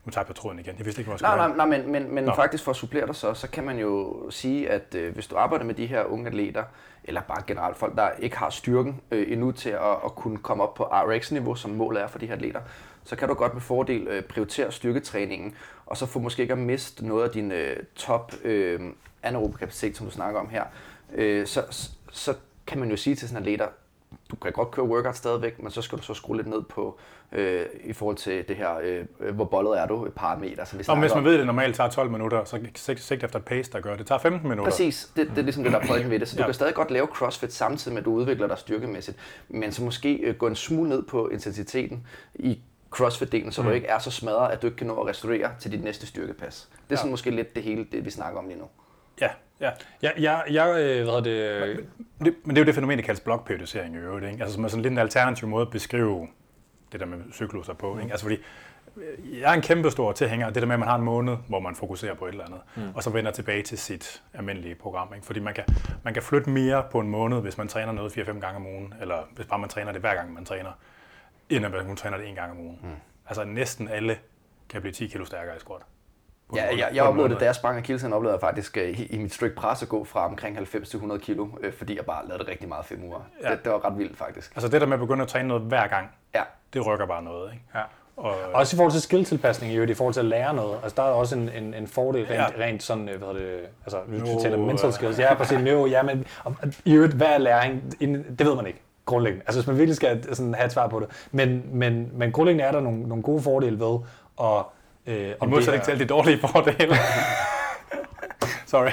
Nu tager jeg tråden igen. Jeg vidste ikke, hvor jeg nej, nej, nej, men, men, men faktisk for at supplere dig så, så kan man jo sige, at øh, hvis du arbejder med de her unge atleter, eller bare generelt folk, der ikke har styrken øh, endnu til at, at kunne komme op på RX-niveau, som målet er for de her atleter, så kan du godt med fordel øh, prioritere styrketræningen, og så få måske ikke at miste noget af din øh, top øh, anaerobe kapacitet, som du snakker om her. Øh, så, så kan man jo sige til sådan en atleter, du kan godt køre workout stadigvæk, men så skal du så skrue lidt ned på, øh, i forhold til det her, øh, hvor bollet er du, et par meter. Som vi og hvis man ved, at det normalt tager 12 minutter, så sigt efter et pace, der gør det. Det tager 15 minutter. Præcis, det, det er ligesom det, der er pointen ved det. Så du ja. kan stadig godt lave crossfit samtidig med, at du udvikler dig styrkemæssigt, men så måske øh, gå en smule ned på intensiteten i CrossFit-delen, så mm. du ikke er så smadret, at du ikke kan nå at restaurere til dit næste styrkepas. Det er ja. sådan måske lidt det hele, det vi snakker om lige nu. Ja, ja. Jeg, jeg, jeg øh, hvad det... Men, det, men det er jo det fænomen, der kaldes blokperiodisering i øvrigt. Ikke? Altså som er sådan lidt en alternativ måde at beskrive det der med cykluser på. Ikke? Altså fordi, øh, jeg er en kæmpe stor tilhænger af det der med, at man har en måned, hvor man fokuserer på et eller andet, mm. og så vender tilbage til sit almindelige program. Ikke? Fordi man kan, man kan flytte mere på en måned, hvis man træner noget 4-5 gange om ugen, eller hvis bare man træner det hver gang, man træner, end at man træner det en gang om ugen. Mm. Altså næsten alle kan blive 10 kilo stærkere i squat. Ja, jeg, jeg oplevede det, da jeg sprang af kilsen, oplevede jeg faktisk uh, i, mit strict press at gå fra omkring 90 til 100 kilo, uh, fordi jeg bare lavede det rigtig meget fem uger. Ja. Det, det, var ret vildt faktisk. Altså det der med at begynde at træne noget hver gang, ja. det rykker bare noget. Ikke? Ja. Og, også i forhold til skilltilpasning, i forhold til at lære noget. Altså, der er også en, en, en fordel rent, ja. rent sådan, hvad det, altså, nu no, taler mental skills. Ja, præcis. No, ja, men i øvrigt, hvad er læring? Det ved man ikke grundlæggende. Altså hvis man virkelig skal sådan, have et svar på det. Men, men, men grundlæggende er der nogle, nogle gode fordele ved at... Øh, I modsætning til alle de dårlige fordele. Sorry.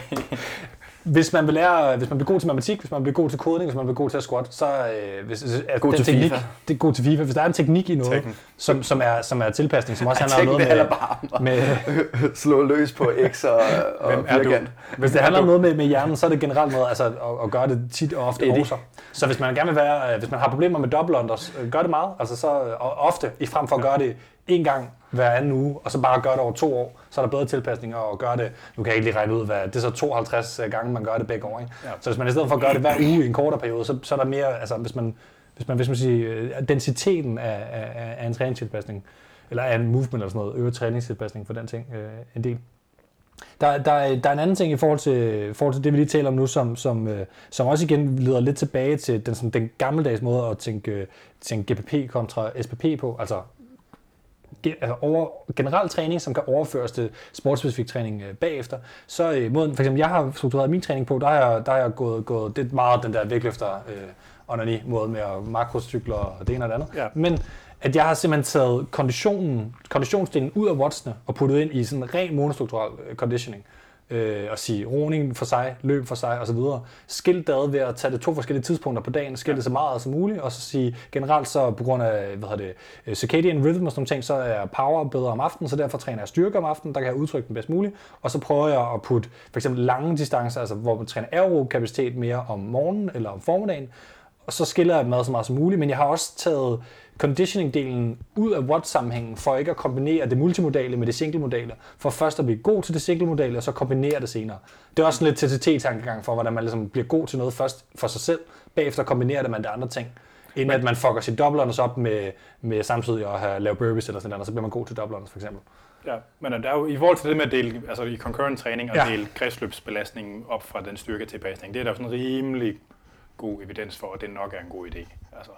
Hvis man vil lære, hvis man bliver god til matematik, hvis man bliver god til kodning, hvis man bliver god til at squat, så øh, hvis, er God til teknik, FIFA. det er god til FIFA. Hvis der er en teknik i noget, Tekken. som, som, er, som er tilpasning, som også handler om noget det med, bare med, at slå løs på X og, og Hvem er du? Hvis det handler om noget med, med hjernen, så er det generelt noget altså, at, at gøre det tit og ofte også. Så hvis man gerne vil være, øh, hvis man har problemer med double unders, øh, gør det meget, altså så og ofte, i frem for at gøre det en gang hver anden uge, og så bare gøre det over to år, så er der bedre tilpasninger og gøre det, nu kan jeg ikke lige regne ud, hvad det er så 52 gange, man gør det begge år. Ikke? Ja. Så hvis man i stedet for at gøre det hver uge i en kortere periode, så, så er der mere, altså hvis man, hvis man, hvis man siger, øh, densiteten af, af, af en træningstilpasning, eller af en movement eller sådan noget, øger træningstilpasning for den ting øh, en del. Der, der, er- der er en anden ting i forhold til, forhold til det, vi lige taler om nu, som, som, øh, som også igen leder lidt tilbage til den, sådan, den gammeldags måde at tænke, øh, tænke GPP kontra SPP på. Altså over, generel træning, som kan overføres til sportsspecifik træning øh, bagefter. Så øh, måden, for eksempel, jeg har struktureret min træning på, der har jeg, der har jeg gået, gået, det meget den der vægtløfter øh, onani måde med makrocykler og det ene og det andet. Ja. Men at jeg har simpelthen taget konditionen, konditionsdelen ud af wattsene og puttet ind i sådan en ren monostrukturel øh, conditioning. Øh, og sige roning for sig, løb for sig osv. Skilt ad ved at tage det to forskellige tidspunkter på dagen, skilte ja. så meget som muligt, og så sige generelt så på grund af hvad hedder det, øh, circadian rhythm og sådan nogle ting, så er power bedre om aftenen, så derfor træner jeg styrke om aftenen, der kan jeg udtrykke den bedst muligt, og så prøver jeg at putte for eksempel lange distancer, altså hvor man træner aerob kapacitet mere om morgenen eller om formiddagen, og så skiller jeg mad så meget som muligt, men jeg har også taget conditioning-delen ud af watt-sammenhængen, for ikke at kombinere det multimodale med det single-modale, for først at blive god til det single-modale, og så kombinere det senere. Det er også sådan lidt TTT-tankegang for, hvordan man ligesom bliver god til noget først for sig selv, bagefter kombinerer det man det andre ting, inden at man fucker sit double unders op med, med samtidig at have lavet burpees eller sådan noget, så bliver man god til double unders for eksempel. Ja, men der er jo, i forhold til det med at dele, altså i concurrent træning og Ja. dele kredsløbsbelastningen op fra den styrketilpasning, det er der jo sådan rimelig god evidens for, at det nok er en god idé. Altså,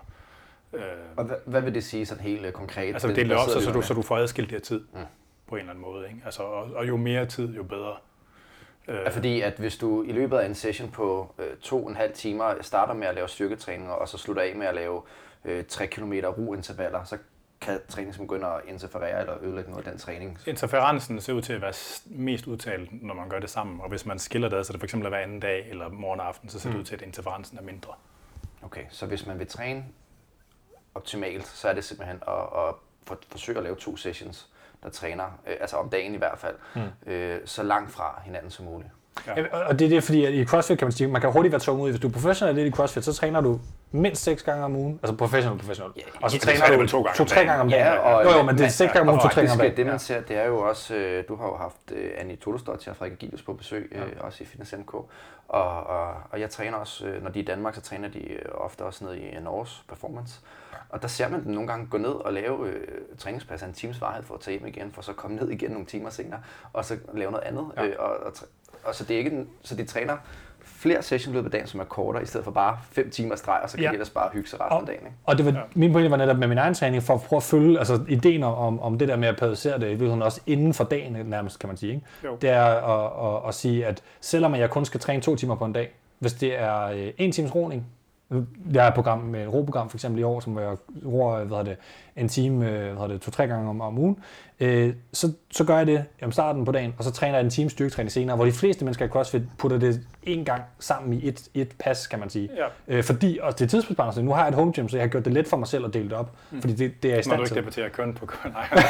øh, Og hvad, hvad vil det sige sådan helt øh, konkret? altså det der op, så, så, du, så du får adskilt det tid Mm. på en eller anden måde. Ikke? Altså, og, og jo mere tid, jo bedre. Øh, Er fordi, at hvis du i løbet af en session på øh, to og en halv timer starter med at lave styrketræning, og så slutter af med at lave øh, 3 km ro-intervaller, så kan træningen som begynde at interferere eller ødelægge noget af den træning. Interferensen ser ud til at være mest udtalt, når man gør det sammen. Og hvis man skiller det, så det fx er hver anden dag eller morgen og aften, så ser det Mm. ud til, at interferensen er mindre. Okay, så hvis man vil træne optimalt, så er det simpelthen at, at for, forsøge at lave to sessions, der træner, øh, altså om dagen i hvert fald, mm. øh, så langt fra hinanden som muligt. Ja. Ja. Og det er det, fordi at i CrossFit kan man sige, man kan hurtigt være tung ud. Hvis du er professionel lidt i CrossFit, så træner du mindst seks gange om ugen. Altså professionel, professionel. Ja, og så så træner er du vel to gange to-tre dagen. gange om dagen. Ja, og- jo, jo, men det er seks gange om ugen, og to-tre gange om dagen. det man ser, det er jo også, øh, du har jo haft øh, Annie Tolesdottir fra Gilius på besøg, øh, også i Fitness NK, og, og, og jeg træner også, øh, når de er i Danmark, så træner de øh, ofte også ned i Norges Performance. Og der ser man dem nogle gange gå ned og lave øh, træningspas af en times varighed for at tage hjem igen, for så at komme ned igen nogle timer senere, og så lave noget andet. Ja. Øh, og, og, og, så, det er ikke, så de træner flere sessions løbet af dagen, som er kortere, i stedet for bare 5 timer streg, og så kan Ja. de ellers bare hygge sig resten af dagen. Ikke? Og det var, Ja. min pointe var netop med min egen træning, for at prøve at følge altså, ideen om, om det der med at periodisere det, i virkeligheden også inden for dagen nærmest, kan man sige. Ikke? Jo. Det er at, at, at, sige, at selvom jeg kun skal træne to timer på en dag, hvis det er øh, en times roning, jeg er program med et roprogram for eksempel i år, som jeg roer hvad hedder det, en time øh, hvad det, to-tre gange om, om ugen, øh, så, så gør jeg det om starten på dagen, og så træner jeg en time styrketræning senere, hvor de fleste mennesker i CrossFit putter det en gang sammen i et, et pas, kan man sige. Ja. Øh, fordi, og det er tidsbesparelse. Nu har jeg et home gym, så jeg har gjort det let for mig selv at dele det op. Mm. Fordi det, det er i stand du ikke til. debatterer køn på køn. Nej.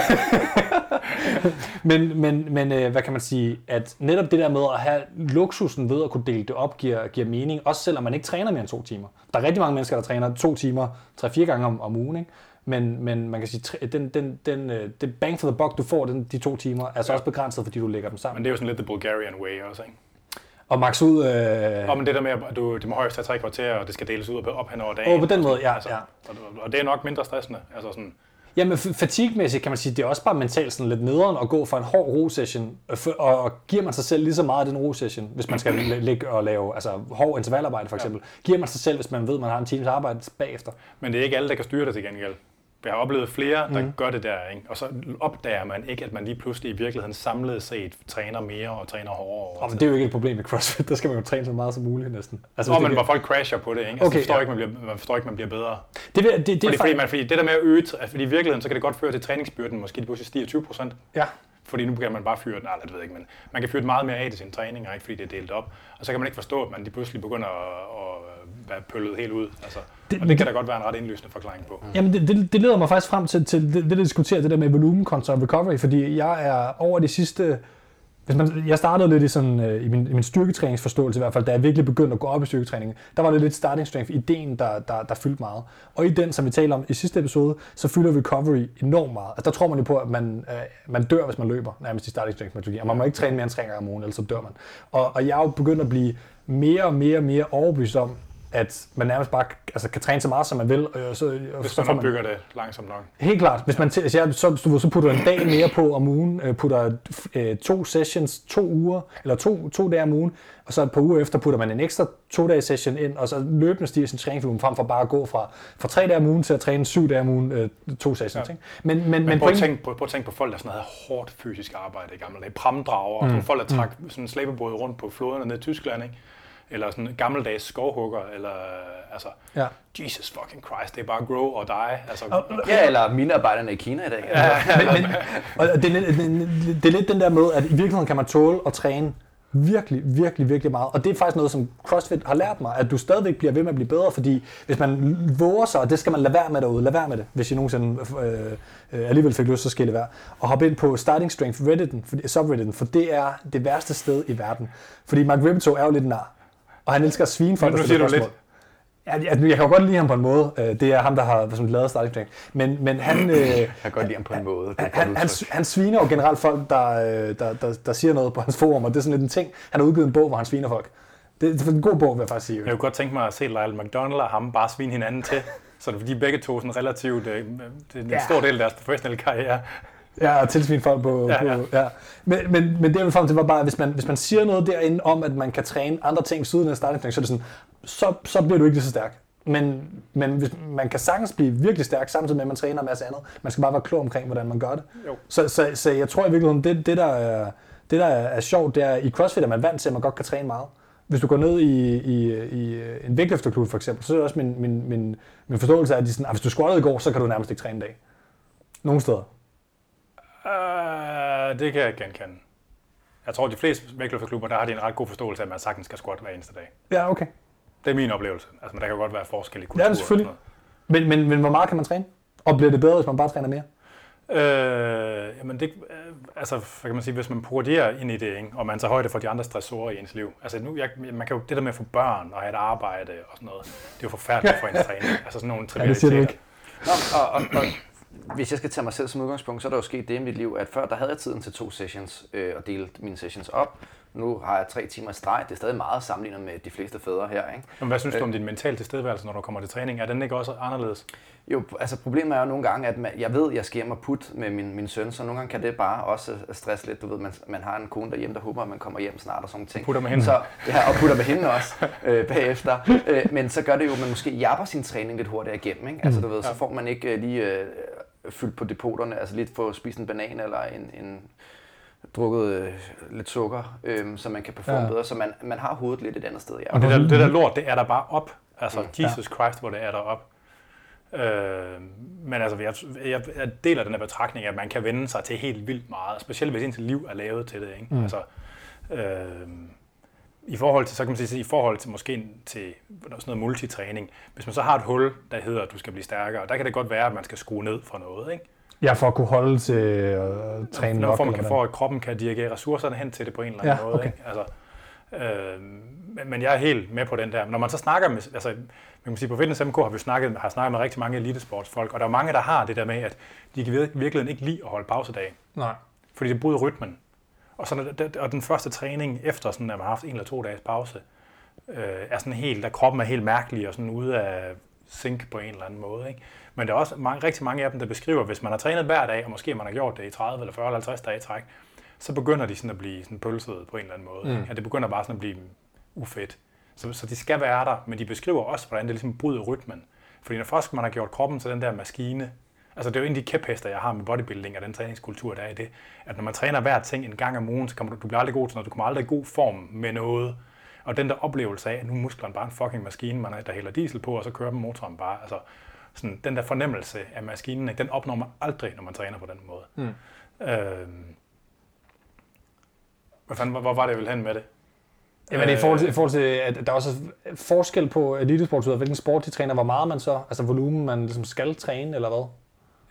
Men, men, men øh, hvad kan man sige, at netop det der med at have luksusen ved at kunne dele det op, giver, giver mening, også selvom man ikke træner mere end to timer. Der er rigtig mange mennesker, der træner to timer, tre-fire gange om, om ugen, ikke? Men, men man kan sige, den, den, den, øh, det bang for the buck, du får den, de to timer, er så Ja. også begrænset, fordi du lægger dem sammen. Men det er jo sådan lidt the Bulgarian way også, ikke? Og max ud... Øh, Og men det der med, at du, det må højst tage tre kvarter, og det skal deles ud op, op hen over dagen. Åh, på den måde, ja, altså, ja. Og, og, det er nok mindre stressende. Altså sådan, Jamen, f- fatigue-mæssigt kan man sige, det er også bare mentalt sådan lidt nederen at gå fra en hård ro-session, øh, for- og, og giver man sig selv lige så meget af den ro-session, hvis man skal ligge og lave altså, hård intervallarbejde for eksempel, giver man sig selv, hvis man ved, man har en times arbejde bagefter. men det er ikke alle, der kan styre det til gengæld. Jeg har oplevet flere, der mm. gør det der, ikke? og så opdager man ikke, at man lige pludselig i virkeligheden samlet set træner mere og træner hårdere. Og det er jo ikke et problem med CrossFit, der skal man jo træne så meget som muligt næsten. Altså, Nå, men det, hvor folk crasher på det, ikke? Altså, Okay, forstår ja. ikke, man, bliver, man forstår ikke, man bliver bedre. det, det, det, det, Fordi, er fordi, man, fordi det der med at øge, fordi i virkeligheden, så kan det godt føre til træningsbyrden, måske de pludselig stiger 20 procent. ja, Fordi nu kan man bare fyre den, nej, det ved jeg ikke, men man kan fyre det meget mere af til sine træninger, ikke, fordi det er delt op. Og så kan man ikke forstå, at man lige pludselig begynder at, at være pøllet helt ud. Altså, det, og det kan da godt være en ret indlysende forklaring på. Jamen, det, det, det leder mig faktisk frem til, til det, det, der diskuterer det der med volumen kontra recovery, fordi jeg er over de sidste hvis man, jeg startede lidt i, sådan, øh, i, min, i min styrketræningsforståelse i hvert fald, da jeg virkelig begyndte at gå op i styrketræning. Der var det lidt starting strength, ideen, der, der, der fyldte meget. Og i den, som vi taler om i sidste episode, så fylder recovery enormt meget. Altså, der tror man jo på, at man, øh, man dør, hvis man løber, nærmest i starting strength metodologi. Og man må ikke træne mere end tre gange om ugen, ellers så dør man. Og, og jeg er jo begyndt at blive mere og mere og mere overbevist om, at man nærmest bare altså, kan træne så meget, som man vil. Og så, Hvis så man opbygger det langsomt nok. Helt klart. Hvis man t- altså, jeg, så, så, så putter en dag mere på om ugen, øh, putter øh, to sessions, to uger, eller to, to dage om ugen, og så et par uger efter putter man en ekstra to dages session ind, og så løbende stiger sin træningsvolumen frem for bare at gå fra, fra tre dage om ugen til at træne syv dage om ugen, øh, to sessions. Ja. Ikke? Men, men, Men, men prøv, at tænke, på, prøv at tænke på folk, der sådan havde hårdt fysisk arbejde i gamle dage. Pramdrager, mm. på folk, der trak mm. sådan rundt på floderne ned i Tyskland, ikke? Eller sådan en gammeldags skovhugger, eller altså, ja. Jesus fucking Christ, det er bare grow or die. Altså, Ja, eller minearbejderne i Kina i dag. Ja. men, men, og det, er, lidt- det, det er lidt den der måde, at i virkeligheden kan man tåle at træne virkelig, virkelig, virkelig meget. Og det er faktisk noget, som CrossFit har lært mig, at du stadigvæk bliver ved med at blive bedre, fordi hvis man våger sig, og det skal man lade være med derude, lade være med det, hvis I nogensinde øh, øh, alligevel fik lyst, så skal I lade være. Og hoppe ind på Starting Strength Redditen, fordi, subredditen, for det er det værste sted i verden. Fordi Mark Ribito er jo lidt nar, og han elsker at svine folk, der stiller spørgsmål. Ja, jeg, jeg kan jo godt lide ham på en måde. Øh, Det er ham, der har sådan, lavet Starting Strength. Men, men han... Øh, Jeg kan godt lide ham på en måde. Han, han, udtryk. han sviner jo generelt folk, der, øh, der, der, der siger noget på hans forum, og det er sådan lidt en ting. Han har udgivet en bog, hvor han sviner folk. Det, er en god bog, vil jeg faktisk sige. Jeg kunne godt tænke mig at se Lyle McDonald og ham bare svine hinanden til. Så de begge to sådan relativt, det er en Ja. stor del af deres professionelle karriere. Ja, og tilsvine folk på... Ja, ja, på ja. Men, men, men det jeg vil frem til var bare, at hvis man, hvis man siger noget derinde om, at man kan træne andre ting siden af starting så er det sådan, så, så bliver du ikke lige så stærk. Men, men hvis, man kan sagtens blive virkelig stærk, samtidig med, at man træner en masse andet. Man skal bare være klog omkring, hvordan man gør det. Jo. Så, så, så jeg tror i virkeligheden, det, det, der er, det der er sjovt, det er, i CrossFit er man vant til, at man godt kan træne meget. Hvis du går ned i, i, i en vægtløfterklub for eksempel, så er det også min, min, min, min forståelse af, at de sådan, ah, hvis du squattede i går, så kan du nærmest ikke træne en dag. Nogle steder. Uh, det kan jeg genkende. Jeg tror, at de fleste vægtløfterklubber, der har de en ret god forståelse af, at man sagtens skal squat hver eneste dag. Ja, okay. Det er min oplevelse. Altså, men der kan godt være forskel i kultur. Ja, det er selvfølgelig. Men, men, men hvor meget kan man træne? Og bliver det bedre, hvis man bare træner mere? Øh, jamen det, øh, altså, hvad kan man sige, hvis man programmerer ind i det, ikke? og man tager højde for de andre stressorer i ens liv. Altså nu, jeg, man kan jo, det der med at få børn og have et arbejde og sådan noget, det er jo forfærdeligt for ens træning. Altså sådan nogle Ja, det siger du trivialiteter. ikke. Nå, og, og, og, hvis jeg skal tage mig selv som udgangspunkt, så er der jo sket det i mit liv, at før der havde jeg tiden til to sessions øh, og delte mine sessions op. Nu har jeg tre timer streg. Det er stadig meget sammenlignet med de fleste fædre her. Ikke? Men hvad synes du om din mentale tilstedeværelse, når du kommer til træning? Er den ikke også anderledes? Jo, altså problemet er jo nogle gange, at man, jeg ved, jeg skal hjem og putte med min, min søn, så nogle gange kan det bare også stresse lidt. Du ved, man, man har en kone derhjemme, der håber, at man kommer hjem snart og sådan ting. putter med hende. Så, ja, og putter med hende også øh, bagefter. Øh, men så gør det jo, at man måske japper sin træning lidt hurtigere igennem. Ikke? Altså du ved, så får man ikke øh, lige øh, fyldt på depoterne, altså lidt få spist en banan eller en, en drukket øh, lidt sukker, øh, så man kan performe Ja. ja. bedre. Så man, man har hovedet lidt et andet sted. Ja. Og det der, det der lort, det er der bare op. Altså, Mm, Jesus Christ, hvor det er der op. Øh, men altså, jeg, jeg, jeg deler den her betragtning, at man kan vende sig til helt vildt meget, specielt hvis ens liv er lavet til det. Ikke? Mm. Altså, øh, I forhold til, så kan man sige, i forhold til måske til sådan noget multitræning, hvis man så har et hul, der hedder, at du skal blive stærkere, der kan det godt være, at man skal skrue ned for noget. Ikke? Ja, for at kunne holde til at træne Når nok. for, man kan, for at kroppen kan dirigere ressourcerne hen til det på en eller anden Ja, måde. okay. Ikke? Altså, øh, men, jeg er helt med på den der. Når man så snakker med, altså, man kan sige, på Fitness MK har vi snakket, har snakket med rigtig mange elitesportsfolk, og der er mange, der har det der med, at de kan vir- virkelig ikke lide at holde pausedag, Nej. fordi det bryder rytmen. Og, så, når det- og den første træning efter, sådan, at man har haft en eller to dages pause, øh, er sådan helt, der kroppen er helt mærkelig og sådan ude af sync på en eller anden måde. Ikke? Men der er også mange, rigtig mange af dem, der beskriver, at hvis man har trænet hver dag, og måske man har gjort det i 30 eller 40 eller 50 dage i træk, så begynder de sådan at blive sådan pølset på en eller anden måde. Mm. Ikke? At det begynder bare sådan at blive ufedt. Så, så de skal være der, men de beskriver også, hvordan det ligesom bryder rytmen. Fordi når først man har gjort kroppen til den der maskine, altså det er jo en af de kæphester, jeg har med bodybuilding og den træningskultur, der er i det, at når man træner hver ting en gang om ugen, så kommer du, du bliver aldrig god til noget, du kommer aldrig i god form med noget. Og den der oplevelse af, at nu er musklerne bare en fucking maskine, man er, der hælder diesel på, og så kører den motoren bare. Altså, sådan, den der fornemmelse af maskinen, ikke, den opnår man aldrig, når man træner på den måde. Mm. Øhm, Hvad fanden, hvor, hvor var det, jeg ville hen med det? Jamen i forhold, til, i forhold til, at der er også forskel på elitesportsudøvere, hvilken sport de træner, hvor meget man så, altså volumen man ligesom skal træne, eller hvad?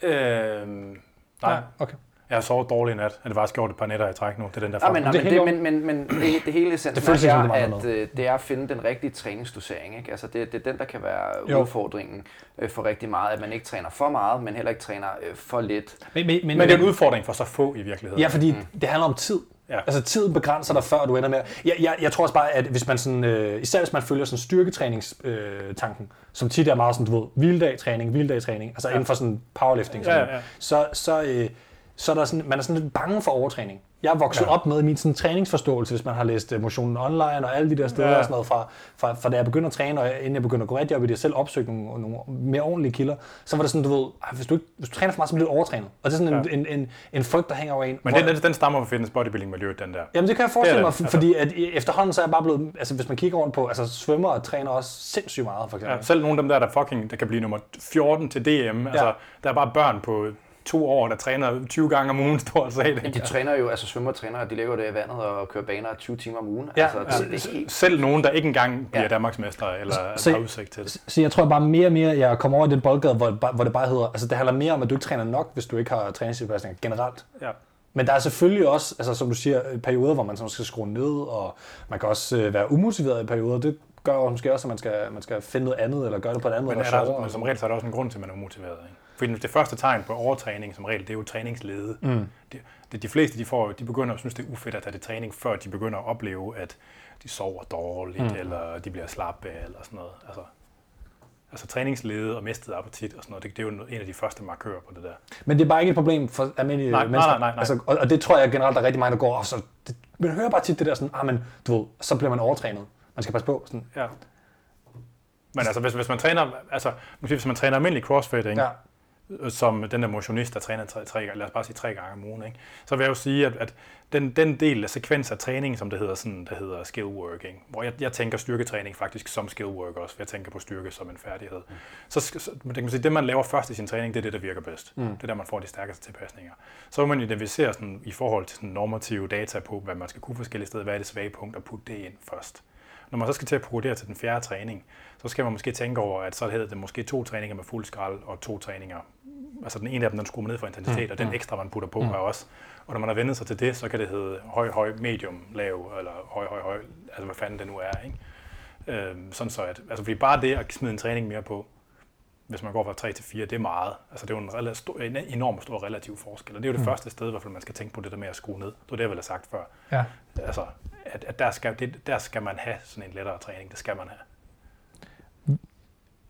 Øh, nej, Ja, okay. jeg har sovet dårligt i nat. Jeg har faktisk gjort et par nætter i træk nu. Det er den der Ja, men, fucking- men, det det, men, men, men det, det hele Det essensen føles ikke som, er, det at øh, det er at finde den rigtige træningsdosering. Ikke? Altså det, det er den, der kan være Jo. udfordringen øh, for rigtig meget. At man ikke træner for meget, men heller ikke træner øh, for lidt. Men, men, men, Men det er en udfordring for så få i virkeligheden. Ja, fordi mm. det handler om tid. Ja. Ja. Altså tid begrænser dig, før du ender med... Jeg, jeg, jeg tror også bare, at hvis man sådan, øh, især hvis man følger sådan styrketræningstanken, øh, tanken, som tit er meget sådan, du ved, hviledag træning, hviledag træning, altså ja. inden for sådan powerlifting, Ja, sådan, ja. så, så, øh, så er der sådan, man er sådan lidt bange for overtræning. Jeg vokset Ja. op med min sådan, træningsforståelse, hvis man har læst øh, motionen online og alle de der steder Ja. og sådan noget, fra, fra, fra da jeg begyndte at træne, og inden jeg begyndte at gå rigtig op i det, jeg selv opsøgte nogle, nogle mere ordentlige kilder, så var det sådan, du ved, "Ej, hvis du, ikke, hvis du træner for meget, så bliver du overtrænet. Og det er sådan Ja. en, en, en, en frygt, der hænger over en. Men hvor- den, den, den stammer fra fitness bodybuilding miljøet, den der. Jamen det kan jeg forestille Det mig, det, f- fordi at i- efterhånden så er jeg bare blevet, altså hvis man kigger rundt på, altså svømmer og træner også sindssygt meget for eksempel. Ja, selv nogle af dem der, der fucking, der kan blive nummer 14 til DM. Ja. Altså, der er bare børn på to år, der træner 20 gange om ugen, stort set. Men de træner jo, altså svømmer og træner, de ligger jo der i vandet og kører baner 20 timer om ugen. Ja, altså, ja. det, det er helt, Selv nogen, der ikke engang bliver Ja. Danmarksmester eller Så- har udsigt til det. Så jeg tror bare mere og mere, jeg kommer over i den boldgade, hvor, det bare- hvor det bare hedder, altså det handler mere om, at du ikke træner nok, hvis du ikke har træningstilpasninger generelt. Ja. Men der er selvfølgelig også, altså som du siger, perioder, hvor man så skal skrue ned, og man kan også øh, være umotiveret i perioder. Det gør måske også, at man skal, man skal finde noget andet, eller gøre det på en anden måde, Men, der er der, men som regel så er der også en grund til, at man er umotiveret. Ikke? Fordi det første tegn på overtræning som regel, det er jo træningslede. Mm. Det, det, de fleste de, får, de begynder at synes, det er ufedt at tage det træning, før de begynder at opleve, at de sover dårligt, mm. eller de bliver slappe, eller sådan noget. Altså, altså træningslede og mistet appetit og sådan noget, det, det er jo en af de første markører på det der. Men det er bare ikke et problem for almindelige Nej, mennesker. nej, nej, nej. Altså, og, og, det tror jeg generelt, der er rigtig mange, der går, og så, det, man hører bare tit det der sådan, ah, men du ved, så bliver man overtrænet. Man skal passe på. Sådan, Ja. Men altså, hvis, hvis man træner, altså, hvis man træner almindelig crossfit, ikke? ja. Som den der motionist, der træner tre, tre, lad os bare sige tre gange om ugen, ikke? så vil jeg jo sige, at, at den, den del af sekvens af træning, som det hedder, sådan, der hedder skill work, ikke? hvor jeg, jeg tænker styrketræning faktisk som skill work også, for jeg tænker på styrke som en færdighed. Mm. Så, så det, kan man sige, det, man laver først i sin træning, det er det, der virker bedst. Mm. Det er der, man får de stærkeste tilpasninger. Så vil man identificere sådan, i forhold til sådan normative data på, hvad man skal kunne forskellige steder, hvad er det svage punkt, og putte det ind først. Når man så skal til at progredere til den fjerde træning, så skal man måske tænke over, at så hedder det måske to træninger med fuld skrald og to træninger altså den ene af dem, den skruer man ned for intensitet, mm. og den ekstra, man putter på, mm. er også. Og når man har vendt sig til det, så kan det hedde høj, høj, medium, lav, eller høj, høj, høj, altså hvad fanden det nu er, ikke? Øhm, sådan så at, altså fordi bare det at smide en træning mere på, hvis man går fra 3 til 4, det er meget. Altså det er jo en, relativt stor, en enorm stor relativ forskel, og det er jo det mm. første sted, fald, man skal tænke på det der med at skrue ned. Det var det, jeg ville have sagt før. Ja. Altså, at, at der, skal, det, der skal man have sådan en lettere træning, det skal man have.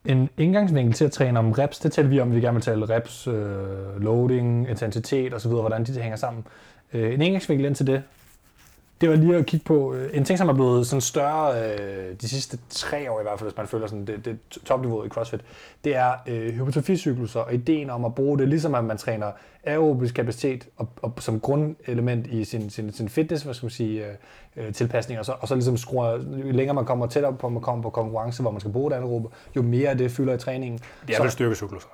En indgangsvinkel til at træne om reps, det talte vi om, vi gerne vil tale reps, øh, loading, intensitet osv., hvordan de hænger sammen. Øh, en indgangsvinkel ind til det, det var lige at kigge på øh, en ting, som er blevet sådan større øh, de sidste tre år i hvert fald, hvis man føler sådan det, det topniveauet i CrossFit, det er øh, hypertroficykluser og ideen om at bruge det, ligesom at man træner aerobisk kapacitet og, og som grundelement i sin, sin, sin fitness, hvad skal man sige, øh, øh, tilpasning, og så, og så ligesom skruer, jo længere man kommer tættere på, man kommer på konkurrence, hvor man skal bruge det anaerobe, jo mere det fylder i træningen. Det er vel styrkecykluser.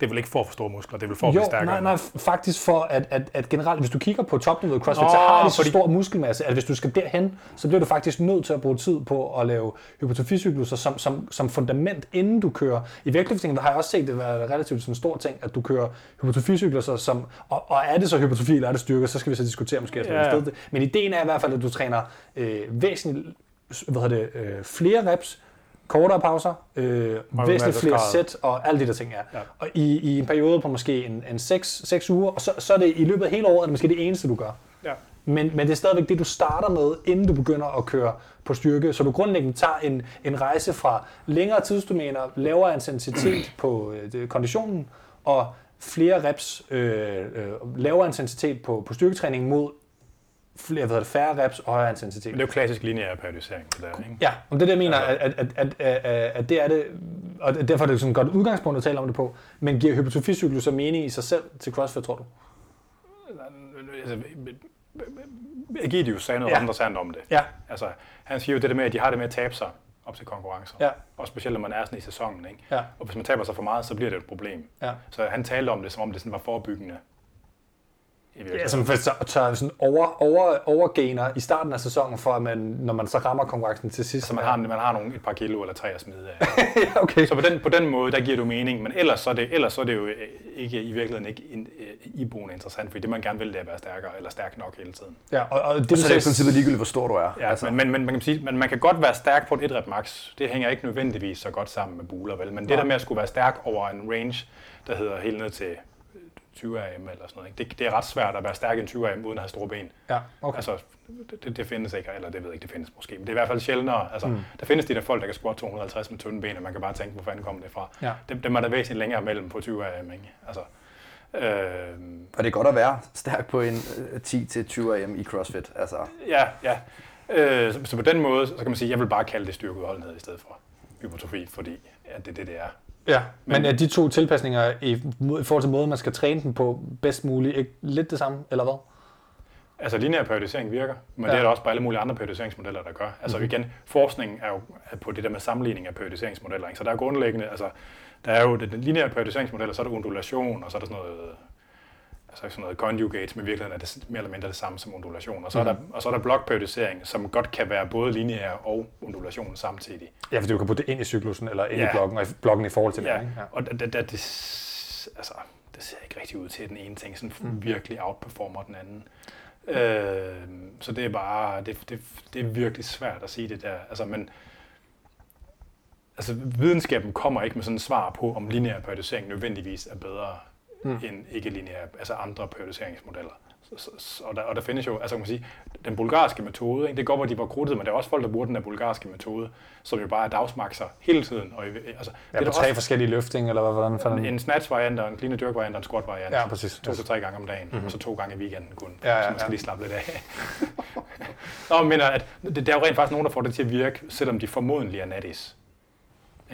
Det er vel ikke for at få store muskler, det er vel for at jo, blive stærkere. nej, nej, faktisk for, at, at, at generelt, hvis du kigger på topniveauet CrossFit, Nå, så har de så fordi- stor muskelmasse, at hvis du skal derhen, så bliver du faktisk nødt til at bruge tid på at lave hypertroficykluser som, som, som fundament, inden du kører. I vægtløftningen har jeg også set det være relativt sådan en stor ting, at du kører hypertroficykluser, som, og, og er det så hypertrofi eller er det styrke, så skal vi så diskutere måske. Ja. ja. Det. Men ideen er i hvert fald, at du træner øh, væsentligt hvad hedder det, øh, flere reps, kortere pauser, øh, væsentligt flere sæt og alle de der ting er. Ja. Og i, i en periode på måske en, en 6, 6 uger, og så, så er det i løbet af hele året, er det måske det eneste, du gør. Ja. Men, men det er stadigvæk det, du starter med, inden du begynder at køre på styrke. Så du grundlæggende tager en, en rejse fra længere tidsdomæner, lavere intensitet på øh, konditionen, og flere reps, øh, øh, lavere intensitet på, på styrketræning mod flere, hvad det, færre reps og højere intensitet. Men det er jo klassisk lineær periodisering, det der, ikke? Ja, og det er jeg mener, Altså- at, at, at, at, at, det er det, og derfor er det sådan et godt udgangspunkt at tale om det på, men giver hypertroficyklus så mening i sig selv til CrossFit, tror du? Altså, Egidius sagde noget ja. interessant om det. Ja. Altså, han siger jo det der med, at de har det med at tabe sig op til konkurrencer. Ja. Og specielt når man er sådan i sæsonen. Ikke? Ja. Og hvis man taber sig for meget, så bliver det et problem. Ja. Så han talte om det, som om det sådan var forebyggende. Ja, som tager- tager sådan over, over, overgener i starten af sæsonen, for at man, når man så rammer konkurrencen til sidst. Så man har, man har nogle, et par kilo eller tre at smide af. ja, okay. Så på den, på den måde, der giver du mening, men ellers så er det, ellers så er det jo øh, ikke, i virkeligheden ikke in, øh, iboende interessant, fordi det man gerne vil, det er at være stærkere, eller stærk nok hele tiden. Ja, og, og det, Så du er det i princippet ligegyldigt, hvor stor du er. Ja, altså. men, men, men, man kan sige, man, man kan godt være stærk på et 1 rep max. Det hænger ikke nødvendigvis så godt sammen med buler, vel? Men det der med at skulle være stærk over en range, der hedder helt ned til 20 AM eller sådan noget, ikke? Det, det er ret svært at være stærk i en 20 AM uden at have store ben. Ja, okay. Altså, det, det findes ikke, eller det ved jeg ikke, det findes måske, men det er i hvert fald sjældnere. Altså, mm. Der findes de der folk, der kan squat 250 med tynde ben, og man kan bare tænke, hvor fanden kommer det fra. Ja. Dem, dem er der væsentligt længere mellem på 20 AM, ikke? Altså, øh, Og det er godt at være stærk på en øh, 10-20 AM i CrossFit. Altså, Ja, ja. Øh, så, så på den måde, så kan man sige, at jeg vil bare kalde det styrkeudholdenhed i stedet for hypotrofi, fordi at det er det, det er. Ja, men er de to tilpasninger i, i forhold til måden, man skal træne den på bedst muligt, ikke lidt det samme, eller hvad? Altså lineær periodisering virker, men Ja. det er der også på alle mulige andre periodiseringsmodeller, der gør. Altså mm-hmm. igen, forskning er jo på det der med sammenligning af periodiseringsmodeller. Ikke? Så der er grundlæggende, altså der er jo den lineære periodiseringsmodeller, så er der undulation, og så er der sådan noget, altså sådan noget conjugate, men i virkeligheden er det mere eller mindre det samme som undulation. Og så, mm. er, der, og så er der blokperiodisering, som godt kan være både lineær og undulation samtidig. Ja, for du kan putte det ind i cyklusen, eller ind ja. i blokken, og i blokken i forhold til Ja, det, ikke? Ja. og det, det, det, det, altså, det ser ikke rigtig ud til, at den ene ting sådan mm. virkelig outperformer den anden. Øh, så det er bare, det, det, det er virkelig svært at sige det der. Altså, men, altså, videnskaben kommer ikke med sådan et svar på, om lineær periodisering nødvendigvis er bedre mm. end ikke-lineær, altså andre periodiseringsmodeller. Så, så, og, der, og der findes jo, altså kan man sige, den bulgarske metode, ikke? det går, hvor de var krudtet, men der er også folk, der bruger den der bulgarske metode, som jo bare er dagsmakser hele tiden. Og, altså, Ja, det er tre også, forskellige løfting, eller hvad, hvordan fanden? en snatch-variant, og en clean jerk variant, og en squat-variant. Ja, præcis. To til tre gange om dagen, mm-hmm. og så to gange i weekenden kun. Ja, ja, så man skal ja. lige slappe lidt af. Nå, men mener, at det, der er jo rent faktisk nogen, der får det til at virke, selvom de formodentlig er nattis.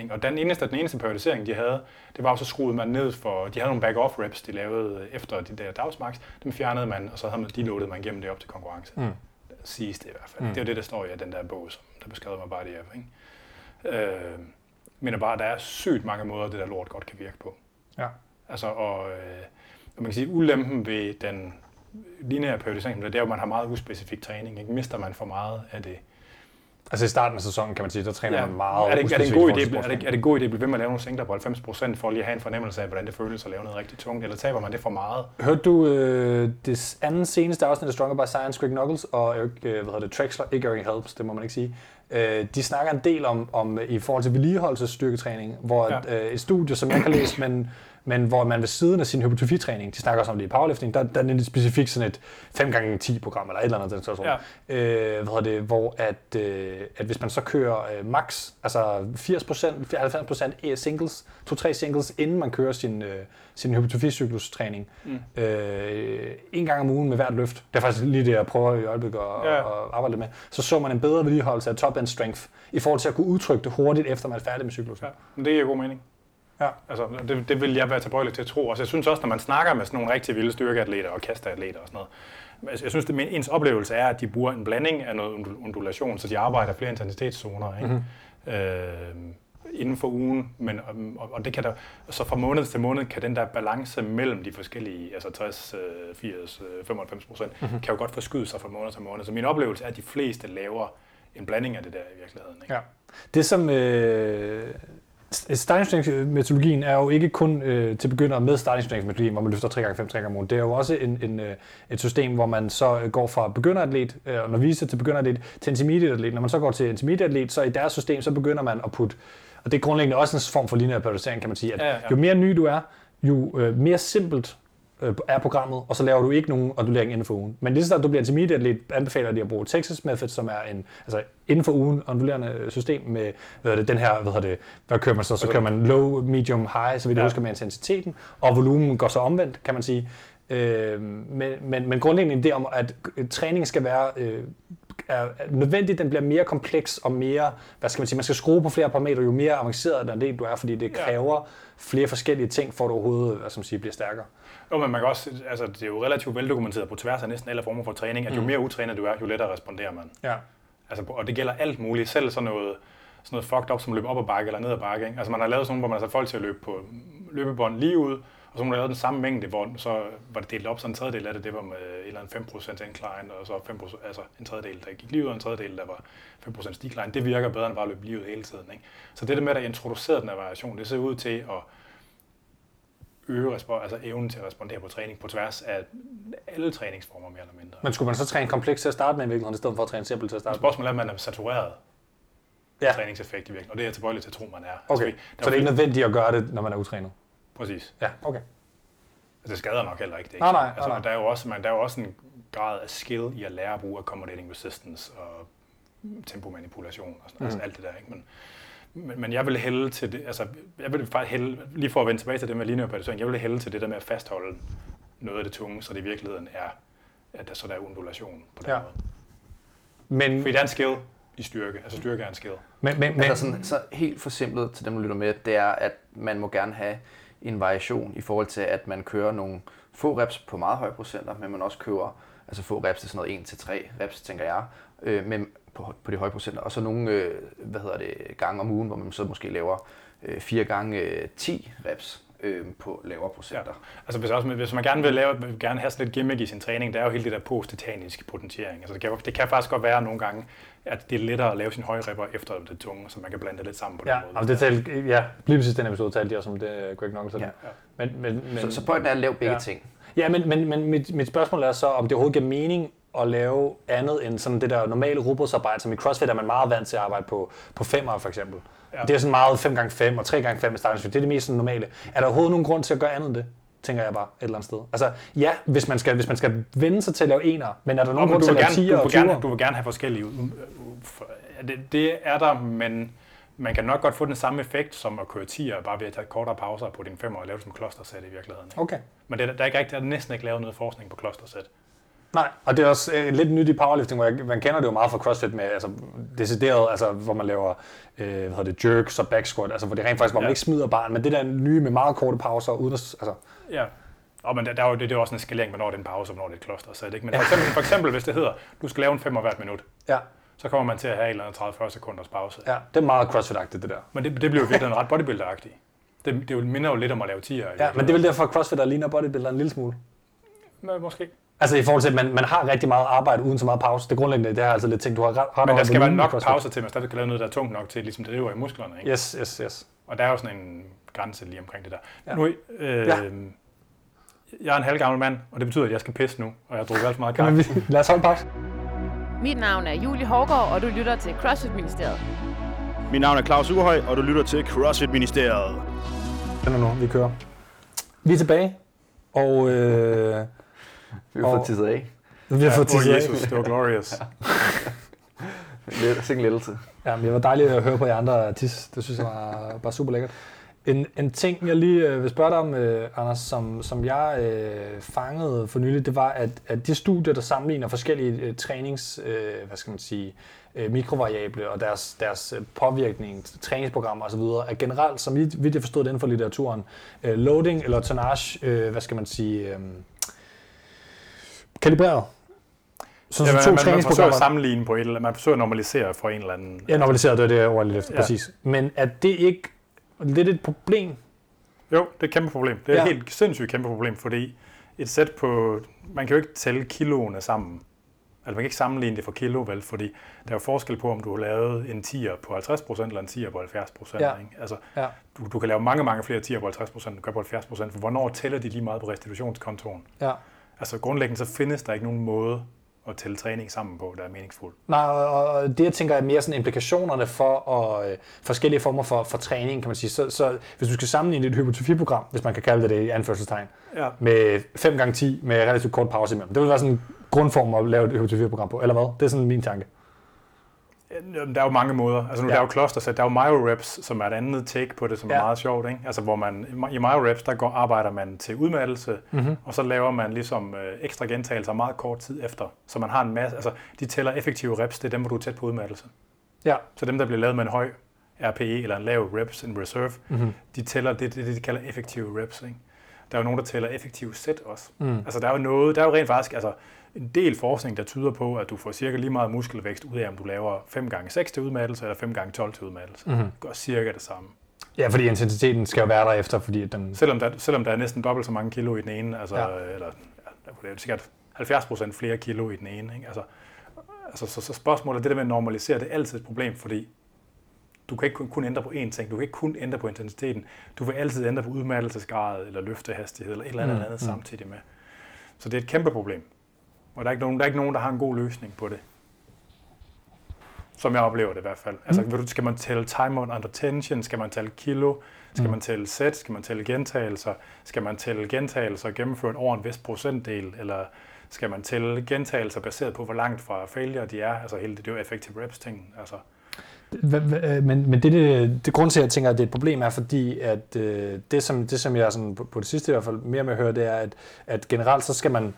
Ikke? Og den eneste, den eneste periodisering, de havde, det var jo så skruet man ned for, de havde nogle back-off reps, de lavede efter de der dagsmax, dem fjernede man, og så havde man, de loadede man gennem det op til konkurrence. Mm. Siges det i hvert fald. Mm. Det er jo det, der står i den der bog, som der beskrev mig bare det her. Ikke? Øh, men bare, der er sygt mange måder, det der lort godt kan virke på. Ja. Altså, og, øh, og man kan sige, ulempen ved den lineære periodisering, det er jo, at man har meget uspecifik træning. Ikke? Mister man for meget af det. Altså i starten af sæsonen, kan man sige, der træner man meget er, det, er, det en god idé, er, det, er det en god idé at blive ved med at lave nogle singler på 90% for lige at have en fornemmelse af, hvordan det føles at lave noget rigtig tungt, eller taber man det for meget? Hørte du øh, det anden seneste afsnit af Stronger by Science, Greg Knuckles og Eric, øh, hvad hedder det, Trexler, ikke Eric Helps, det må man ikke sige. Øh, de snakker en del om, om i forhold til vedligeholdelsesstyrketræning, hvor Ja. ja. øh, et studie, som jeg har læst, men, men hvor man ved siden af sin hypertrofitræning, de snakker også om det i powerlifting, der, der er det specifikt sådan et 5x10-program, eller et eller andet, den slags Ja. øh, hvad hedder det, hvor at, øh, at hvis man så kører øh, max, altså 80%, 90% singles, 2-3 singles, inden man kører sin, øh, sin hypertroficyklustræning, mm. øh, en gang om ugen med hvert løft. Det er faktisk lige det, jeg prøver i øjeblikket at, Ja. at arbejde lidt med. Så så man en bedre vedligeholdelse af top-end strength, i forhold til at kunne udtrykke det hurtigt, efter man er færdig med cyklusen. Ja, men det giver god mening. Ja. Altså, det, det vil jeg være tilbøjelig til at tro. Altså, jeg synes også, når man snakker med sådan nogle rigtig vilde styrkeatleter og kasteatleter og sådan noget, altså, jeg synes, at ens oplevelse er, at de bruger en blanding af noget undul- undulation, så de arbejder flere intensitetszoner ikke? Mm-hmm. Øh, inden for ugen, men, og, og det kan der, så fra måned til måned kan den der balance mellem de forskellige, altså 60, øh, 80, øh, 95 procent, mm-hmm. kan jo godt forskyde sig fra måned til måned. Så min oplevelse er, at de fleste laver en blanding af det der i virkeligheden. Ikke? Ja. Det som øh, starting strength metodologien er jo ikke kun øh, til begyndere med starting strength metodologien, hvor man løfter 3 gange 5 3 gange om ugen. Det er jo også en, en, øh, et system, hvor man så går fra begynderatlet, øh, og novice til begynderatlet, til intermediate atlet. Når man så går til intermediate atlet, så i deres system, så begynder man at putte, og det er grundlæggende også en form for lineær periodisering, kan man sige, at Ja, ja. jo mere ny du er, jo øh, mere simpelt øh, er programmet, og så laver du ikke nogen ondulering inden for ugen. Men lige så snart du bliver intermediate atlet, anbefaler de at bruge Texas Method, som er en altså inden for ugen ondulerende system med hvad det, den her, hvad det, hvad kører man så? Så kører man low, medium, high, så vidt jeg Ja. husker med intensiteten, og volumen går så omvendt, kan man sige. Øh, men, men, men grundlæggende en idé om, at træning skal være øh, er nødvendigt, den bliver mere kompleks og mere, hvad skal man sige, man skal skrue på flere parametre, jo mere avanceret den det du er, fordi det Ja. kræver flere forskellige ting, for at du overhovedet, hvad skal man sige, bliver stærkere. Jo, men man kan også, altså, det er jo relativt veldokumenteret på tværs af næsten alle former for træning, at jo mere utrænet du er, jo lettere responderer man. Ja. Altså, og det gælder alt muligt, selv sådan noget, sådan noget fucked up, som løb op ad bakke eller ned ad bakke. Ikke? Altså man har lavet sådan nogle, hvor man har sat folk til at løbe på løbebånd lige ud, Og så hun lavede den samme mængde, hvor så var det delt op, så en tredjedel af det, det var med et eller andet 5% incline, og så 5%, altså en tredjedel, der gik livet, og en tredjedel, der var 5% decline. Det virker bedre end bare at løbe livet hele tiden. Ikke? Så det der med at introducere den her variation, det ser ud til at øge respons, altså evnen til at respondere på træning på tværs af alle træningsformer mere eller mindre. Men skulle man så træne kompleks til at starte med i virkeligheden, i stedet for at træne simpelt til at starte med? Spørgsmålet er, om man er satureret Ja. træningseffekt i virkeligheden, og det er jeg tilbøjelig til at tro, man er. Okay, Altså, så det er ikke nødvendigt at gøre det, når man er utrænet? Præcis. Ja, okay. Altså, det skader nok heller ikke. Det Nej, ikke nej, sådan. altså, nej, nej. Der, er jo også, man, der er jo også en grad af skill i at lære at bruge accommodating resistance og tempomanipulation og sådan, mm. altså Mhm. alt det der. Ikke? Men, men, men jeg vil hælde til det, altså jeg vil faktisk hælde, lige for at vende tilbage til det med periodisering, jeg vil hælde til det der med at fastholde noget af det tunge, så det i virkeligheden er, at der så der er undulation på den Ja. måde. Men, Fordi det er en skill i styrke, altså styrke er en skill. men, men, Men men altså sådan, så helt forsimplet til dem, der lytter med, det er, at man må gerne have en variation i forhold til, at man kører nogle få reps på meget høje procenter, men man også kører altså få reps til sådan noget 1-3 reps, tænker jeg, øh, men på, på de høje procenter. Og så nogle, øh, hvad hedder det, gange om ugen, hvor man så måske laver øh, 4 gange øh, 10 reps øh, på lavere procenter. Altså hvis, også, hvis man gerne vil, lave, vil gerne have sådan lidt gimmick i sin træning, der er jo hele det der post-tetaniske potentiering. Altså det, kan, det kan faktisk godt være nogle gange, at det er lettere at lave sine høje ripper efter det tunge, så man kan blande det lidt sammen på ja, den måde. og det talte, ja, lige præcis den episode talte de også om det, Greg Knuckles. Ja. Ja. Men, men, men, Så, så pointen er at lave begge Ja. ja. ting. Ja, men, men, men mit, mit spørgsmål er så, om det overhovedet giver mening at lave andet end sådan det der normale robotsarbejde, som i CrossFit er man meget vant til at arbejde på, på femmer for eksempel. Ja. Det er sådan meget 5x5 og 3x5 i starten, det er det mest sådan normale. Er der overhovedet nogen grund til at gøre andet end det? tænker jeg bare et eller andet sted. Altså, ja, hvis man skal, hvis man skal vende sig til at lave ener, men er der nogen grund til at lave 10'er gerne, du, og vil gerne, 20'er? du vil gerne have forskellige... Det, det er der, men man kan nok godt få den samme effekt som at køre 10'er, bare ved at tage kortere pauser på din 5'er og lave det som klostersæt i virkeligheden. ikke? Okay. Men det, der, er ikke rigtig, der er næsten ikke lavet noget forskning på klostersæt. Nej, og det er også øh, lidt nyt i powerlifting, hvor jeg, man kender det jo meget fra CrossFit med altså, decideret, altså, hvor man laver øh, hvad hedder det, jerks og back squat, altså hvor det rent faktisk, hvor man Ja. ikke smider barn, men det der nye med meget korte pauser, uden at, altså, Ja. Og men der, der er jo, det, det er jo også en skalering, hvornår det er en pause, og hvornår det er et klostersæt. Ikke? Men for eksempel, for eksempel, hvis det hedder, du skal lave en 5 hvert minut, ja, så kommer man til at have en eller anden 30-40 sekunders pause. ja, det er meget CrossFit-agtigt, det der. Men det, det bliver jo virkelig ret bodybuilder-agtigt. Det, det er minder jo lidt om at lave 10'er. Ja, men det er vel derfor, at CrossFit der ligner bodybuilder en lille smule. Men, måske. Altså i forhold til, at man, man har rigtig meget arbejde uden så meget pause. Det grundlæggende, det er altså lidt ting, du har ret, Men der skal være nok pauser til, at man stadig kan lave noget, der er tungt nok til, ligesom det driver i musklerne. Ikke? Yes, yes, yes. Og der er jo sådan en grænse lige omkring det der. Ja. Nu, øh, Ja. Jeg er en halvgammel mand, og det betyder, at jeg skal pisse nu, og jeg har drukket alt for meget kaffe. vi, lad os holde pause. Mit navn er Julie Hårgaard, og du lytter til CrossFit Ministeriet. Mit navn er Claus Ugerhøj, og du lytter til CrossFit Ministeriet. Den er nu, vi kører. Vi er tilbage, og øh, Vi har Og- fået tisset af. vi har fået Åh, tisset af. Jesus, det var glorious. Lidt, sikke lettelse. Ja, men det var dejligt at høre på jer andre tis. Det synes jeg var bare super lækkert. En, en ting, jeg lige øh, vil spørge dig om, øh, Anders, som, som jeg øh, fangede for nylig, det var, at, at de studier, der sammenligner forskellige øh, trænings, øh, hvad skal man sige, øh, mikrovariable og deres, deres øh, påvirkning, træningsprogrammer osv., er generelt, som vidt jeg forstod det inden for litteraturen, øh, loading eller tonnage, øh, hvad skal man sige, øh, kalibreret. Så, Ja, så man, to man, man forsøger at sammenligne på et eller andet, man forsøger at normalisere for en eller anden. Ja, normaliseret, det er det ord, lidt efter, ja. Præcis. Men er det ikke lidt et problem? Jo, det er et kæmpe problem. Det er Ja. et helt sindssygt kæmpe problem, fordi et sæt på... Man kan jo ikke tælle kiloene sammen. Altså man kan ikke sammenligne det for kilo, vel? Fordi der er jo forskel på, om du har lavet en 10'er på 50% eller en 10'er på 70%. Ja. Ikke? Altså, Ja. du, du kan lave mange, mange flere 10'er på 50%, end du kan på 70%, for hvornår tæller de lige meget på restitutionskontoen? Ja. Altså grundlæggende så findes der ikke nogen måde at tælle træning sammen på, der er meningsfuld. Nej, og det jeg tænker er mere sådan implikationerne for og, øh, forskellige former for, for træning, kan man sige. Så, så hvis du skal sammenligne et hypotrofiprogram, hvis man kan kalde det det i anførselstegn, Ja. med 5x10 med relativt kort pause imellem. Det vil være sådan en grundform at lave et hypotrofiprogram på, eller hvad? Det er sådan min tanke. Jamen, Der er jo mange måder. Altså nu Ja. der er jo klostersæt, der er jo myoreps, som er et andet take på det, som Ja. er meget sjovt. Ikke? Altså hvor man, i myoreps, der går, arbejder man til udmattelse, Mhm. og så laver man ligesom øh, ekstra gentagelser meget kort tid efter. Så man har en masse, altså de tæller effektive reps, det er dem, hvor du er tæt på udmattelse. Ja. Så dem, der bliver lavet med en høj RPE eller en lav reps in reserve, Mm-hmm. de tæller det, det, det de kalder effektive reps. Ikke? Der er jo nogen, der tæller effektive sæt også. Mm. Altså der er jo noget, der er jo rent faktisk altså, en del forskning, der tyder på, at du får cirka lige meget muskelvækst ud af, om du laver 5 gange 6 til udmattelse eller 5 gange 12 til udmattelse. Mhm. Det gør cirka det samme. Ja, fordi intensiteten skal jo være der efter, fordi den... Selvom der, selvom der er næsten dobbelt så mange kilo i den ene, altså, Ja. eller ja, der er sikkert 70 procent flere kilo i den ene. Ikke? Altså, altså, så, så spørgsmålet, det der med at normalisere, det er altid et problem, fordi du kan ikke kun, kun ændre på én ting. Du kan ikke kun ændre på intensiteten. Du vil altid ændre på udmattelsesgrad, eller løftehastighed, eller et eller andet, Mm, mm, andet mm. samtidig med. Så det er et kæmpe problem. Og der er, ikke nogen, der er ikke nogen, der har en god løsning på det. Som jeg oplever det i hvert fald. Altså, du, skal man tælle time under tension? Skal man tælle kilo? Skal Mm. man tælle sæt? Skal man tælle gentagelser? Skal man tælle gentagelser gennemført over en vis procentdel? Eller skal man tælle gentagelser baseret på, hvor langt fra failure de er? Altså hele det, det er jo effective reps ting. Altså, øh, Men, men det, det, det grund til, at jeg tænker, at det er et problem, er fordi, at øh, det, som, det, som jeg sådan, på, på det sidste i hvert fald mere med at høre, det er, at, at generelt så skal man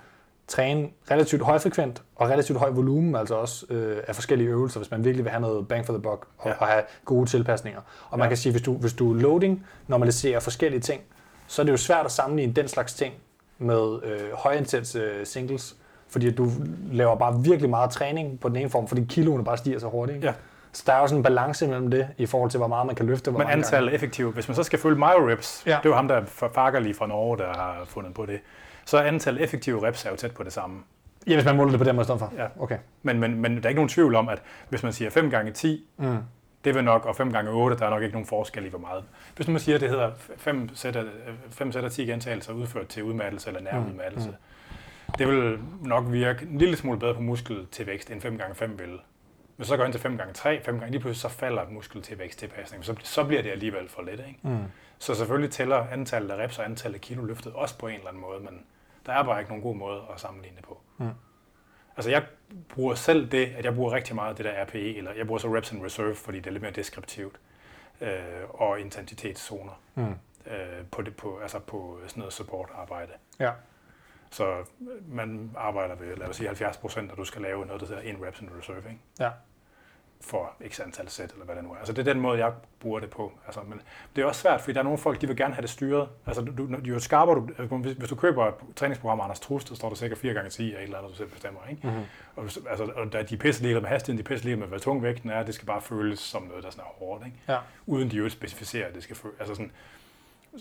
træne relativt højfrekvent og relativt høj volumen, altså også øh, af forskellige øvelser, hvis man virkelig vil have noget bang for the buck og, ja. Og have gode tilpasninger. Og man Ja. kan sige, hvis du, hvis du loading normaliserer forskellige ting, så er det jo svært at sammenligne den slags ting med øh, højintens øh, singles, fordi du laver bare virkelig meget træning på den ene form, fordi kiloene bare stiger så hurtigt. Ikke? Ja. Så der er jo sådan en balance mellem det, i forhold til, hvor meget man kan løfte. Hvor Men mange antal af effektive, hvis man så skal følge myoreps, Ja. ja. det er jo ham, der fakker lige fra Norge, der har fundet på det, så er antal effektive reps er jo tæt på det samme. Ja, hvis man måler det på den måde i stedet for. Ja. Okay. Men, men, men der er ikke nogen tvivl om, at hvis man siger 5 gange 10, Mm. det vil nok, og 5 gange 8, der er nok ikke nogen forskel i hvor meget. Hvis man siger, at det hedder 5 sæt af, 5 sæt af 10 gentagelser udført til udmattelse eller nærudmattelse, mm. det vil nok virke en lille smule bedre på muskeltilvækst, end 5 gange 5 vil. Hvis så går ind til 5 gange 3, 5 gange lige pludselig, så falder muskeltilvækst tilpasning. Så, så bliver det alligevel for lidt. Ikke? Mm. Så selvfølgelig tæller antallet af reps og antallet af kilo løftet også på en eller anden måde, men der er bare ikke nogen god måde at sammenligne det på. Mm. Altså jeg bruger selv det, at jeg bruger rigtig meget det der RPE, eller jeg bruger så reps and reserve, fordi det er lidt mere deskriptivt, øh, og intensitetszoner Mm. øh, på, det, på, altså på sådan noget support-arbejde. Ja. Så man arbejder ved, lad os sige 70 procent, og du skal lave noget, der hedder en reps and reserve, ikke? Ja. For x antal sæt, eller hvad det nu er. Altså det er den måde, jeg bruger det på. Altså, men det er også svært, fordi der er nogle folk, de vil gerne have det styret. Altså du, du- jo skarpere du, altså, hvis, hvis du køber et træningsprogram af Anders Trust, der står der sikkert 4 gange 10 af et eller andet, du selv bestemmer. Ikke? Mm-hmm. Og, altså, og der, de er pisse med hastigheden, de er pisse med, hvad tung vægten er, det skal bare føles som noget, der sådan er hårdt. Ikke? Ja. Uden de jo specificerer, at det skal føles. Altså sådan,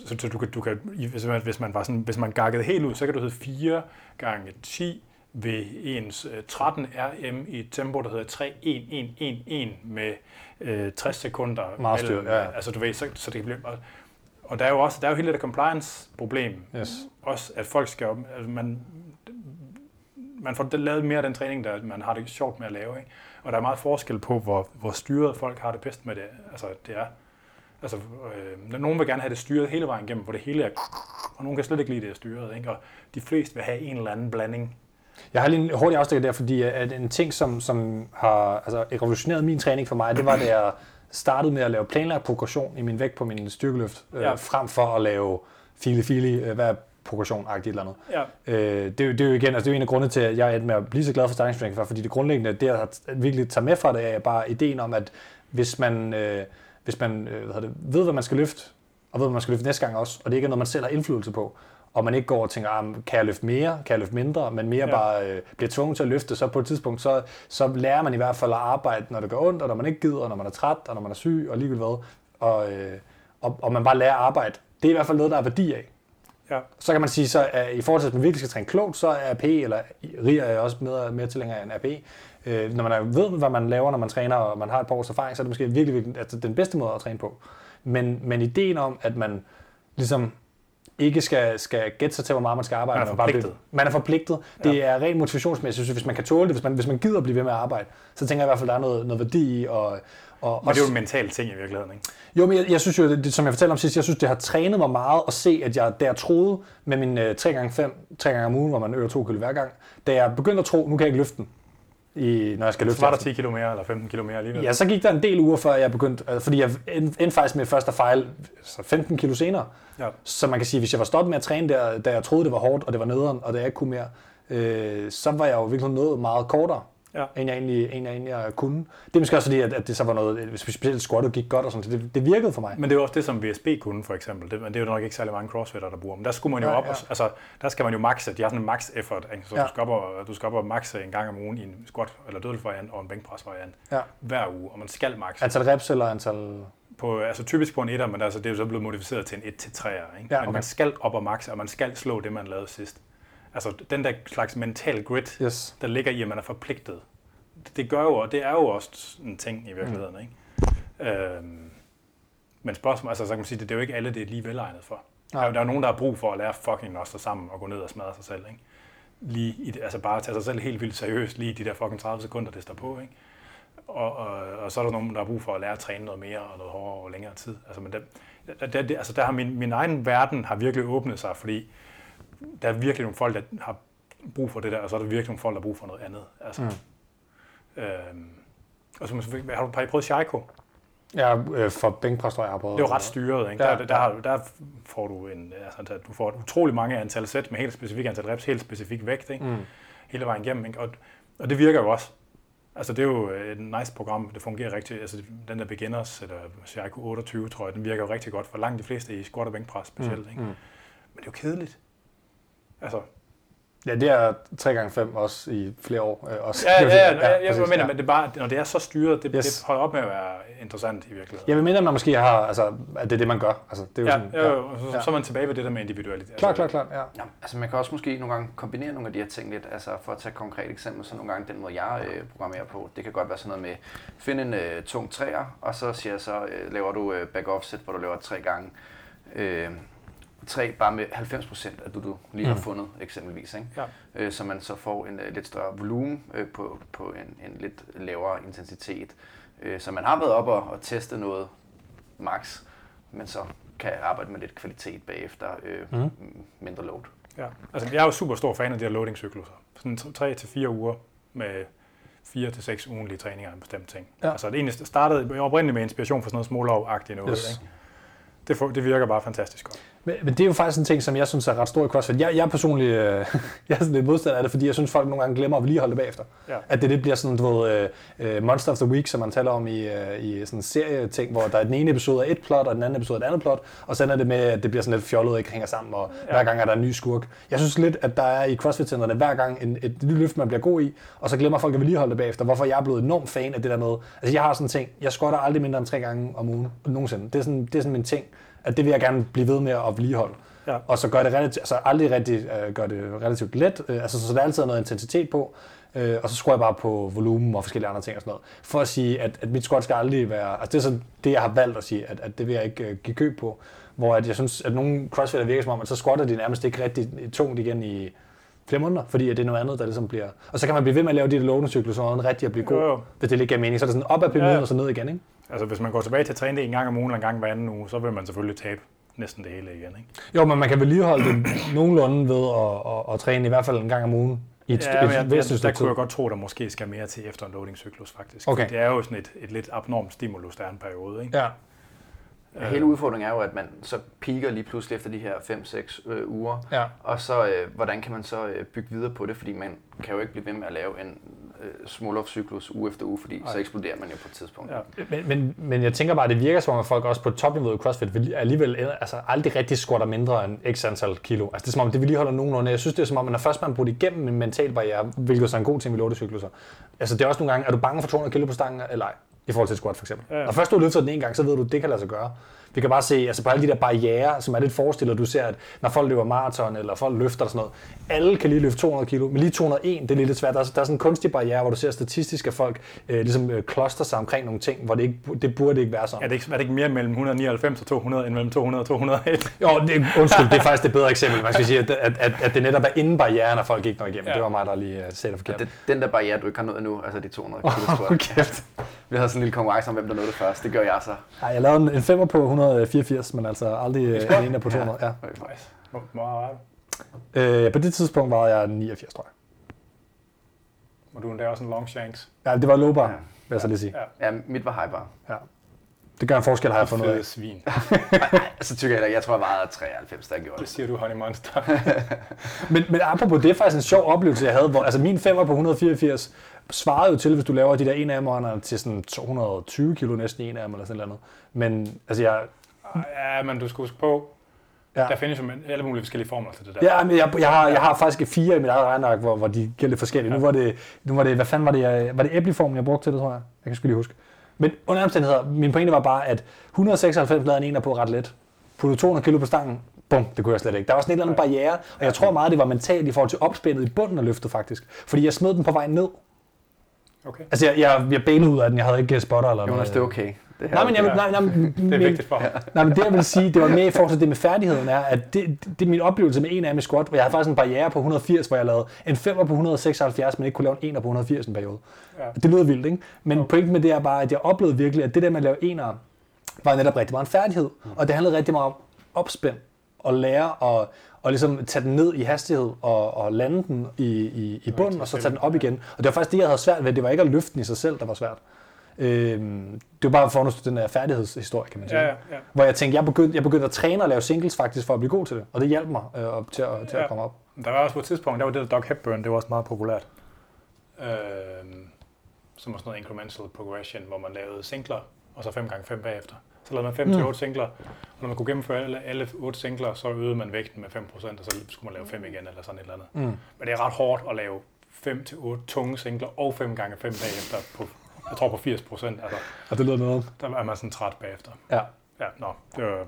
så, så du kan, du kan, hvis man, hvis man var sådan, hvis man gakkede helt ud, så kan du hedde 4 gange 10 ved ens øh, 13 RM i et tempo, der hedder 3 1 1 1 1 med øh, 60 sekunder. Meget styr, ja. Altså du ved, så, så det kan blive... Og, og der er jo også der er jo hele det compliance-problem. Yes. Også at folk skal... Altså man, man får lavet mere af den træning, der man har det sjovt med at lave. Ikke? Og der er meget forskel på, hvor, hvor styret folk har det bedst med det. Altså, det er, altså, øh, nogen vil gerne have det styret hele vejen igennem, hvor det hele er... Og nogen kan slet ikke lide det styret. Ikke? Og de fleste vil have en eller anden blanding. Jeg har lige en hurtig afstikker der, fordi at en ting, som, som har altså, revolutioneret min træning for mig, det var, da jeg startede med at lave planlagt progression i min vægt på min styrkeløft, øh, Ja. frem for at lave fili-fili, øh, hvad progression-agtigt eller andet. Ja. Øh, det, er jo- det er jo igen, altså det er jo en af grundene til, at jeg er med at blive så glad for for, fordi det grundlæggende, det jeg virkelig tager med fra det, er bare ideen om, at hvis man, øh, hvis man øh, hvad det, ved, hvad man skal løfte, og ved, hvad man skal løfte næste gang også, og det ikke er noget, man selv har indflydelse på, og man ikke går og tænker, ah, kan jeg løfte mere, kan jeg løfte mindre, men mere ja. Bare øh, bliver tvunget til at løfte, så på et tidspunkt, så, så lærer man i hvert fald at arbejde, når det gør ondt, og når man ikke gider, og når man er træt, og når man er syg, og ligegyldigt hvad, og, øh, og, og man bare lærer at arbejde. Det er i hvert fald noget, der er værdi af. Ja. Så kan man sige, så at i forhold til, at man virkelig skal træne klogt, så er AP, eller RIA er også mere, mere tilhænger end AP. Øh, når man er, ved, hvad man laver, når man træner, og man har et par års erfaring, så er det måske virkelig, virkelig altså, den bedste måde at træne på. Men, men ideen om, at man ligesom ikke skal, skal gætte sig til, hvor meget man skal arbejde. Man er forpligtet. Man er forpligtet. Det er rent motivationsmæssigt. Hvis man kan tåle det, hvis man, hvis man gider blive ved med at arbejde, så tænker jeg i hvert fald, der er noget, noget værdi i. Og, og Men det er jo en mental ting i virkeligheden. Ikke? jo, men jeg, jeg synes jo, det, det, som jeg fortalte om sidst, jeg synes, det har trænet mig meget at se, at jeg, da jeg troede med min øh, 3x5, 3 gange om ugen, hvor man øger 2 kilo hver gang, da jeg begyndte at tro, nu kan jeg ikke løfte den, i, når jeg skal løfte Så var der aften. 10 kilo mere, eller 15 kilo mere alligevel. Ja, så gik der en del uger, før jeg begyndte, altså, fordi jeg endte faktisk med først at fejle så 15 kilo senere. Ja. Så man kan sige, hvis jeg var stoppet med at træne der, da jeg troede, det var hårdt, og det var nederen, og da jeg ikke kunne mere, øh, så var jeg jo virkelig nået meget kortere, Ja. end, jeg egentlig, end jeg egentlig kunne. Det er måske også fordi, at, at det så var noget, specielt squattet gik godt og sådan, så det, det virkede for mig. Men det er jo også det, som VSB kunne, for eksempel. Det, men det er jo nok ikke særlig mange crossfitter, der bruger. Men der skulle man jo Ja, op, ja. og, altså, der skal man jo maxe. De har sådan en max effort, ikke? så Ja. du, skal op og, du skal op og maxe en gang om ugen i en squat eller dødelsvariant og en bænkpres variant Ja. hver uge, og man skal maxe. Antal reps eller antal... på, altså typisk på en etter, men altså, det er jo så blevet modificeret til en 1-3'er. Ikke? Ja, Men okay. man skal op og max, og man skal slå det, man lavede sidst. Altså den der slags mental grit, Yes. der ligger i, at man er forpligtet. Det- Det gør jo, og det er jo også en ting i virkeligheden. Ikke? Øhm, men spørgsmålet, altså så kan man sige, det, det er jo ikke alle, det er lige velegnet for. Der er, jo- der er jo nogen, der har brug for at lære fucking at stå sammen og gå ned og smadre sig selv. Ikke? Lige i det, altså bare at tage sig selv helt vildt seriøst lige i de der fucking 30 sekunder, det står på. Ikke? Og, og, og, så er der nogen, der har brug for at lære at træne noget mere og noget hårdere over længere tid. Altså, men der, der, der, altså der har min, min egen verden har virkelig åbnet sig, fordi der er virkelig nogle folk, der har brug for det der, og så er der virkelig nogle folk, der har brug for noget andet. Altså, mm. øhm, og så, selvfølgelig- har du har I prøvet Shaiko? Ja, øh, for bænkpres, tror jeg, jeg har prøvet. Det er jo ret styret, ikke? Ja, Der, der, der, der får du en, altså, du får et utrolig mange antal sæt med helt specifikt antal reps, helt specifik vægt, ikke? Mm. hele vejen igennem. Ikke? Og, og det virker jo også. Altså det er jo et nice program, det fungerer rigtig, altså den der beginners, eller Shaiko 28, tror jeg, den virker jo rigtig godt for langt de fleste i squat og bænkpres specielt. Ikke? mm. Men det er jo kedeligt. Altså, Ja, det er 3x5 også i flere år. Øh, også. ja, ja, ja, ja, ja, jeg mener, ja. men det er bare, når det er så styret, det, Yes. det holder op med at være interessant i virkeligheden. Jeg vil mene, at man måske har, altså, at det er det, man gør. Altså, det er jo Ja, sådan, ja, jo, så, ja. så er man tilbage ved det der med individualitet. Klar, klar, klar. Ja. Ja, altså man kan også måske nogle gange kombinere nogle af de her ting lidt. Altså for at tage et konkret eksempel, så nogle gange den måde, jeg øh, programmerer på, det kan godt være sådan noget med, find en øh, tung træer, og så siger jeg så, øh, laver du øh, back offset, hvor du laver tre gange. Øh, tre bare med 90% af det, du lige har Mm. fundet eksempelvis. Ikke? Ja. Øh, så man så får en øh, lidt større volumen øh, på, på en, en lidt lavere intensitet. Øh, så man har været op og, og testet noget max, men så kan arbejde med lidt kvalitet bagefter, øh, Mhm. mindre load. Ja. Altså, jeg er jo super stor fan af de her loading-cykluser. Sådan 3 til fire uger med 4 til seks ugentlige træninger af en bestemt ting. Ja. Altså det egentlig startede oprindeligt med inspiration for sådan noget smålov-agtigt noget. Yes. Ikke? Det, får, det virker bare fantastisk godt. Men, men det er jo faktisk en ting, som jeg synes er ret stor i CrossFit. Jeg, jeg er personligt øh, jeg er sådan lidt modstander af det, fordi jeg synes, folk nogle gange glemmer at vedligeholde det bagefter. Ja. At det, det bliver sådan, du ved, øh, øh, Monster of the Week, som man taler om i, øh, i sådan en serie ting, hvor der er den ene episode af et plot, og den anden episode af et andet plot, og så ender det med, at det bliver sådan lidt fjollet og ikke hænger sammen, og ja. hver gang er der en ny skurk. Jeg synes lidt, at der er i CrossFit-centrene hver gang en, et nyt løft, man bliver god i, og så glemmer folk at vedligeholde det bagefter. Hvorfor jeg er blevet enormt fan af det der med, altså jeg har sådan en ting, jeg squatter aldrig mindre end tre gange om ugen, nogensinde. Det er sådan, det er sådan min ting, at det vil jeg gerne blive ved med at vedligeholde. Ja. Og så gør det relativt, altså aldrig rigtig, øh, gør det relativt let, øh, altså så der er altid noget intensitet på, øh, og så skruer jeg bare på volumen og forskellige andre ting og sådan noget, for at sige, at, at mit squat skal aldrig være, altså det er sådan det, jeg har valgt at sige, at, at det vil jeg ikke øh, give køb på, hvor at jeg synes, at nogle crossfitter virker som om, at så squatter de nærmest ikke rigtig tungt igen i flere måneder, fordi det er noget andet, der ligesom bliver... Og så kan man blive ved med at lave de der loading så er rigtig at blive god, Jo, jo. hvis det giver mening. Så er det sådan op ad pyramiden Ja, ja. og så ned igen, ikke? Altså hvis man går tilbage til at træne det en gang om ugen eller en gang hver anden uge, så vil man selvfølgelig tabe næsten det hele igen. Ikke? Jo, men man kan vedligeholde det nogenlunde ved at, at, at, træne i hvert fald en gang om ugen i et, Ja, et, men jeg, væsentligt der kunne jeg godt tro, der måske skal mere til efter en loading-cyklus faktisk. Okay. Det er jo sådan et, et lidt abnormt stimulus, der er en periode. Ikke? Ja. Ja. Hele udfordringen er jo, at man så piker lige pludselig efter de her 5-6 øh, uger, Ja. og så øh, hvordan kan man så øh, bygge videre på det, fordi man kan jo ikke blive ved med at lave en øh, Smolov-cyklus uge efter uge, fordi Nej. så eksploderer man jo på et tidspunkt. Ja. Men, men, men jeg tænker bare, at det virker som om, at folk også på topniveauet i CrossFit alligevel altså, aldrig rigtig squatter mindre end x antal kilo. Altså det er som om, det vedligeholder nogenlunde. Jeg synes, det er som om, at når først man brudt igennem en mental barriere, hvilket så er en god ting ved låtecykluser. Altså det er også nogle gange, er du bange for 200 kilo på stangen eller ej? I forhold til squat for eksempel. Ja. Når først du har løftet den en gang, så ved du, at det kan lade sig gøre. Vi kan bare se altså på alle de der barriere, som er lidt forestillet. Du ser, at når folk løber maraton eller folk løfter og sådan noget, alle kan lige løfte 200 kilo, men lige 201, det er lidt svært. Der er, der er sådan en kunstig barriere, hvor du ser statistisk, at folk øh, ligesom øh, kloster sig omkring nogle ting, hvor det, ikke, det burde ikke være sådan. Er det, ikke, er det ikke mere mellem 199 og 200, end mellem 200 og 201? Jo, det, undskyld, det er faktisk det bedre eksempel. Man skal sige, at, at, at, at det netop er inden barrieren, at folk ikke når igennem. Ja. Det var mig, der lige uh, sagde det forkert. det, den der barriere, du ikke har nået endnu, altså de 200 kilo Hold squat. kæft. Vi havde sådan en lille konkurrence om, hvem der nåede det først. Det gør jeg så. Ej, jeg lavede en, en femmer på 184, men altså aldrig øh, en ene på 200. Ja. Hvor meget var du? Øh, på det tidspunkt var jeg 89, tror jeg. Og du er endda også en long shanks. Ja, det var low bar, Ja. vil jeg så lige sige. Ja. Ja, mit var high bar. Ja. Det gør en forskel, har jeg fundet ud af. svin. Nej, så tykker jeg ikke. Jeg tror, jeg vejede 93, da jeg gjorde Det det. siger du, honey monster. Men, men apropos, det er faktisk en sjov oplevelse, jeg havde, hvor altså min femmer på 184 svarede jo til, hvis du laver de der en af dem, til sådan 220 kilo næsten en af dem, eller sådan noget. Men altså, jeg, ja, men du skal huske på, Ja. der findes jo alle mulige forskellige formler til det der. Ja, men jeg, jeg, har, jeg har faktisk fire i mit eget regneark, hvor, hvor de lidt forskellige. Nu var det, nu var det, hvad fanden var det, jeg, var det æbleformen, jeg brugte til det, tror jeg? Jeg kan sgu lige huske. Men under omstændigheder, min pointe var bare, at 196 lavede en ener på ret let. Puttede 200 kilo på stangen, bum, det kunne jeg slet ikke. Der var sådan en eller anden barriere, og jeg tror meget, det var mentalt i forhold til opspændet i bunden af løftet faktisk. Fordi jeg smed den på vej ned. Okay. Altså, jeg, jeg, jeg bailede ud af den, jeg havde ikke spotter eller Jonas, noget. det er okay. Det her, Nej, men jeg, vil- nej, nej, men, Det er vigtigt for ham. Nej, men det jeg vil sige, det var mere i forhold til det med færdigheden, er, at det, det, det er min oplevelse med en af i squat, hvor jeg havde faktisk en barriere på 180, hvor jeg lavede en 5 på 176, men ikke kunne lave en 1 på 180 en periode. Ja. Det lyder vildt, ikke? Men okay. pointen med det er bare, at jeg oplevede virkelig, at det der med at lave enere, var netop rigtig meget en færdighed. Og det handlede rigtig meget om opspænd, og lære at og ligesom tage den ned i hastighed og, og lande den i, i, i bunden, og så tage den op igen. Og det var faktisk det, jeg havde svært ved. Det var ikke at løfte den i sig selv, der var svært. Øhm, det var bare for at den der færdighedshistorie, kan man sige. Ja, ja, ja. Hvor jeg tænkte, jeg begyndte, jeg begyndte at træne og lave singles faktisk for at blive god til det. Og det hjalp mig øh, op til, at, til at Ja. komme op. Der var også på et tidspunkt, der var det der Doc Hepburn, det var også meget populært. Øh, som var sådan noget incremental progression, hvor man lavede singler, og så 5 gange 5 bagefter. Så lavede man 5 til 8 singler, og når man kunne gennemføre alle, alle 8 singler, så øgede man vægten med 5%, og så skulle man lave 5 igen, eller sådan et eller andet. Mm. Men det er ret hårdt at lave 5 til 8 tunge singler, og 5 gange 5 bagefter på, jeg tror på 80%, altså Og det lyder noget. der er man sådan træt bagefter. Ja. Ja, nå, det var,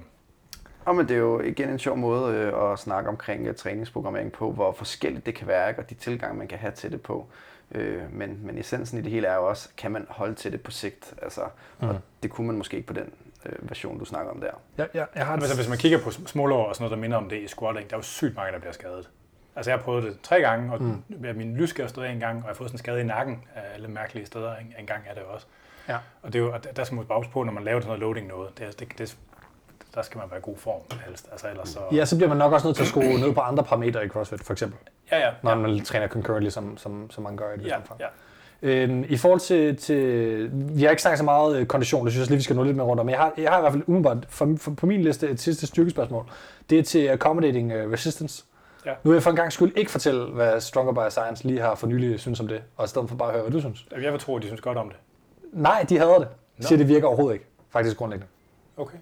Og men det er jo igen en sjov måde øh, at snakke omkring øh, træningsprogrammering på, hvor forskelligt det kan være, ikke? og de tilgange, man kan have til det på. Øh, men, men essensen i det hele er jo også, kan man holde til det på sigt? Altså, mm. Og det kunne man måske ikke på den øh, version, du snakker om der. Ja, ja, jeg har Altså, hvis man kigger på smålår og sådan noget, der minder om det i squatting, der er jo sygt mange, der bliver skadet. Altså, jeg har prøvet det tre gange, og mm. min lyskær stod en gang, og jeg har fået sådan en skade i nakken af alle mærkelige steder. En, en gang er det også. Ja. Og det er jo, og der- skal man bare huske på, når man laver sådan noget loading noget, det, det, det, der skal man være i god form helst. Altså, ellers så... Ja, så bliver man nok også nødt til at skrue ned på andre parametre i CrossFit, for eksempel. Ja, ja. Når ja, man træner concurrently, som, som, som man gør i det ja, omfang. ja. Øhm, I forhold til, til, vi har ikke snakket så meget øh, kondition, det synes jeg lige, vi skal nå lidt mere rundt om, men jeg har, jeg har i hvert fald umiddelbart for, for, på min liste et sidste styrkespørgsmål. Det er til accommodating øh, resistance. Ja. Nu vil jeg for en gang skyld ikke fortælle, hvad Stronger by Science lige har for nylig synes om det, og i stedet for bare at høre, hvad du synes. Jeg vil tro, at de synes godt om det. Nej, de hader det. De Nå. siger, det virker overhovedet ikke, faktisk grundlæggende. Okay.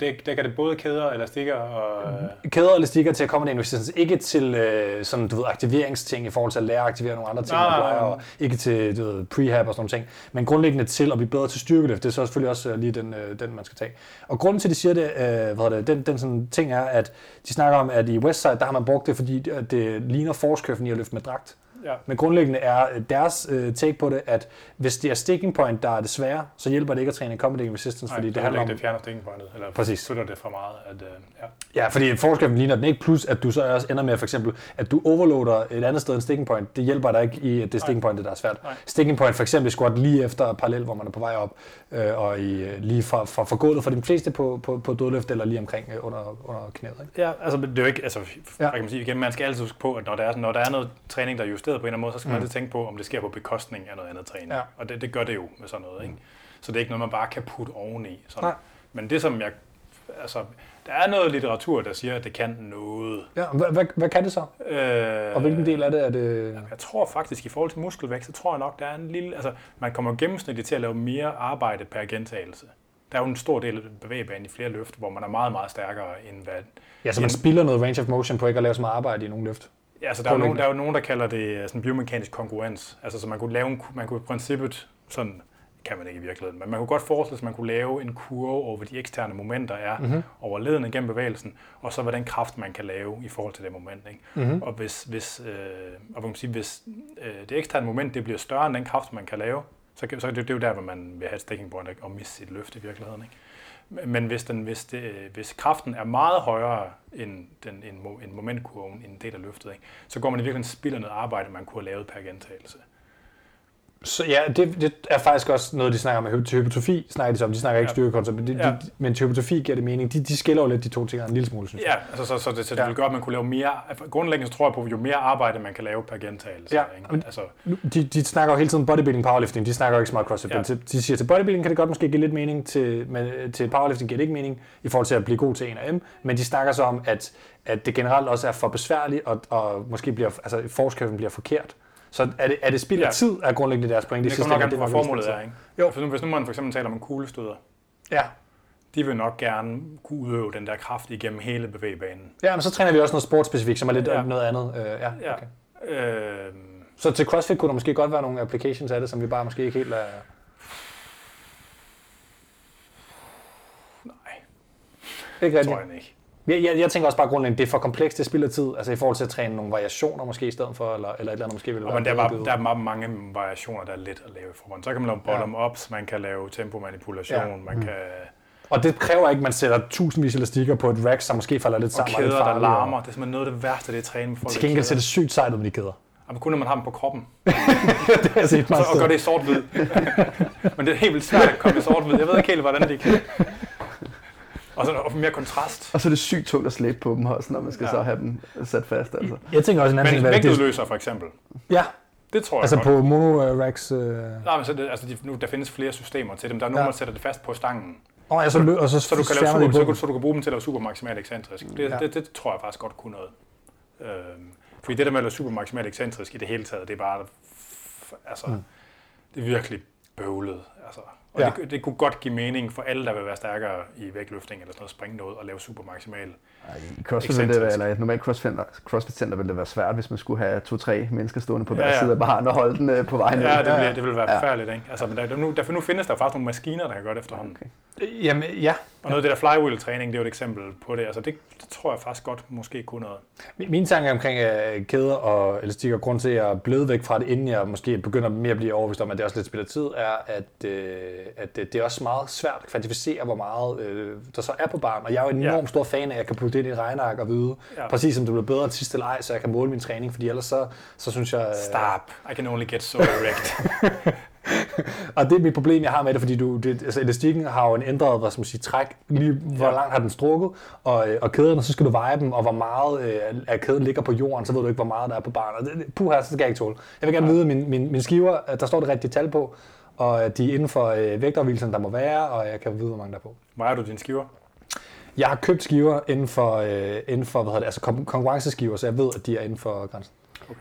Dækker det både kæder, elastikker og... Kæder og elastikker til accommodating resistance, ikke til øh, sådan, du ved, aktiveringsting i forhold til at lære at aktivere nogle andre ting, Nej, og ikke til du ved, prehab og sådan nogle ting, men grundlæggende til at blive bedre til styrkeløft. Det er så selvfølgelig også øh, lige den, øh, den, man skal tage. Og grunden til, at de siger det, øh, hvad det den, den sådan ting er, at de snakker om, at i Westside, der har man brugt det, fordi det, ligner forskøffen i at løfte med dragt. Ja. Men grundlæggende er øh, deres øh, take på det, at hvis det er sticking point, der er det svære, så hjælper det ikke at træne accommodating resistance, Nej, fordi det det handler om... det fjerner stikking pointet, eller Præcis. flytter det for meget. At, øh, ja. Ja, fordi forskellen ligner den ikke, plus at du så også ender med for eksempel, at du overloader et andet sted end sticking point. Det hjælper dig ikke i, at det er sticking point, der er svært. Nej. Sticking point for eksempel squat lige efter parallel, hvor man er på vej op, øh, og i, øh, lige fra, fra, fra gulvet for de fleste på, på, på dødløft, eller lige omkring øh, under, under knæet. Ikke? Ja, altså det er jo ikke, altså, Ja. kan man sige igen, man skal altid huske på, at når der er, når der er noget træning, der er justeret på en eller anden måde, så skal man Mm. altid tænke på, om det sker på bekostning af noget andet træning. Ja. Og det, det gør det jo med sådan noget, ikke? Så det er ikke noget, man bare kan putte oveni. Sådan. Nej. Men det som jeg, altså, der er noget litteratur, der siger, at det kan noget. Ja, hvad, hvad, hvad kan det så? Øh, Og hvilken del af det er det? Jeg tror faktisk, i forhold til muskelvækst, så tror jeg nok, der er en lille... Altså, man kommer gennemsnitligt til at lave mere arbejde per gentagelse. Der er jo en stor del af bevægebanen i flere løft, hvor man er meget, meget stærkere end hvad... Ja, så man spilder noget range of motion på ikke at lave så meget arbejde i nogle løft. Ja, altså, der, er jo nogen, der er jo nogen, der kalder det øh, sådan biomekanisk kongruens. Altså, så man kunne lave en, man kunne i princippet, sådan kan man ikke i virkeligheden, men man kunne godt forestille sig, at man kunne lave en kurve over, hvad de eksterne momenter er Mhm. mm-hmm. over ledene gennem bevægelsen, og så hvad den kraft, man kan lave i forhold til det moment. Ikke? Mhm. Og hvis, hvis, øh, og hvad kan man sige, hvis øh, det eksterne moment det bliver større end den kraft, man kan lave, så, så er det, det er jo der, hvor man vil have et sticking point ikke? og miste sit løft i virkeligheden. Ikke? Men- Men hvis, den, hvis, det, hvis kraften er meget højere end, den, end, end momentkurven, end det, der af løftet, ikke? så går man i virkeligheden spilder noget arbejde, man kunne have lavet per gentagelse. Så ja, det, det er faktisk også noget, de snakker om til hypotrofi, snakker de så om. De snakker ikke Ja. styrkekoncept, men, de, Ja. de, men til hypotrofi giver det mening. De, de skiller jo lidt de to ting en lille smule, synes jeg. Ja, altså, så, så, det, så det Ja. vil gøre, at man kunne lave mere... altså, Grundlæggende så tror jeg på, jo mere arbejde man kan lave per gentagelse. Ja, ikke? Altså, De, de snakker jo hele tiden bodybuilding, powerlifting. De snakker jo ikke smart crossfit. Ja. De, siger, til bodybuilding kan det godt måske give lidt mening, til, men til powerlifting giver det ikke mening i forhold til at blive god til en af dem. Men de snakker så om, at, at det generelt også er for besværligt, og, og måske bliver, altså forskøffen bliver forkert. Så er det, er det spild af ja. tid, er grundlæggende deres point. De det kommer nok an på, hvad formålet altså. er. Ikke? Jo. For nu, hvis nu man for eksempel taler om kuglestøder, ja. de vil nok gerne kunne udøve den der kraft igennem hele bevægebanen. Ja, men så træner vi også noget sportspecifikt, som er lidt ja. noget andet. Øh, ja, ja. Okay. Øh... Så til CrossFit kunne der måske godt være nogle applications af det, som vi bare måske ikke helt er... Nej. Ikke rigtigt? Tror jeg ikke. Jeg, jeg, jeg tænker også bare grundlæggende, det er for komplekst, det spiller tid. Altså i forhold til at træne nogle variationer måske i stedet for, eller, eller et eller andet måske ville Og være men der, er givet. der er meget mange variationer, der er let at lave i forhånd. Så kan man lave bottom-ups, man kan lave tempomanipulation, Ja. man kan... Og det kræver ikke, at man sætter tusindvis af elastikker på et rack, som måske falder lidt Og sammen. og er lidt kæder, der farlige, og- larmer. Det er simpelthen noget af det værste, det er at træne med folk. Til gengæld ser kæder. det sygt sejt ud med de kæder. Jamen, kun når man har dem på kroppen. det har jeg set Så, og gør det i sort-hvid. Men det er helt vildt svært at komme i sort-hvid. Jeg ved ikke helt, hvordan det kan. Og så og mere kontrast. Og så er det sygt tungt at slæbe på dem også, når man skal Ja. så have dem sat fast. Altså. Jeg tænker også en anden Men ting. vægtudløser for eksempel. Ja, Det tror jeg altså godt. på mono-racks. Øh... Nej, men så det, altså, de, nu, der findes flere systemer til dem. Der er nogen, Ja. der sætter det fast på stangen. Oh, ja, så, lø- og så, Så du kan, lave super, så, du, så du kan bruge dem til at lave super maksimalt ekscentrisk. Det, Ja. det, det, tror jeg faktisk godt kunne noget. Øhm, fordi det der med at lave super maksimalt ekscentrisk i det hele taget, det er bare... f- Altså, mm. det er virkelig bøvlet. Altså. Og Ja. det, det, kunne godt give mening for alle, der vil være stærkere i vægtløftning eller sådan noget, springe noget og lave super maksimal. I CrossFit ville det være, eller et normalt CrossFit, CrossFit center ville det være svært, hvis man skulle have to-tre mennesker stående på hver Ja, ja. side af baren og holde den øh, på vejen. Ja, ned. det, bliver, det vil være Ja. forfærdeligt, ikke? Altså, men der, nu, der, nu findes der faktisk nogle maskiner, der kan gøre det efterhånden. Okay. Jamen, ja. Og noget af det der flywheel-træning, det er jo et eksempel på det. Altså, det tror jeg faktisk godt måske kunne noget. Min- Mine tanker omkring øh, kæder og elastikker, grund til, at jeg er blevet væk fra det, inden jeg måske begynder mere at blive overbevist om, at det også lidt spiller tid, er, at, øh, at det det er også meget svært at kvantificere, hvor meget øh, der så er på barn. Og jeg er jo en Ja. enorm stor fan af, at jeg kan putte det ind i et regneark og vide, ja. Ja. præcis om det bliver bedre til sidst eller ej, så jeg kan måle min træning, fordi ellers så, så synes jeg... øh, Stop. I can only get so erect. Og det er mit problem, jeg har med det, fordi du, det, altså elastikken har jo en ændret, hvad skal man sige, træk, lige hvor Ja. langt har den strukket, og, øh, og kæderne, så skal du veje dem, og hvor meget øh, af kæden ligger på jorden, så ved du ikke, hvor meget der er på barnet. Det, puha, så skal jeg ikke tåle. Jeg vil gerne vide, min, min, min skiver, at der står det rigtige tal på, og at de er inden for øh, vægtafvielsen, der må være, og jeg kan vide, hvor mange der er på. Vejer du dine skiver? Jeg har købt skiver inden for, øh, inden for hvad hedder det, altså kon- konkurrenceskiver, så jeg ved, at de er inden for grænsen.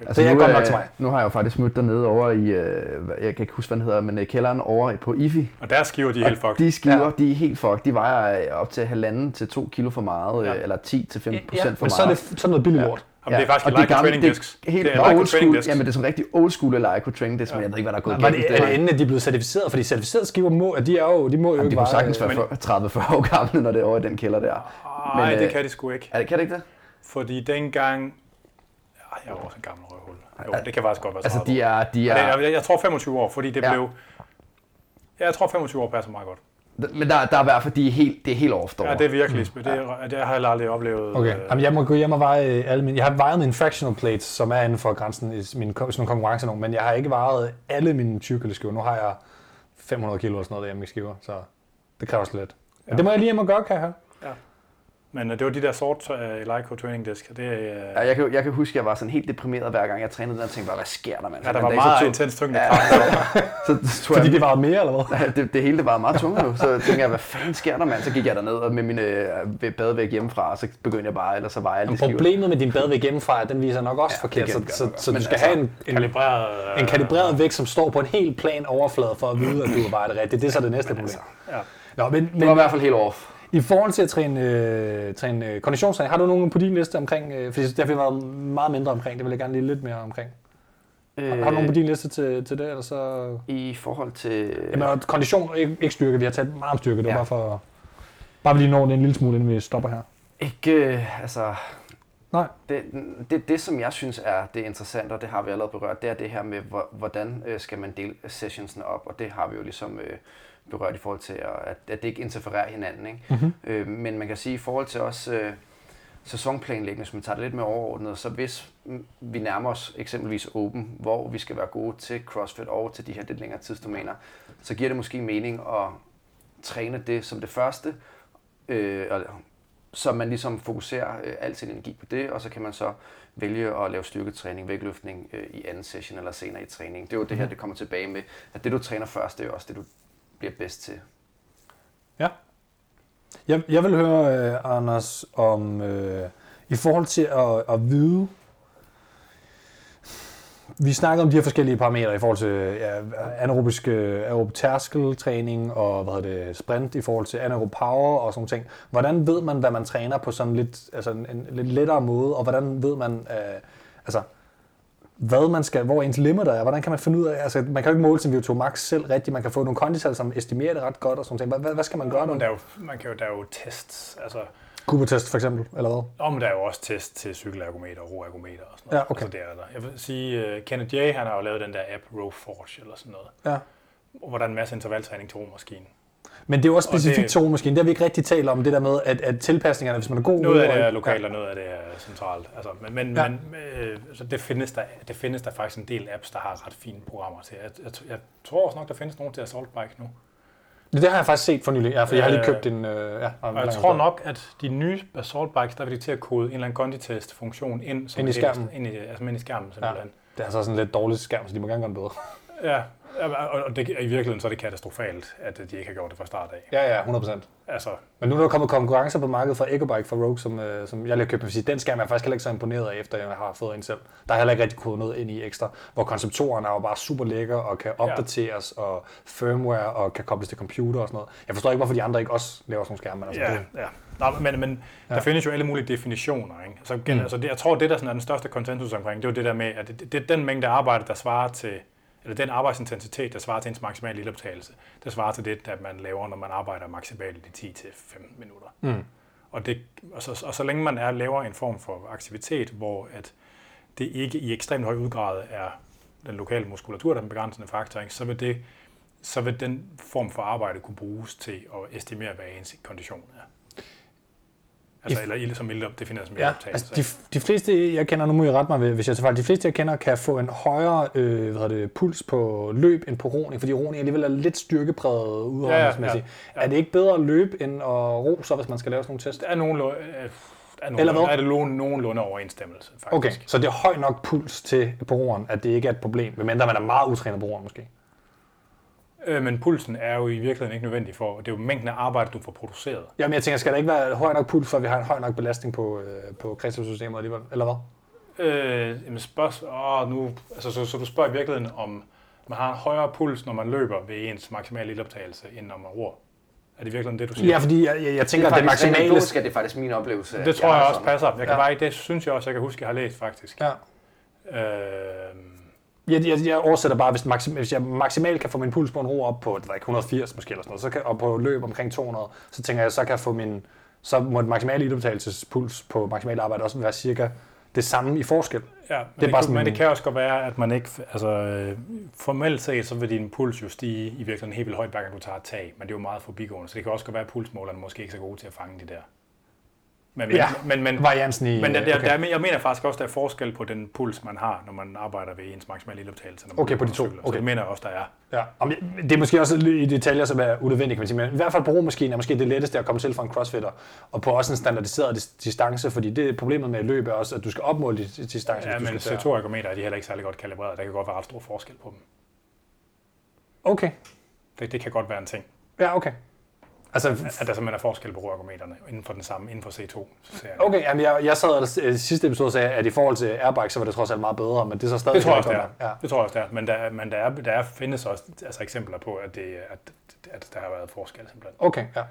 Altså, Det er nu, godt nok til mig. Nu har jeg jo faktisk mødt dernede over i, øh, jeg kan ikke huske, hvad den hedder, men øh, kælderen over på IFI. Og deres skiver, de er helt fucked. De skiver, Ja. ja. de er helt fucked. De vejer øh, op til halvanden til to kilo for meget, Ja. ja. eller 10 til 15 procent for men så er meget. det sådan noget billigt lort. Jamen, det er faktisk Leica gamle- Training det er Discs. Helt Det er old school, Discs. jamen det er sådan rigtig old school Leica Training Discs, men jeg ved ikke, hvad der er gået Var det, galt. er det inden, at de er blevet certificeret? Fordi certificerede skiver må, at de er jo, de må jo Jamen, ikke de kunne sagtens være 30-40 år gamle, når det er over i den kælder der. Nej, det kan de sgu ikke. Er det, kan det ikke det? Fordi dengang... Jeg er også en gammel røvhul. Jo, det kan faktisk godt være Altså, 30 de er... De er jeg, jeg tror 25 år, fordi det Ja. blev... Ja, jeg tror 25 år passer meget godt. men der, der er i hvert fald, de er helt, det er helt off Ja, det er virkelig... Det, er, det har jeg aldrig oplevet. Okay, øh, Jamen, jeg må gå hjem og veje øh, alle mine... Jeg har vejet mine fractional plates, som er inden for grænsen i mine sådan nogle konkurrencer nu, men jeg har ikke vejet alle mine 20 kilo skiver. Nu har jeg 500 kilo eller sådan noget derhjemme i skiver, så det kræver også lidt. Men Ja. det må jeg lige hjem og gøre, kan jeg høre. Men øh, det var de der sort uh, Leica Training Disc. Det, uh, Ja, jeg, kan, jeg kan huske, at jeg var sådan helt deprimeret hver gang jeg trænede den, og tænkte bare, hvad sker der, mand? ja, der var dag, meget tog- intens tyngde. Ja, så, så tog Fordi jeg, det var mere, eller hvad? det, det hele det var meget tungere nu. Så tænkte jeg, hvad fanden sker der, mand? Så gik jeg derned og med mine øh, badevæg hjemmefra, og så begyndte jeg bare, ellers så var jeg skiver. Problemet med din badvæg hjemmefra, den viser nok også Ja, forkert, det så, så, så du Men skal altså, have en, en, Kalibreret... en kalibreret vægt, som står på en helt plan overflade for at vide, at du har vejet det rigtigt. Det er så det næste problem. Ja. Nå, men, Det var i men hvert fald helt off. I forhold til at træne, øh, træne øh, konditionstræning, har du nogen på din liste omkring, øh, fordi det har vi været meget mindre omkring, det vil jeg gerne lige lidt mere omkring. Har, har du nogen på din liste til, til det, eller så... I forhold til... Jamen, kondition, ikke, ikke styrke. Vi har talt meget om styrke. Det var Ja. bare for... Bare lige nå det en lille smule, inden vi stopper her. Ikke, øh, altså... Nej. Det, det, det, som jeg synes er det interessante, og det har vi allerede berørt, det er det her med, hvor- hvordan øh, skal man dele sessionsene op, og det har vi jo ligesom øh, berørt i forhold til, at, at det ikke interfererer hinanden. Ikke? Mm-hmm. Øh, men man kan sige, i forhold til også øh, sæsonplanlægning, hvis man tager det lidt mere overordnet, så hvis vi nærmer os eksempelvis Open, hvor vi skal være gode til CrossFit og til de her lidt længere tidsdomæner, så giver det måske mening at træne det som det første, øh, så man ligesom fokuserer øh, al sin energi på det, og så kan man så vælge at lave styrketræning, vægtløftning øh, i anden session eller senere i træning. Det er jo det her, det kommer tilbage med, at det du træner først, det er jo også det, du bliver bedst til. Ja. Jeg, jeg vil høre, øh, Anders, om øh, i forhold til at, at vide, vi snakkede om de her forskellige parametre i forhold til ja, anaerobisk øh, aerob tærskeltræning og hvad hedder det, sprint i forhold til anaerob power og sådan ting. Hvordan ved man, hvad man træner på sådan lidt, altså en, en lidt lettere måde, og hvordan ved man, øh, altså, hvad man skal, hvor ens limiter er, hvordan kan man finde ud af, altså man kan jo ikke måle sin VO2 max selv rigtigt, man kan få nogle kondital, som estimerer det ret godt og sådan noget. Hvad, hvad skal man gøre nu? Der er jo, man kan jo, der er jo tests. Altså, Cooper-test for eksempel, eller hvad? Om men der er jo også test til cykelergometer og roergometer og sådan noget. Ja, okay. Altså, det er der. Jeg vil sige, uh, Kenneth J. han har jo lavet den der app Rowforge eller sådan noget, Ja. hvor der er en masse intervaltræning til romaskinen. Men det er jo også Og specifikt til romaskinen. Det har vi ikke rigtig talt om, det der med, at, at tilpasningerne, hvis man er god Noget af det er lokalt, og noget af det er centralt. Altså, men men, Ja. ja. men øh, så det, findes der, det findes der faktisk en del apps, der har ret fine programmer til. Jeg, jeg, jeg tror også nok, der findes nogen til Assault Bike nu. Ja. Det har jeg faktisk set for nylig, ja, for jeg har lige Øh, købt en... Øh, ja, Og jeg tror nok, at de nye Assault Bikes, der vil de til at kode en eller anden Condi-test-funktion ind, som Ind i skærmen. Ind i, altså ind i skærmen, Ja. simpelthen. Det er så sådan lidt dårligt skærm, så de må gerne gøre det bedre. Ja, ja og det, i virkeligheden så er det katastrofalt, at de ikke har gjort det fra start af. Ja, ja, 100%. Altså, Men nu er der kommet konkurrencer på markedet fra Ecobike fra Rogue, som, øh, som jeg lige har købt. Sige, den skærm er jeg faktisk heller ikke så imponeret af, efter jeg har fået en selv. Der er heller ikke rigtig kodet noget ind i ekstra, hvor konceptoren er jo bare super lækker og kan opdateres og firmware og kan kobles til computer og sådan noget. Jeg forstår ikke, hvorfor de andre ikke også laver sådan nogle skærme. Men altså, ja, det, ja. Nå, men, men ja. der findes jo alle mulige definitioner. Ikke? Så, mm. altså, det, jeg tror, det der sådan er den største konsensus omkring, det er jo det der med, at det, det, den mængde arbejde, der svarer til, eller den arbejdsintensitet, der svarer til ens maksimale lilleoptagelse, det svarer til det, at man laver, når man arbejder maksimalt i 10-15 minutter. Mm. Og, det, og, så, og så længe man er laver en form for aktivitet, hvor at det ikke i ekstremt høj udgrad er den lokale muskulatur, der er den begrænsende faktor, ikke? Så, vil det, så vil den form for arbejde kunne bruges til at estimere, hvad ens kondition er. Altså, eller ild- som ild, defineret som Ja, altså de, de fleste, jeg kender, nu må I rette mig, hvis jeg tager fejl, de fleste, jeg kender, kan få en højere øh, hvad det, puls på løb end på roning, fordi roning alligevel er lidt styrkepræget udholdenhedsmæssigt. ja, ja. Er det ikke bedre at løbe end at ro, så hvis man skal lave sådan nogle test? der er nogen, øh, er nogen, Eller hvad? Der er det nogen, nogenlunde overensstemmelse, faktisk. Okay, så det er høj nok puls til på roeren, at det ikke er et problem, medmindre man er meget utrænet på roeren måske. Øh, men pulsen er jo i virkeligheden ikke nødvendig for, det er jo mængden af arbejde, du får produceret. Jamen jeg tænker, skal der ikke være høj nok puls, for at vi har en høj nok belastning på, øh, på kredsløbssystemet alligevel, eller hvad? Øh, jamen spørg, åh, nu, altså, så, så du spørger i virkeligheden, om man har en højere puls, når man løber ved ens maksimale ildoptagelse, end når man ror. Er det virkelig det, du siger? Ja, fordi jeg, jeg, jeg tænker, at det faktisk rent maksimale... empirisk er det faktisk min oplevelse. det at tror jeg har også sådan. passer. Jeg kan Ja. bare ikke, det synes jeg også, jeg kan huske, jeg har læst faktisk. Ja. Øh, Jeg, jeg, jeg oversætter bare, hvis, maksim, hvis jeg maksimalt kan få min puls på en ro op på det ikke, 180 måske eller sådan noget, så kan, og på løb omkring 200, så tænker jeg, så kan jeg få min, så må den maksimale idoptagelsespuls på maksimal arbejde også være cirka det samme i forskel. ja, men, Det er det, bare det, sådan- men det kan også godt være, at man ikke, altså øh, formelt set, så vil din puls jo stige i virkeligheden helt vildt højt, hver gang du tager et tag, men det er jo meget forbigående, så det kan også godt være, at pulsmålerne måske ikke er så gode til at fange de der. Men, Ja, men, men, Variansen i... Men der, der, okay. der, er- jeg mener faktisk også, der er forskel på den puls, man har, når man arbejder ved ens maksimale ildoptagelse. når man Okay, på de to. cykler. Så Okay. det mener jeg også, der er. Ja, om, det er måske også i detaljer, som er unødvendige, kan man sige. Men i hvert fald på romaskinen er måske det letteste at komme til for en crossfitter. Og på også en standardiseret dis- distance, fordi det problemet med løb er også, at du skal opmåle dit distance. Ja, men skal til at- CO2-ergometer er de heller ikke særlig godt kalibreret. Der kan godt være ret stor forskel på dem. Okay. Det, det kan godt være en ting, Ja, okay. Altså, at der simpelthen er forskel på roergometerne inden for den samme, inden for C2. Så jeg, okay, jamen jeg, jeg sad og i sidste episode sagde, at i forhold til airbike, så var det trods alt meget bedre, men det er så stadig... Det tror jeg også, det er. Ja. Det tror jeg også, det er. Men der, men der, er, der er, findes også altså eksempler på, at, det, at, at der har været forskel simpelthen. Okay, ja.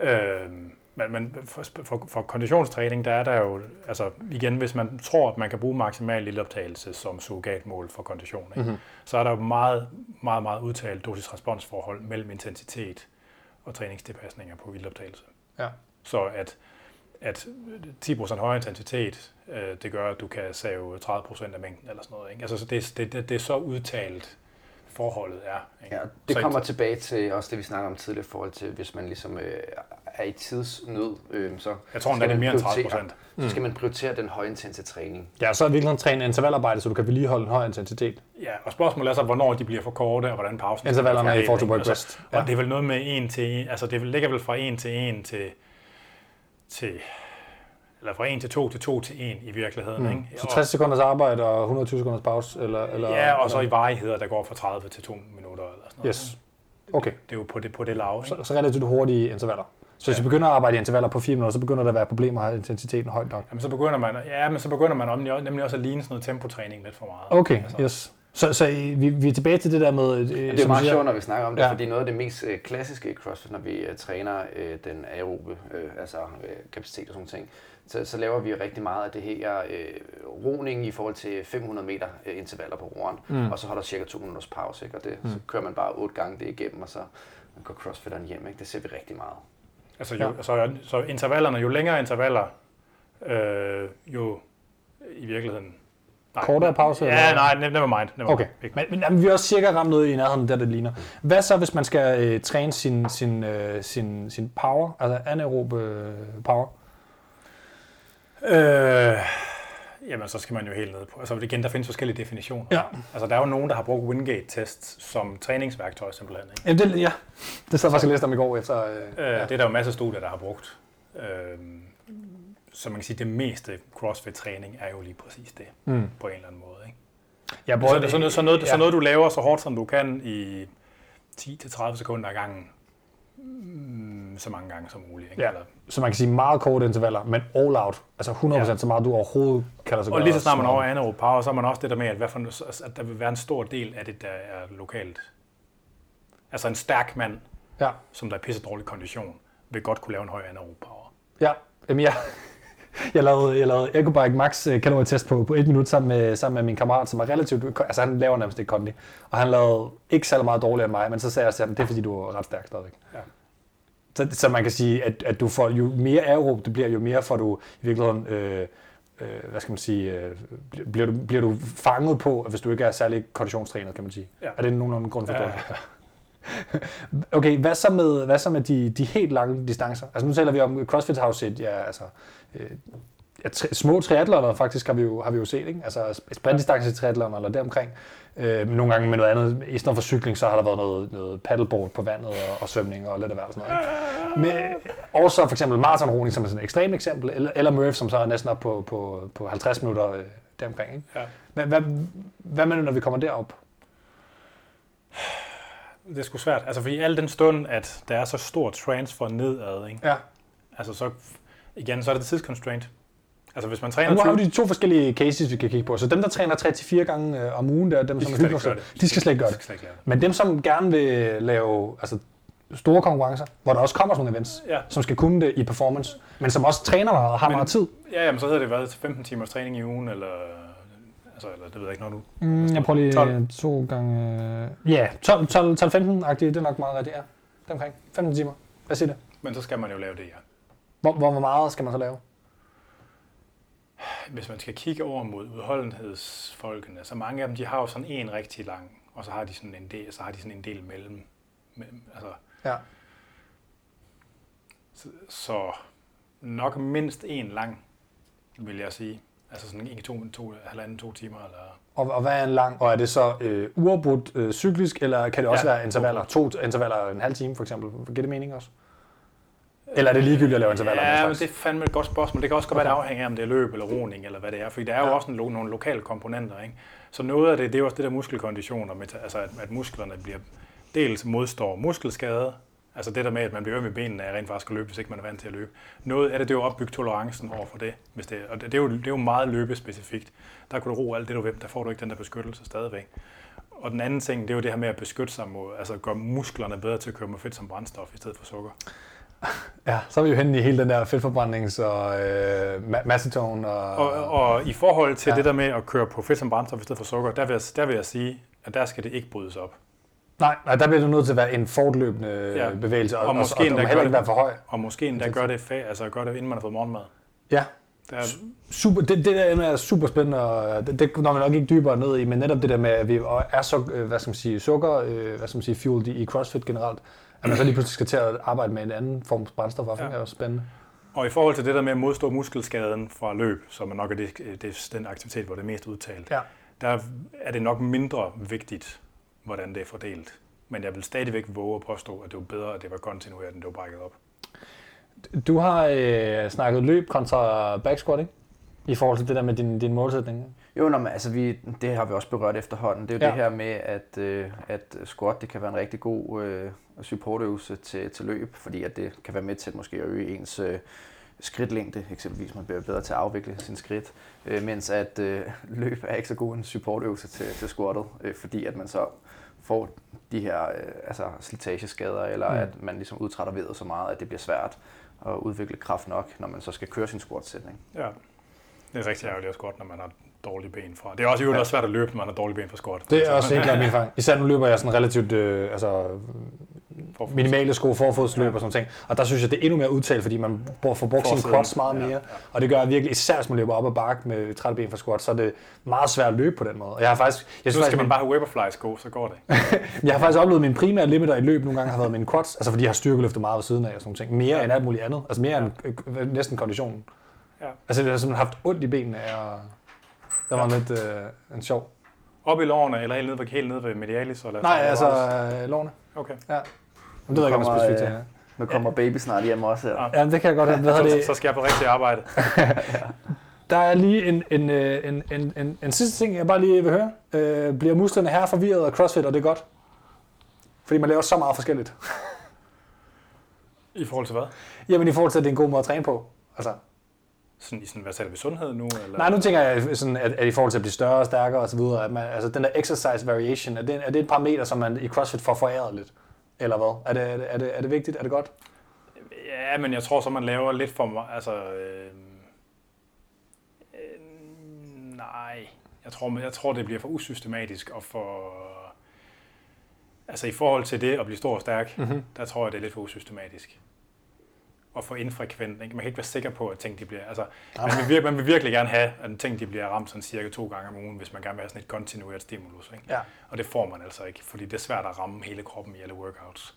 Øh, men, men for, for, for konditionstræning, der er der jo, altså igen, hvis man tror, at man kan bruge maksimal lilleoptagelse som surrogatmål for kondition, ikke? Mm-hmm. så er der jo meget, meget, meget udtalt dosis-responsforhold mellem intensitet og træningstilpasninger på lilleoptagelse. Ja. Så at, at 10% højere intensitet, øh, det gør, at du kan save 30% af mængden eller sådan noget. Ikke? Altså, så det, det, det, det er så udtalt forholdet er. Ikke? Ja, det så kommer tilbage til også det, vi snakkede om tidligere i forhold til, hvis man ligesom øh, er i tidsnød, øh, så Jeg tror, skal det er mere end prioritere- 30%. Så skal man prioritere den højintense træning. Ja, så er virkelig træne intervallarbejde, så du kan vedligeholde en høj intensitet. Ja, og spørgsmålet er så, hvornår de bliver for korte, og hvordan pausen Intervallerne være i forhold til work ikke? rest. Og Ja. det er vel noget med en til en, altså det ligger vel fra en til en til, til eller fra 1 til 2 til 2 til 1 i virkeligheden. Ikke? Mm. Så 60 sekunders arbejde og 120 sekunders pause? Eller, eller, ja, og så i varigheder, der går fra 30 til 2 minutter eller sådan noget. Yes. Okay, Det er jo på det, på det lav. så, så relativt hurtige intervaller. Så hvis vi begynder at arbejde i intervaller på 4 minutter, så begynder der at være problemer med intensiteten højt nok. Jamen, så begynder man, ja, men så begynder man om, nemlig også at ligne sådan noget tempotræning lidt for meget. Okay, altså, yes. Så, så vi, vi er tilbage til det der med... Øh, Det er som du meget sjovt, når vi snakker om det, Ja. ja. fordi noget af det mest øh, klassiske i CrossFit, når vi øh, træner øh, den aerobe, øh, altså øh, kapacitet og sådan ting, så, så laver vi rigtig meget af det her øh, roning i forhold til 500 meter øh, intervaller på roeren, mm. og så holder cirka 2 minutters pause, ikke? og det, mm. så kører man bare otte gange det igennem, og så går crossfitteren hjem. Ikke? Det ser vi rigtig meget. Altså, jo, Ja. så, så intervallerne, jo længere intervaller, øh, jo i virkeligheden... Nej, Kortere pause, Ja, eller? nej, ne- never mind. Never Okay, mind. men, men jamen, vi har også cirka ramt noget i nærheden der, det ligner. Hvad så, hvis man skal øh, træne sin, sin, øh, sin, sin power, altså anaerob øh, power? Øh, jamen, så skal man jo helt ned på. Altså igen, der findes forskellige definitioner. Ja. Altså, der er jo nogen, der har brugt Wingate-test som træningsværktøj simpelthen. Ikke? Jamen, det, ja, det sad jeg faktisk og læste om i går efter. Øh, Øh, ja. Det er der jo masser af studier, der har brugt. Øh, så man kan sige, det meste CrossFit-træning er jo lige præcis det, Mm. på en eller anden måde. Ikke? Ja, Så, det, så, noget, så, noget, ja. så noget, du laver så hårdt, som du kan i 10-30 sekunder ad gangen, mm, så mange gange som muligt. Ikke? Ja. Eller, Så man kan sige meget korte intervaller, men all out. Altså 100% ja. så meget du overhovedet kan lade sig og lige så snart man er over anaerob power, så er man også det der med, at, hvad for, at der vil være en stor del af det, der er lokalt. Altså en stærk mand, Ja, som der er pisse dårlig kondition, vil godt kunne lave en høj anaerob power. ja. Jamen, jeg, jeg lavede, jeg lavede Ecobike Max øh, kalorietest på, på et minut sammen med, sammen med min kammerat, som er relativt... Altså, han laver nærmest ikke kondi. Og han lavede ikke særlig meget dårligere end mig, men så sagde jeg til ham, det er fordi, du er ret stærk stadigvæk. Ja. Så, så man kan sige, at, at du får, jo mere aerob det bliver, jo mere får du i virkeligheden... Øh, øh, hvad skal man sige, øh, bliver, du, bliver du fanget på, hvis du ikke er særlig konditionstrænet, kan man sige. Ja. Er det nogenlunde grund for Ja, det? Okay, hvad så med, hvad så med de, de helt lange distancer? Altså nu taler vi om CrossFit har jo set, ja, altså, øh, ja, tri, små triathlonere faktisk har vi jo, har vi jo set, ikke? Altså sprintdistance triathlon eller deromkring. Øh, nogle gange med noget andet. I stedet for cykling, så har der været noget, noget paddleboard på vandet og, og svømning og lidt af hvert og sådan noget. Ikke? Men, også for eksempel maratonroning som er sådan et ekstremt eksempel, eller, eller Murph, som så er næsten op på, på, på 50 minutter øh, deromkring. Ikke? Ja. Hvad, hvad, hvad med når vi kommer derop? Det er sgu svært. Altså, fordi al den stund, at der er så stor transfer nedad, ikke? Ja. Altså, så igen, så er det tidsconstraint. Altså, hvis man træner... Og nu har vi 20 de to forskellige cases, vi kan kigge på. Så dem, der træner 3-4 gange øh, om ugen, der er dem, de som gøre det. De skal slet ikke gøre De det. ikke. Men dem, som gerne vil lave altså, store konkurrencer, hvor der også kommer sådan nogle events, Ja. som skal kunne det i performance, men som også træner meget og har Men- meget tid. Ja, jamen, så hedder det været 15 timers træning i ugen, eller... Altså, eller det ved jeg ikke, når du... Mm, jeg prøver lige 12. to gange... øh, Ja, 12-15-agtigt, det er nok meget rigtigt, ja. Det er omkring 15 timer. Hvad siger det? Men så skal man jo lave det, ja. Hvor, hvor meget skal man så lave? Hvis man skal kigge over mod udholdenhedsfolkene, så mange af dem, de har jo sådan en rigtig lang, og så har de sådan en del, så har de sådan en del mellem. mellem altså, Ja. så, så nok mindst en lang, vil jeg sige. Altså sådan en, to, to, halvanden, to timer, eller... Og, og hvad er en lang? Og er det så øh, uafbrudt øh, cyklisk, eller kan det også Ja, være intervaller? To intervaller en halv time, for eksempel. Giver det mening også? Eller er det ligegyldigt at lave intervaller? Ja, men det er fandme et godt spørgsmål. Det kan også godt være, det afhænger af, om det er løb eller roning, eller hvad det er. Fordi der er jo Ja. også en, nogle lokale komponenter. Ikke? Så noget af det, det er jo også det der muskelkondition, og meta- altså at, at musklerne bliver dels modstår muskelskade, altså det der med, at man bliver øm i benene af rent faktisk at løbe, hvis ikke man er vant til at løbe. Noget af det, det er jo at opbygge tolerancen over for det. Hvis det og det, det, er jo, det er jo meget løbespecifikt. Der kan du ro alt det, du vil. Der får du ikke den der beskyttelse stadigvæk. Og den anden ting, det er jo det her med at beskytte sig mod, altså gøre musklerne bedre til at køre med fedt som brændstof i stedet for sukker. Ja, så er vi jo henne i hele den der fedtforbrændings- og øh, ma- massetone og... Og, og i forhold til Ja. det der med at køre på fedt som brændstof i stedet for sukker, der vil, jeg, der vil jeg sige, at der skal det ikke brydes op. Nej, nej, der bliver du nødt til at være en fortløbende ja. Bevægelse, og, Og og, måske og, og endda må heller ikke være for høj. Og måske endda gør det, fa- altså gør det, inden man har fået morgenmad. Ja, Der er, super, det, det der emne er super spændende, og det, det når man nok ikke dybere ned i, men netop det der med, at vi er så, øh, hvad skal man sige, sukker, øh, hvad skal man sige, fueled i CrossFit generelt, at man så lige pludselig skal til at arbejde med en anden form for brændstof, ja. Er jo spændende. og i forhold til det der med at modstå muskelskaden fra løb, som er nok er det, det den aktivitet, hvor det er mest udtalt, Ja. der er det nok mindre vigtigt, hvordan det er fordelt. Men jeg vil stadigvæk våge at påstå, at det var bedre, at det var kontinueret, end det var brækket op. Du har øh, snakket løb kontra back squat, ikke? I forhold til det der med din, din målsætning. Jo, nå, men altså vi, det har vi også berørt efterhånden. Det er jo Ja. det her med, at, øh, at squat det kan være en rigtig god øh, supportøvelse til, til løb, fordi at det kan være med til måske at øge ens øh, skridtlængde, eksempelvis man bliver bedre til at afvikle sin skridt, øh, mens at øh, løb er ikke så god en supportøvelse til, til squattet, øh, fordi at man så får de her øh, altså slitageskader, eller mm. at man ligesom udtrætter vedet så meget, at det bliver svært at udvikle kraft nok, når man så skal køre sin squat-sætning. Ja. Det er rigtig ærgerligt at squat, når man har dårlige ben fra. Det er også, ja. også svært at løbe, når man har dårlige ben fra squat. Det er også helt klart min erfaring. Især nu løber jeg sådan relativt, øh, altså Forfods. minimale sko, forfodsløb og sådan ting. Og der synes jeg, det er endnu mere udtalt, fordi man får brugt sine quads meget Ja, mere. ja. Og det gør virkelig, især hvis man løber op ad bakke med trætte ben for squat, så er det meget svært at løbe på den måde. Og jeg har faktisk, jeg synes skal faktisk, man bare have Weberfly-sko, så går det. jeg har faktisk oplevet min primære limiter i løb nogle gange har været mine quads, altså fordi jeg har styrkeløftet meget ved siden af og sådan ting. Mere ja. end alt muligt andet. Altså mere end øh, næsten konditionen. Ja. Altså jeg har simpelthen haft ondt i benene af Der var lidt øh, en sjov. Op i lårene, eller helt nede ved, helt nede ved medialis? Eller Nej, altså øh, lårene. Okay. Ja. Men det ved jeg ikke, om specifikt til. øh, Ja. Nu kommer baby snart hjem også her. Ja. ja, det kan jeg godt have. Hvad Så, det? så skal jeg på rigtig arbejde. Der er lige en, en, øh, en, en, en, en sidste ting, jeg bare lige vil høre. Øh, bliver musklerne her forvirret af CrossFit, og det er godt? Fordi man laver så meget forskelligt. I forhold til hvad? Jamen i forhold til, at det er en god måde at træne på. Altså, Sådan, i sådan, hvad taler vi, sundhed nu? Eller? nej, nu tænker jeg sådan, at, at i forhold til at blive større og stærkere osv., at man, altså den der exercise variation, er det, er det et parameter, som man i CrossFit får foræret lidt? Eller hvad? Er det, er det, er det, er det vigtigt? Er det godt? Ja, men jeg tror så, man laver lidt for meget. Altså, øh, øh, nej, jeg tror, jeg tror, det bliver for usystematisk og for... Altså i forhold til det at blive stor og stærk, mm-hmm. der tror jeg, det er lidt for usystematisk. Og for infrekvent. Ikke? Man kan ikke være sikker på, at ting de bliver... Altså, man, vil, vir- man vil virkelig gerne have, at ting de bliver ramt sådan cirka to gange om ugen, hvis man gerne vil have sådan et kontinueret stimulus. Ikke? Ja. Og det får man altså ikke, fordi det er svært at ramme hele kroppen i alle workouts.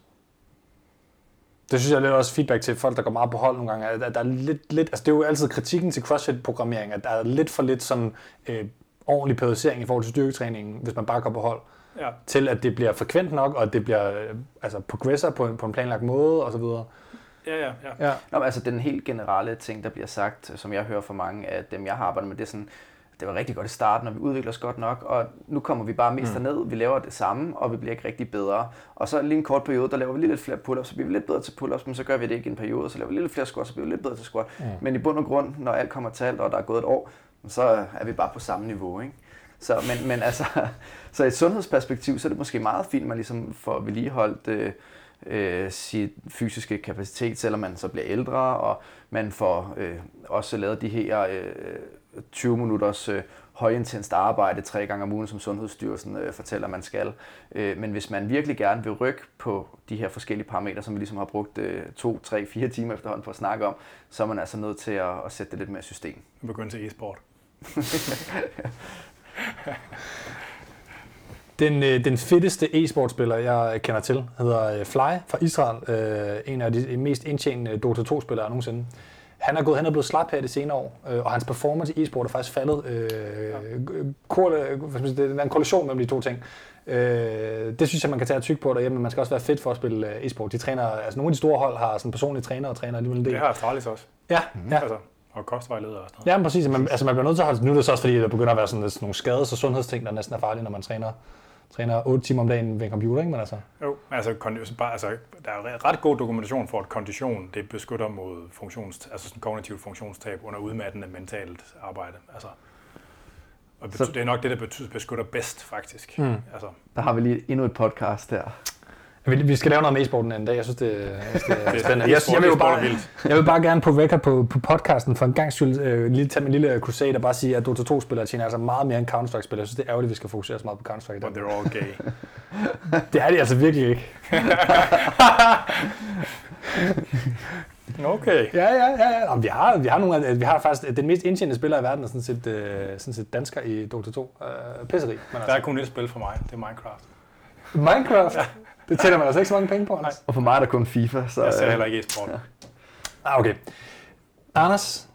Det synes jeg er lidt også feedback til folk, der går meget på hold nogle gange. At der er lidt, lidt, altså det er jo altid kritikken til CrossFit-programmering, at der er lidt for lidt sådan, øh, ordentlig periodisering i forhold til styrketræningen, hvis man bare går på hold, Ja. til at det bliver frekvent nok, og at det bliver øh, altså progresser på en, på en planlagt måde osv. Ja, ja, ja. Ja. Nå, men altså den helt generelle ting, der bliver sagt, som jeg hører fra mange af dem, jeg har arbejdet med, det er sådan, det var rigtig godt i starten, og vi udvikler os godt nok, og nu kommer vi bare mest mm. ned, vi laver det samme, og vi bliver ikke rigtig bedre. Og så lige en kort periode, der laver vi lige lidt flere pull-ups, så bliver vi lidt bedre til pull-ups, men så gør vi det ikke i en periode, så laver vi lidt flere squats, så bliver vi lidt bedre til squat. Mm. Men i bund og grund, når alt kommer til alt, og der er gået et år, så er vi bare på samme niveau, ikke? Så, men, men altså, så i et sundhedsperspektiv, så er det måske meget fint, at man ligesom får vedligeholdt øh, øh, sit fysiske kapacitet, selvom man så bliver ældre, og man får øh, også lavet de her øh, 20 minutters øh, højintenst arbejde tre gange om ugen, som Sundhedsstyrelsen øh, fortæller, man skal. Øh, men hvis man virkelig gerne vil rykke på de her forskellige parametre, som vi ligesom har brugt øh, to, tre, fire timer efterhånden på at snakke om, så er man altså nødt til at, at sætte det lidt mere system. Nu begynder til e-sport. Den, øh, den fedeste e-sportspiller, jeg kender til, hedder øh, Fly fra Israel. Øh, en af de mest indtjenende Dota 2-spillere nogensinde. Han er gået hen og blevet slap her de senere år, øh, og hans performance i e-sport er faktisk faldet. Øh, kor, hvad skal man sige, det er en koalition mellem de to ting. Øh, det synes jeg, man kan tage tykke på derhjemme, men man skal også være fedt for at spille e-sport. De træner, altså nogle af de store hold har sådan personlige træner og træner alligevel en del. Det har Astralis også. Ja, ja. Altså, og kostvejleder og sådan noget. Ja, men præcis. Man, altså, man bliver nødt til at holde... Nu er det så også fordi, der begynder at være sådan, sådan nogle skades- og sundhedsting, der næsten er farlige, når man træner, træner 8 timer om dagen ved en computer, ikke? Men altså, Jo, altså, bare, altså, der er ret god dokumentation for, at kondition det beskytter mod funktions, altså sådan kognitivt funktionstab under udmattende mentalt arbejde. Altså, og betyder, det er nok det, der betyder, beskytter bedst, faktisk. Mm. Altså, Der har vi lige endnu et podcast her. Vi, vi skal lave noget med e-sporten en dag. Jeg synes, det, jeg synes, det er spændende. Jeg, jeg, vil jo bare, jeg vil bare gerne på record på, på podcasten for en gang skyld øh, lige tage min lille crusade og bare sige, at Dota 2-spillere tjener altså meget mere end Counter-Strike-spillere. Jeg synes, det er ærgerligt, at vi skal fokusere så meget på Counter-Strike. i But they're all gay. Det er de altså virkelig ikke. Okay. Ja, ja, ja. ja. Jamen, vi, har, vi, har nogle af, vi har faktisk den mest indtjenende spiller i verden, er sådan set, øh, sådan set dansker i Dota 2. Øh, pisseri. Men Der er kun et spil for mig, det er Minecraft. Minecraft? Det tæller man altså ikke så mange penge på, Anders. Og for mig er der kun FIFA, så... Jeg ser øh, heller ikke e-sport. Ah, okay. Anders,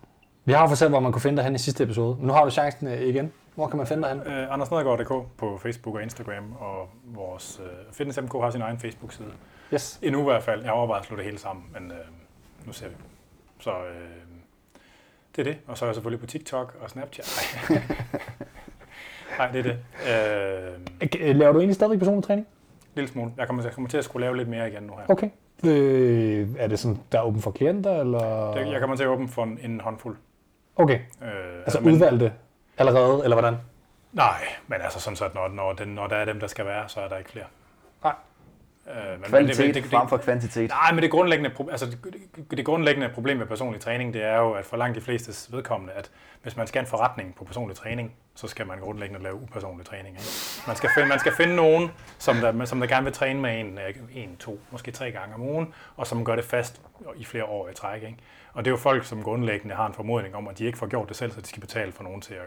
vi har jo fortalt, hvor man kunne finde dig hen i sidste episode. Men nu har du chancen øh, igen. Hvor kan man finde dig hen? Uh, AndersNedergaard.dk på Facebook og Instagram, og vores uh, Fitness MK har sin egen Facebook-side. Yes. Endnu i hvert fald. Jeg overvejer at slå det hele sammen, men uh, nu ser vi. Så uh, det er det. Og så er jeg selvfølgelig på TikTok og Snapchat. Nej, Nej det er det. Uh, Øh, Laver du egentlig stadig personlig træning? Lille smule. Jeg kommer, jeg kommer til at skulle lave lidt mere igen nu her. Okay. Øh, er det sådan, der er åben for klienter, eller? Det, jeg kommer til at åbne for en, en håndfuld. Okay, Uh, altså udvalgte allerede, eller hvordan? Nej, men altså sådan så, at når, når, den, når der er dem, der skal være, så er der ikke flere. Øh, men Kvalitet det, det, det, frem for kvantitet. Nej, men det grundlæggende, altså det, det, grundlæggende problem med personlig træning, det er jo, at for langt de flestes vedkommende, at hvis man skal en forretning på personlig træning, så skal man grundlæggende lave upersonlig træning. Ikke? Man, skal finde, man skal finde nogen, som der, som der gerne vil træne med en, øh, en, to, måske tre gange om ugen, og som gør det fast i flere år i træk. Ikke? Og det er jo folk, som grundlæggende har en formodning om, at de ikke får gjort det selv, så de skal betale for nogen til at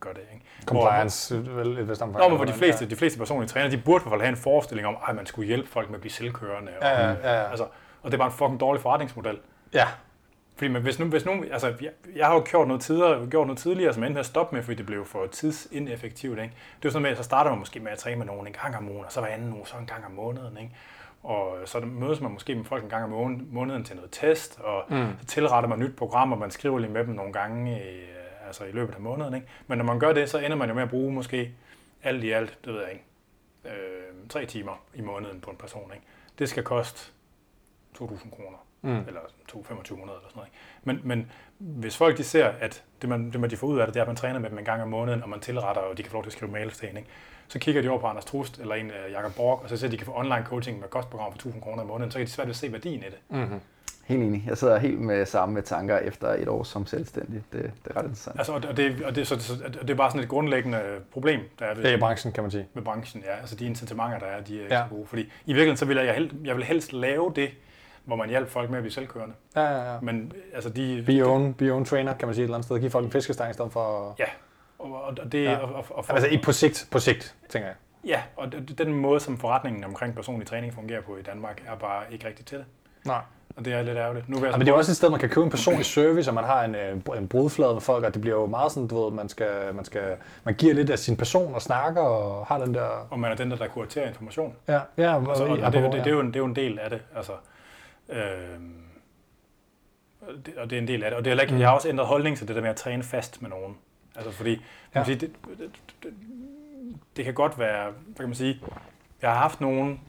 gøre det. Ikke? Compliance, vel, et vist omfang. Nå, men hvor de fleste, de fleste personlige trænere, de burde i hvert fald have en forestilling om, at man skulle hjælpe folk med at blive selvkørende. Og, Ja, ja, ja, ja. Altså, og det er bare en fucking dårlig forretningsmodel. Ja, Fordi men hvis nu, hvis nu altså, jeg, jeg har jo gjort noget, tidligere, gjort noget tidligere, som endte med at stoppe med, fordi det blev for tidsineffektivt. Ikke? Det er jo sådan med, at så starter man måske med at træne med nogen en gang om ugen, og så hver anden uge, så en gang om måneden. Ikke? Og så mødes man måske med folk en gang om måneden, til noget test, og mm. så tilretter man nyt program, og man skriver lige med dem nogle gange i, altså i løbet af måneden. Ikke? Men når man gør det, så ender man jo med at bruge måske alt i alt, det ved jeg ikke, øh, tre timer i måneden på en person. Ikke? Det skal koste 2.000 kroner, mm. eller 2.2500 eller sådan noget. Ikke? Men, men hvis folk de ser, at det man, det man de får ud af det, det er, at man træner med dem en gang om måneden, og man tilretter, og de kan få lov til at skrive mails til en, ikke? så kigger de over på Anders Trust eller en uh, Jakob Borg, og så ser de, at de kan få online coaching med kostprogram for 1.000 kroner i måneden, så kan de svært ved at se værdien i det. Mm. Helt enig. Jeg sidder helt med samme med tanker efter et år som selvstændig. Det, det er ret interessant. Altså, og det, og det, det, så, så, og det er bare sådan et grundlæggende problem, der er ved, det er i branchen, kan man sige. med branchen. Ja. Altså de incitamenter, der er, de er ikke Ja. så gode. Fordi i virkeligheden, så vil jeg, hel, jeg vil helst lave det, hvor man hjælper folk med at blive selvkørende. Ja, ja, ja. Men altså de... Be your own, be your own trainer, kan man sige et eller andet sted. Giv folk en fiskestang i stedet for... Ja, og, og det... Ja. Og, og, og for, Altså i på sigt, på sigt, tænker jeg. Ja, og den måde, som forretningen omkring personlig træning fungerer på i Danmark, er bare ikke rigtig til det. Nej. Og det er lidt ærgerligt. Nu vil jeg Ja, men det er også et sted, man kan købe en personlig service, og man har en, øh, en brudflade med folk, og det bliver jo meget sådan, du ved, man skal, man skal, man giver lidt af sin person og snakker, og har den der... og man er den, der, der kuraterer information. Ja, ja, Altså, og, og, det, det, det, er jo en, det er jo en del af det. Altså, og det, og det er en del af det. Og det er ikke, Mm. jeg har også ændret holdning til det der med at træne fast med nogen. Altså fordi, ja. Sige, det, det, det, det kan godt være, hvad kan man sige, jeg har haft nogen,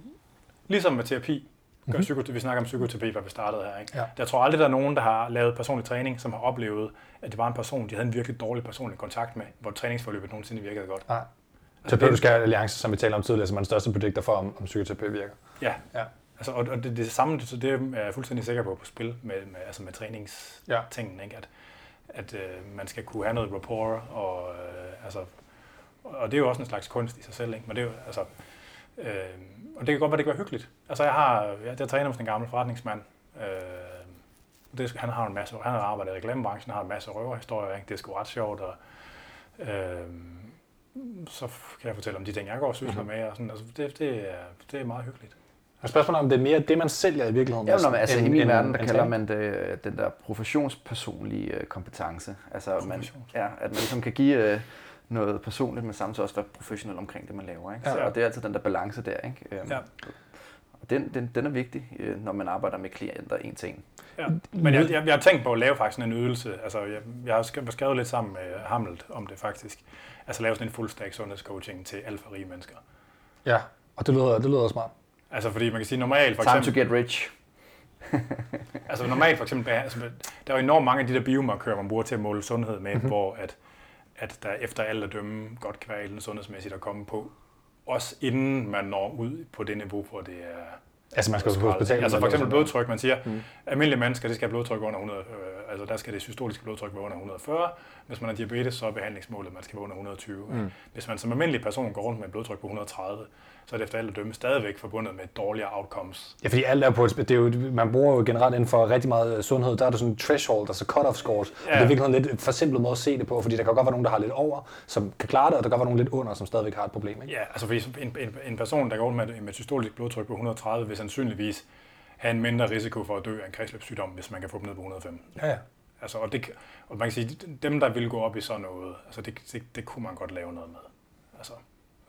ligesom med terapi, gør psykoterapi, vi snakker om psykoterapi, hvor vi startede her. Ikke? Ja. Jeg tror aldrig, der er nogen, der har lavet personlig træning, som har oplevet, at det var en person, de havde en virkelig dårlig personlig kontakt med, hvor træningsforløbet nogensinde virkede godt. Nej. Altså, Terapeutiske alliance, som vi talte om tidligere, som er den største prediktor for, om, om psykoterapi virker. Ja, Ja. Altså, og, og det, det samme, så det er jeg fuldstændig sikker på på spil med, med, altså med træningstingen, ikke? at, at øh, man skal kunne have noget rapport, og, øh, altså, og det er jo også en slags kunst i sig selv, ikke? men det er jo, altså, øh, og det kan godt være, det kan være hyggeligt. Altså, jeg har, jeg, jeg træner med en gammel forretningsmand, øh, det, han har en masse, han har arbejdet i reklamebranchen, har en masse røverhistorier, ikke? det er sgu ret sjovt, og øh, så kan jeg fortælle om de ting, jeg går og sysler med, og sådan, altså, det, det, er, det er meget hyggeligt. Og spørgsmålet er, om det er mere det, man sælger i virkeligheden. Ja, men, altså, end- i min end- verden, der kalder man det øh, den der professionspersonlige øh, kompetence. Altså, man, ja, at man ligesom kan give øh, noget personligt, men samtidig også være professionel omkring det, man laver. Ikke? Så, Ja. og det er altid den der balance der. Ikke? Øhm, Ja. Og den, den, den er vigtig, øh, når man arbejder med klienter en til en. Ja, men jeg, jeg, jeg har tænkt på at lave faktisk en ydelse. Altså, jeg, jeg har skrevet, lidt sammen med Hamlet om det faktisk. Altså lave sådan en full stack sundhedscoaching til alt for rige mennesker. Ja, og det lyder, det lyder smart. Altså fordi man kan sige normalt for Time eksempel, to get rich. altså normalt for eksempel, altså, der er jo enormt mange af de der biomarkører, man bruger til at måle sundhed med, mm-hmm. hvor at, at der efter alt at dømme godt kan være sundhedsmæssigt at komme på. Også inden man når ud på det niveau, hvor det er Altså, man skal på hospitalet. Altså for eksempel blodtryk, man siger, mm. almindelige mennesker, det skal have blodtryk under 100, øh, altså der skal det systoliske blodtryk være under 140. Hvis man har diabetes, så er behandlingsmålet, at man skal være under 120. Mm. Hvis man som almindelig person går rundt med et blodtryk på 130, så er det efter alt at dømme stadigvæk forbundet med dårligere outcomes. Ja, fordi alt er på et, det er jo, man bruger jo generelt inden for rigtig meget sundhed, der er der sådan en threshold, altså cut-off scores. Ja. Og det er virkelig en lidt forsimplet måde at se det på, fordi der kan godt være nogen, der har lidt over, som kan klare det, og der kan godt være nogen lidt under, som stadigvæk har et problem. Ikke? Ja, altså fordi en, en, en person, der går med, med et systolisk blodtryk på 130, vil sandsynligvis have en mindre risiko for at dø af en kredsløbssygdom, hvis man kan få dem ned på 105. Ja, ja. Altså, og, det, og man kan sige, dem, der vil gå op i sådan noget, altså det, det, det kunne man godt lave noget med. Altså,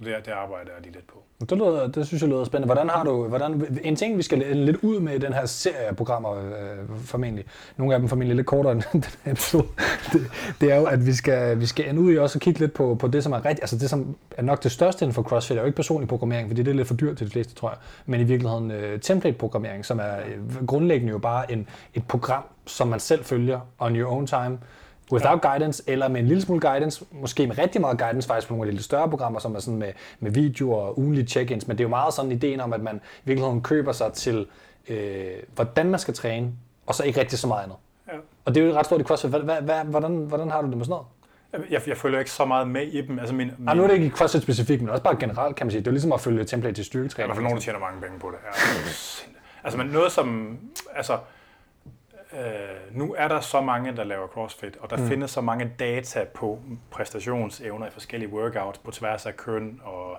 det, det arbejder jeg lige lidt på. Det, lyder, det synes jeg lyder spændende. Hvordan har du, hvordan, en ting, vi skal lidt ud med i den her serie af programmer, øh, formentlig, nogle af dem formentlig lidt kortere end den her episode, det, det, er jo, at vi skal, vi skal ende ud i også at kigge lidt på, på det, som er rigtigt, altså det, som er nok det største inden for CrossFit, er jo ikke personlig programmering, fordi det er lidt for dyrt til de fleste, tror jeg, men i virkeligheden øh, template-programmering, som er øh, grundlæggende jo bare en, et program, som man selv følger on your own time, without ja. guidance, eller med en lille smule guidance, måske med rigtig meget guidance faktisk på nogle af de lidt større programmer, som er sådan med, med videoer og ugenlige check-ins, men det er jo meget sådan ideen om, at man i virkeligheden køber sig til, øh, hvordan man skal træne, og så ikke rigtig så meget andet. Ja. Og det er jo ret stort i CrossFit. Hvad, hvad, hvad, hvordan, hvordan har du det med sådan noget? Jeg, jeg følger ikke så meget med i dem. Altså min, min, Ej, nu er det ikke i CrossFit specifikt, men også bare generelt, kan man sige. Det er ligesom at følge template til Der er i styrketræning. hvert fald nogen, der tjener mange penge på det. Ja. altså, men noget som... Altså, øh, nu er der så mange, der laver CrossFit, og der mm. findes så mange data på præstationsevner i forskellige workouts på tværs af køn og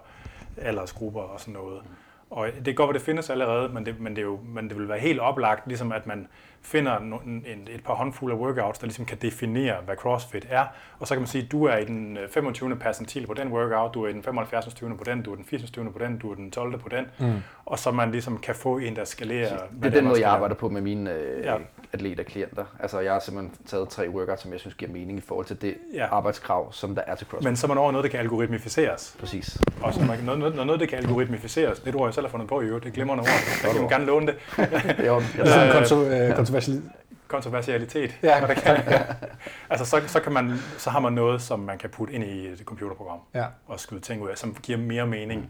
aldersgrupper og sådan noget. Og det kan godt det findes allerede, men det, men det, jo, men det vil være helt oplagt, ligesom at man finder en, et par håndfulde af workouts, der ligesom kan definere, hvad CrossFit er. Og så kan man sige, at du er i den øh, 25. percentil på den workout, du er i den 75. på den, du er den 80. på den, du er den 12. på den. Mm. Og så man ligesom kan få en, der skalerer. Det er den måde, jeg arbejder på med mine øh, Ja. atleter klienter. Altså, jeg har simpelthen taget tre workouts, som jeg synes giver mening i forhold til det Ja. arbejdskrav, som der er til CrossFit. Men så er man over noget, der kan algoritmificeres. Præcis. Og så man, noget, noget, noget, der kan algoritmificeres, det tror jeg selv har fundet på i øvrigt, det er glimrende ord. Jeg kan gerne låne det. Det er en Øh, øh, kontroversiel... Kontroversialitet. Ja. Hvad det kan. altså, så, så, kan man, så har man noget, som man kan putte ind i et computerprogram. Ja. og skyde ting ud af, som giver mere mening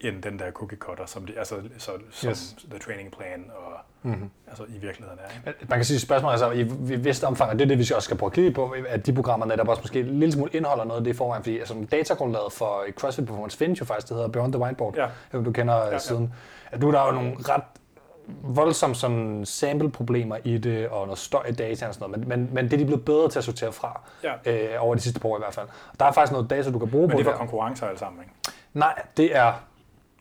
end den der cookie cutter, som, det, altså, så, som Yes. the training plan og Mm-hmm. altså, i virkeligheden er. Ikke? Man kan sige, at spørgsmålet er så, i i vist omfang, og det er det, vi også skal prøve at kigge på, at de programmer netop også måske en lille smule indeholder noget af det i forvejen, fordi altså, datagrundlaget for CrossFit Performance findes jo faktisk, det hedder Beyond the Whiteboard, Ja. du kender ja, ja. ja. siden. At nu er der jo nogle ret voldsomme sådan sample-problemer i det, og noget støj i data og sådan noget, men, men, men det er de blevet bedre til at sortere fra, Ja. øh, over de sidste par år i hvert fald. Og der er faktisk noget data, du kan bruge Men på det er der. for konkurrencer alle sammen, ikke? Nej, det er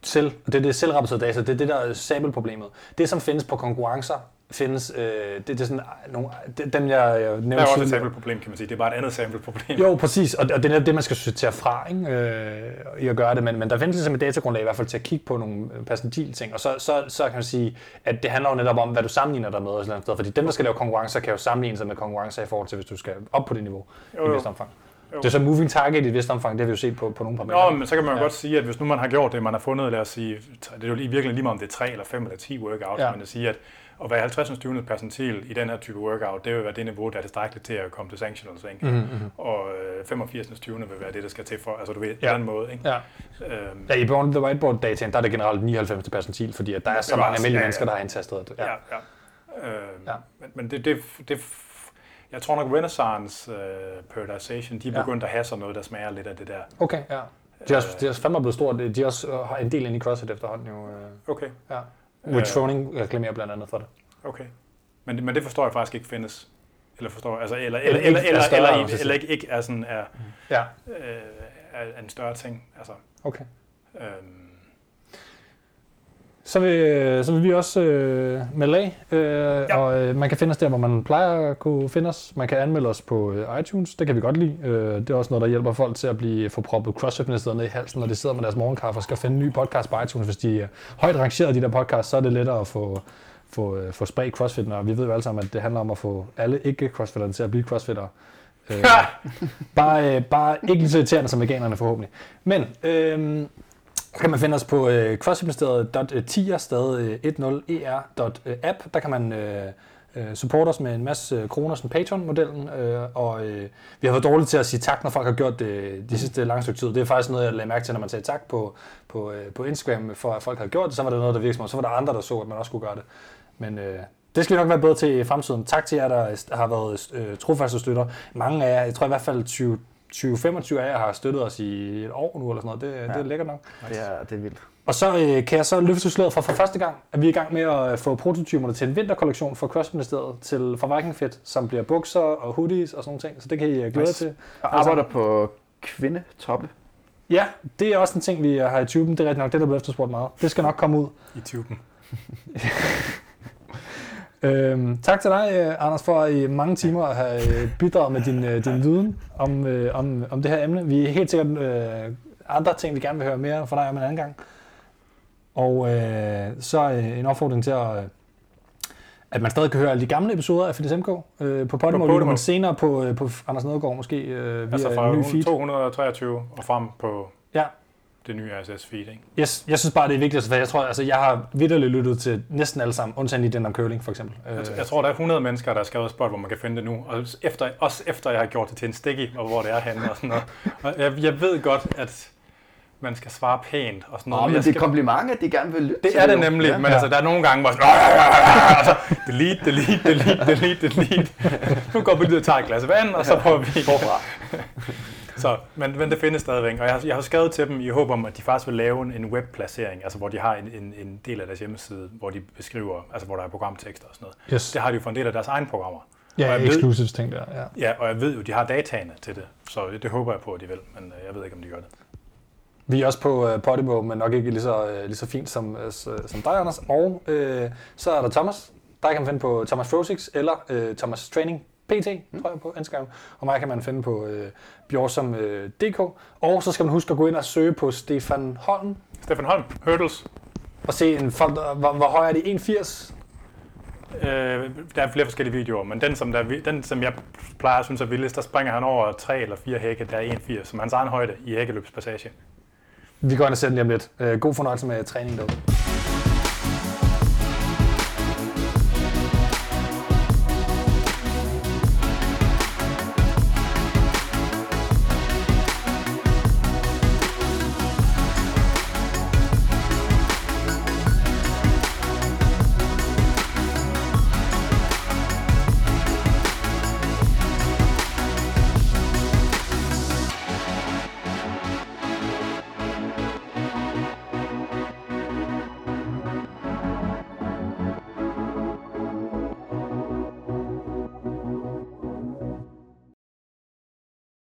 selv, det er det selvrapporterede data, det er det der er sample-problemet. Det, som findes på konkurrencer, findes, øh, det, det er sådan nogle, det, dem jeg, jeg nævnte Det er også et sample-problem, kan man sige. Det er bare et andet sample-problem. Jo, præcis, og, og det er det, man skal sortere fra ikke? Øh, i at gøre det, men, men der findes ligesom et datagrundlag i hvert fald til at kigge på nogle percentil ting, og så, så, så kan man sige, at det handler jo netop om, hvad du sammenligner dig med, et eller andet sted, fordi dem, der skal lave konkurrencer, kan jo sammenligne sig med konkurrencer i forhold til, hvis du skal op på det niveau Jo, i jo. et vist omfang. Jo. Det er så moving target i et vist omfang, det har vi jo set på, på nogle parametre. Nå, men så kan man jo ja. godt sige, at hvis nu man har gjort det, man har fundet, lad os sige, det er jo i virkeligheden lige meget om det er 3 eller 5 eller 10 workouts, ja. men at sige, at at være 50. 20. percentil i den her type workout, det vil være det niveau, der er tilstrækkeligt til at komme til sanctionals, ikke? Mm-hmm. Og øh, 85. 20. vil være det, der skal til for, altså du ved, Ja. ja. den måde, ikke? Ja. Øhm, Ja, i Beyond the Whiteboard dataen, der er det generelt 99 percentil, fordi at der er så mange almindelige ja, ja. mennesker, der har indtastet det. Ja, ja. Øh, Ja. ja. Men, men det, det, det, jeg tror nok Renaissance uh, Periodization, de er Ja. begyndt at have sådan noget, der smager lidt af det der. Okay, ja. De er, også, de er også fandme blevet stort. De er også øh, har en del ind i CrossFit efterhånden jo. øh, Okay, Ja. With Øh. Troning reklamerer blandt andet for det. okay. Men, men det forstår jeg faktisk ikke findes. Eller forstår altså, eller, Eller eller, eller, er eller, eller, eller, ikke, ikke er, sådan, er, Ja, øh, er en større ting. Altså, okay. øhm, Så vil, så vil vi også øh, melde af, øh, ja. og øh, man kan finde os der, hvor man plejer at kunne finde os. Man kan anmelde os på øh, iTunes, det kan vi godt lide. Øh, det er også noget, der hjælper folk til at blive få proppet crossfit ned i halsen, når de sidder med deres morgenkaffe og skal finde en ny podcast på iTunes. Hvis de er højt rangeret, de der podcasts, så er det lettere at få, få, øh, få spredt crossfit, og vi ved jo alle sammen, at det handler om at få alle ikke-crossfitterne til at blive crossfitter. Øh, bare, øh, bare ikke lige så irriterende som veganerne forhåbentlig. Men øh, så kan man finde os på øh, crossfitministeriet.tier, stadig øh, 10er.app. Der kan man øh, øh, supporte os med en masse øh, kroner, sådan Patreon-modellen. Øh, og øh, vi har været dårlige til at sige tak, når folk har gjort det de sidste lange stykke tid. Det er faktisk noget, jeg lagde mærke til, når man sagde tak på, på, øh, på Instagram, for at folk havde gjort det. Så var det noget, der virkede som om, Så var der andre, der så, at man også skulle gøre det. Men øh, det skal vi nok være bedre til i fremtiden. Tak til jer, der har været øh, trofaste støtter. Mange af jer, jeg tror i hvert fald 20 20-25 af jer har støttet os i et år nu, eller sådan noget. Det, ja. det er lækkert nok. Det er, det er vildt. Og så øh, kan jeg så løfte sløret for for første gang, at vi er i gang med at øh, få prototyperne til en vinterkollektion for CrossFit-ministeriet til fra Viking Fit, som bliver bukser og hoodies og sådan nogle ting. Så det kan I øh, glæde Nice. til. Og arbejder på kvindetoppe. Ja, det er også en ting, vi har i tuben. Det er rigtig nok, det er der blevet efterspurgt meget. Det skal nok komme ud. I tuben. Øhm, tak til dig, øh, Anders, for i mange timer at have øh, bidraget med din, øh, din viden om, øh, om, om det her emne. Vi er helt sikkert øh, andre ting, vi gerne vil høre mere fra dig om en anden gang. Og øh, så en opfordring til at, at man stadig kan høre alle de gamle episoder af FDSMK øh, på Podimo, Podimo. men senere på, på Anders Nedergaard måske øh, via Altså en fra ny feed. 223 og frem på... Ja, det nye RSS-feed, ikke? Yes, jeg synes bare, det er vigtigt, for jeg tror, altså, jeg har vidderligt lyttet til næsten alle sammen, undtagen i den om curling, for eksempel. Jeg, Øh, jeg tror, der er 100 mennesker, der har skrevet spot, hvor man kan finde det nu. Og efter, også efter jeg har gjort det til en sticky, og hvor det er henne og sådan noget. Og jeg, jeg ved godt, at man skal svare pænt og sådan noget. Nå, men jeg det er skal, kompliment, at de gerne vil lytte det er det nemlig, Ja. men altså, der er nogle gange, hvor jeg sådan, og så delete, delete, delete, delete, delete. Nu går vi ud og tager et glas vand, og så prøver vi forfra. Så, men, men det findes stadigvæk, og jeg har, jeg har skrevet til dem i håb om, at de faktisk vil lave en, en webplacering, altså hvor de har en, en, en del af deres hjemmeside, hvor de beskriver, altså hvor der er programtekster og sådan noget. yes. Det har de jo for en del af deres egne programmer. Ja, og jeg ved- exclusives ting der, ja. Ja, og jeg ved jo, de har dataene til det, så det håber jeg på, at de vil, men øh, jeg ved ikke, om de gør det. Vi er også på uh, Podimo, men nok ikke lige så, uh, lige så fint som, uh, som dig, Anders. Og uh, så er der Thomas. Der kan man finde på Thomas Frosix eller uh, Thomas Training PT, mm. tror jeg på Instagram. Og mig kan man finde på uh, bjorsum.dk. Og så skal man huske at gå ind og søge på Stefan Holm. Stefan Holm, Hurdles. Og se, en folk, der- hvor, hvor høj er det? 1,80? Øh, der er flere forskellige videoer, men den som, der, er den, som jeg plejer at synes er vildest, der springer han over tre eller fire hække, der er 1,80, som hans egen højde i hækkeløbspassage. Vi går ind og ser den lige om lidt. Uh, god fornøjelse med træningen derude.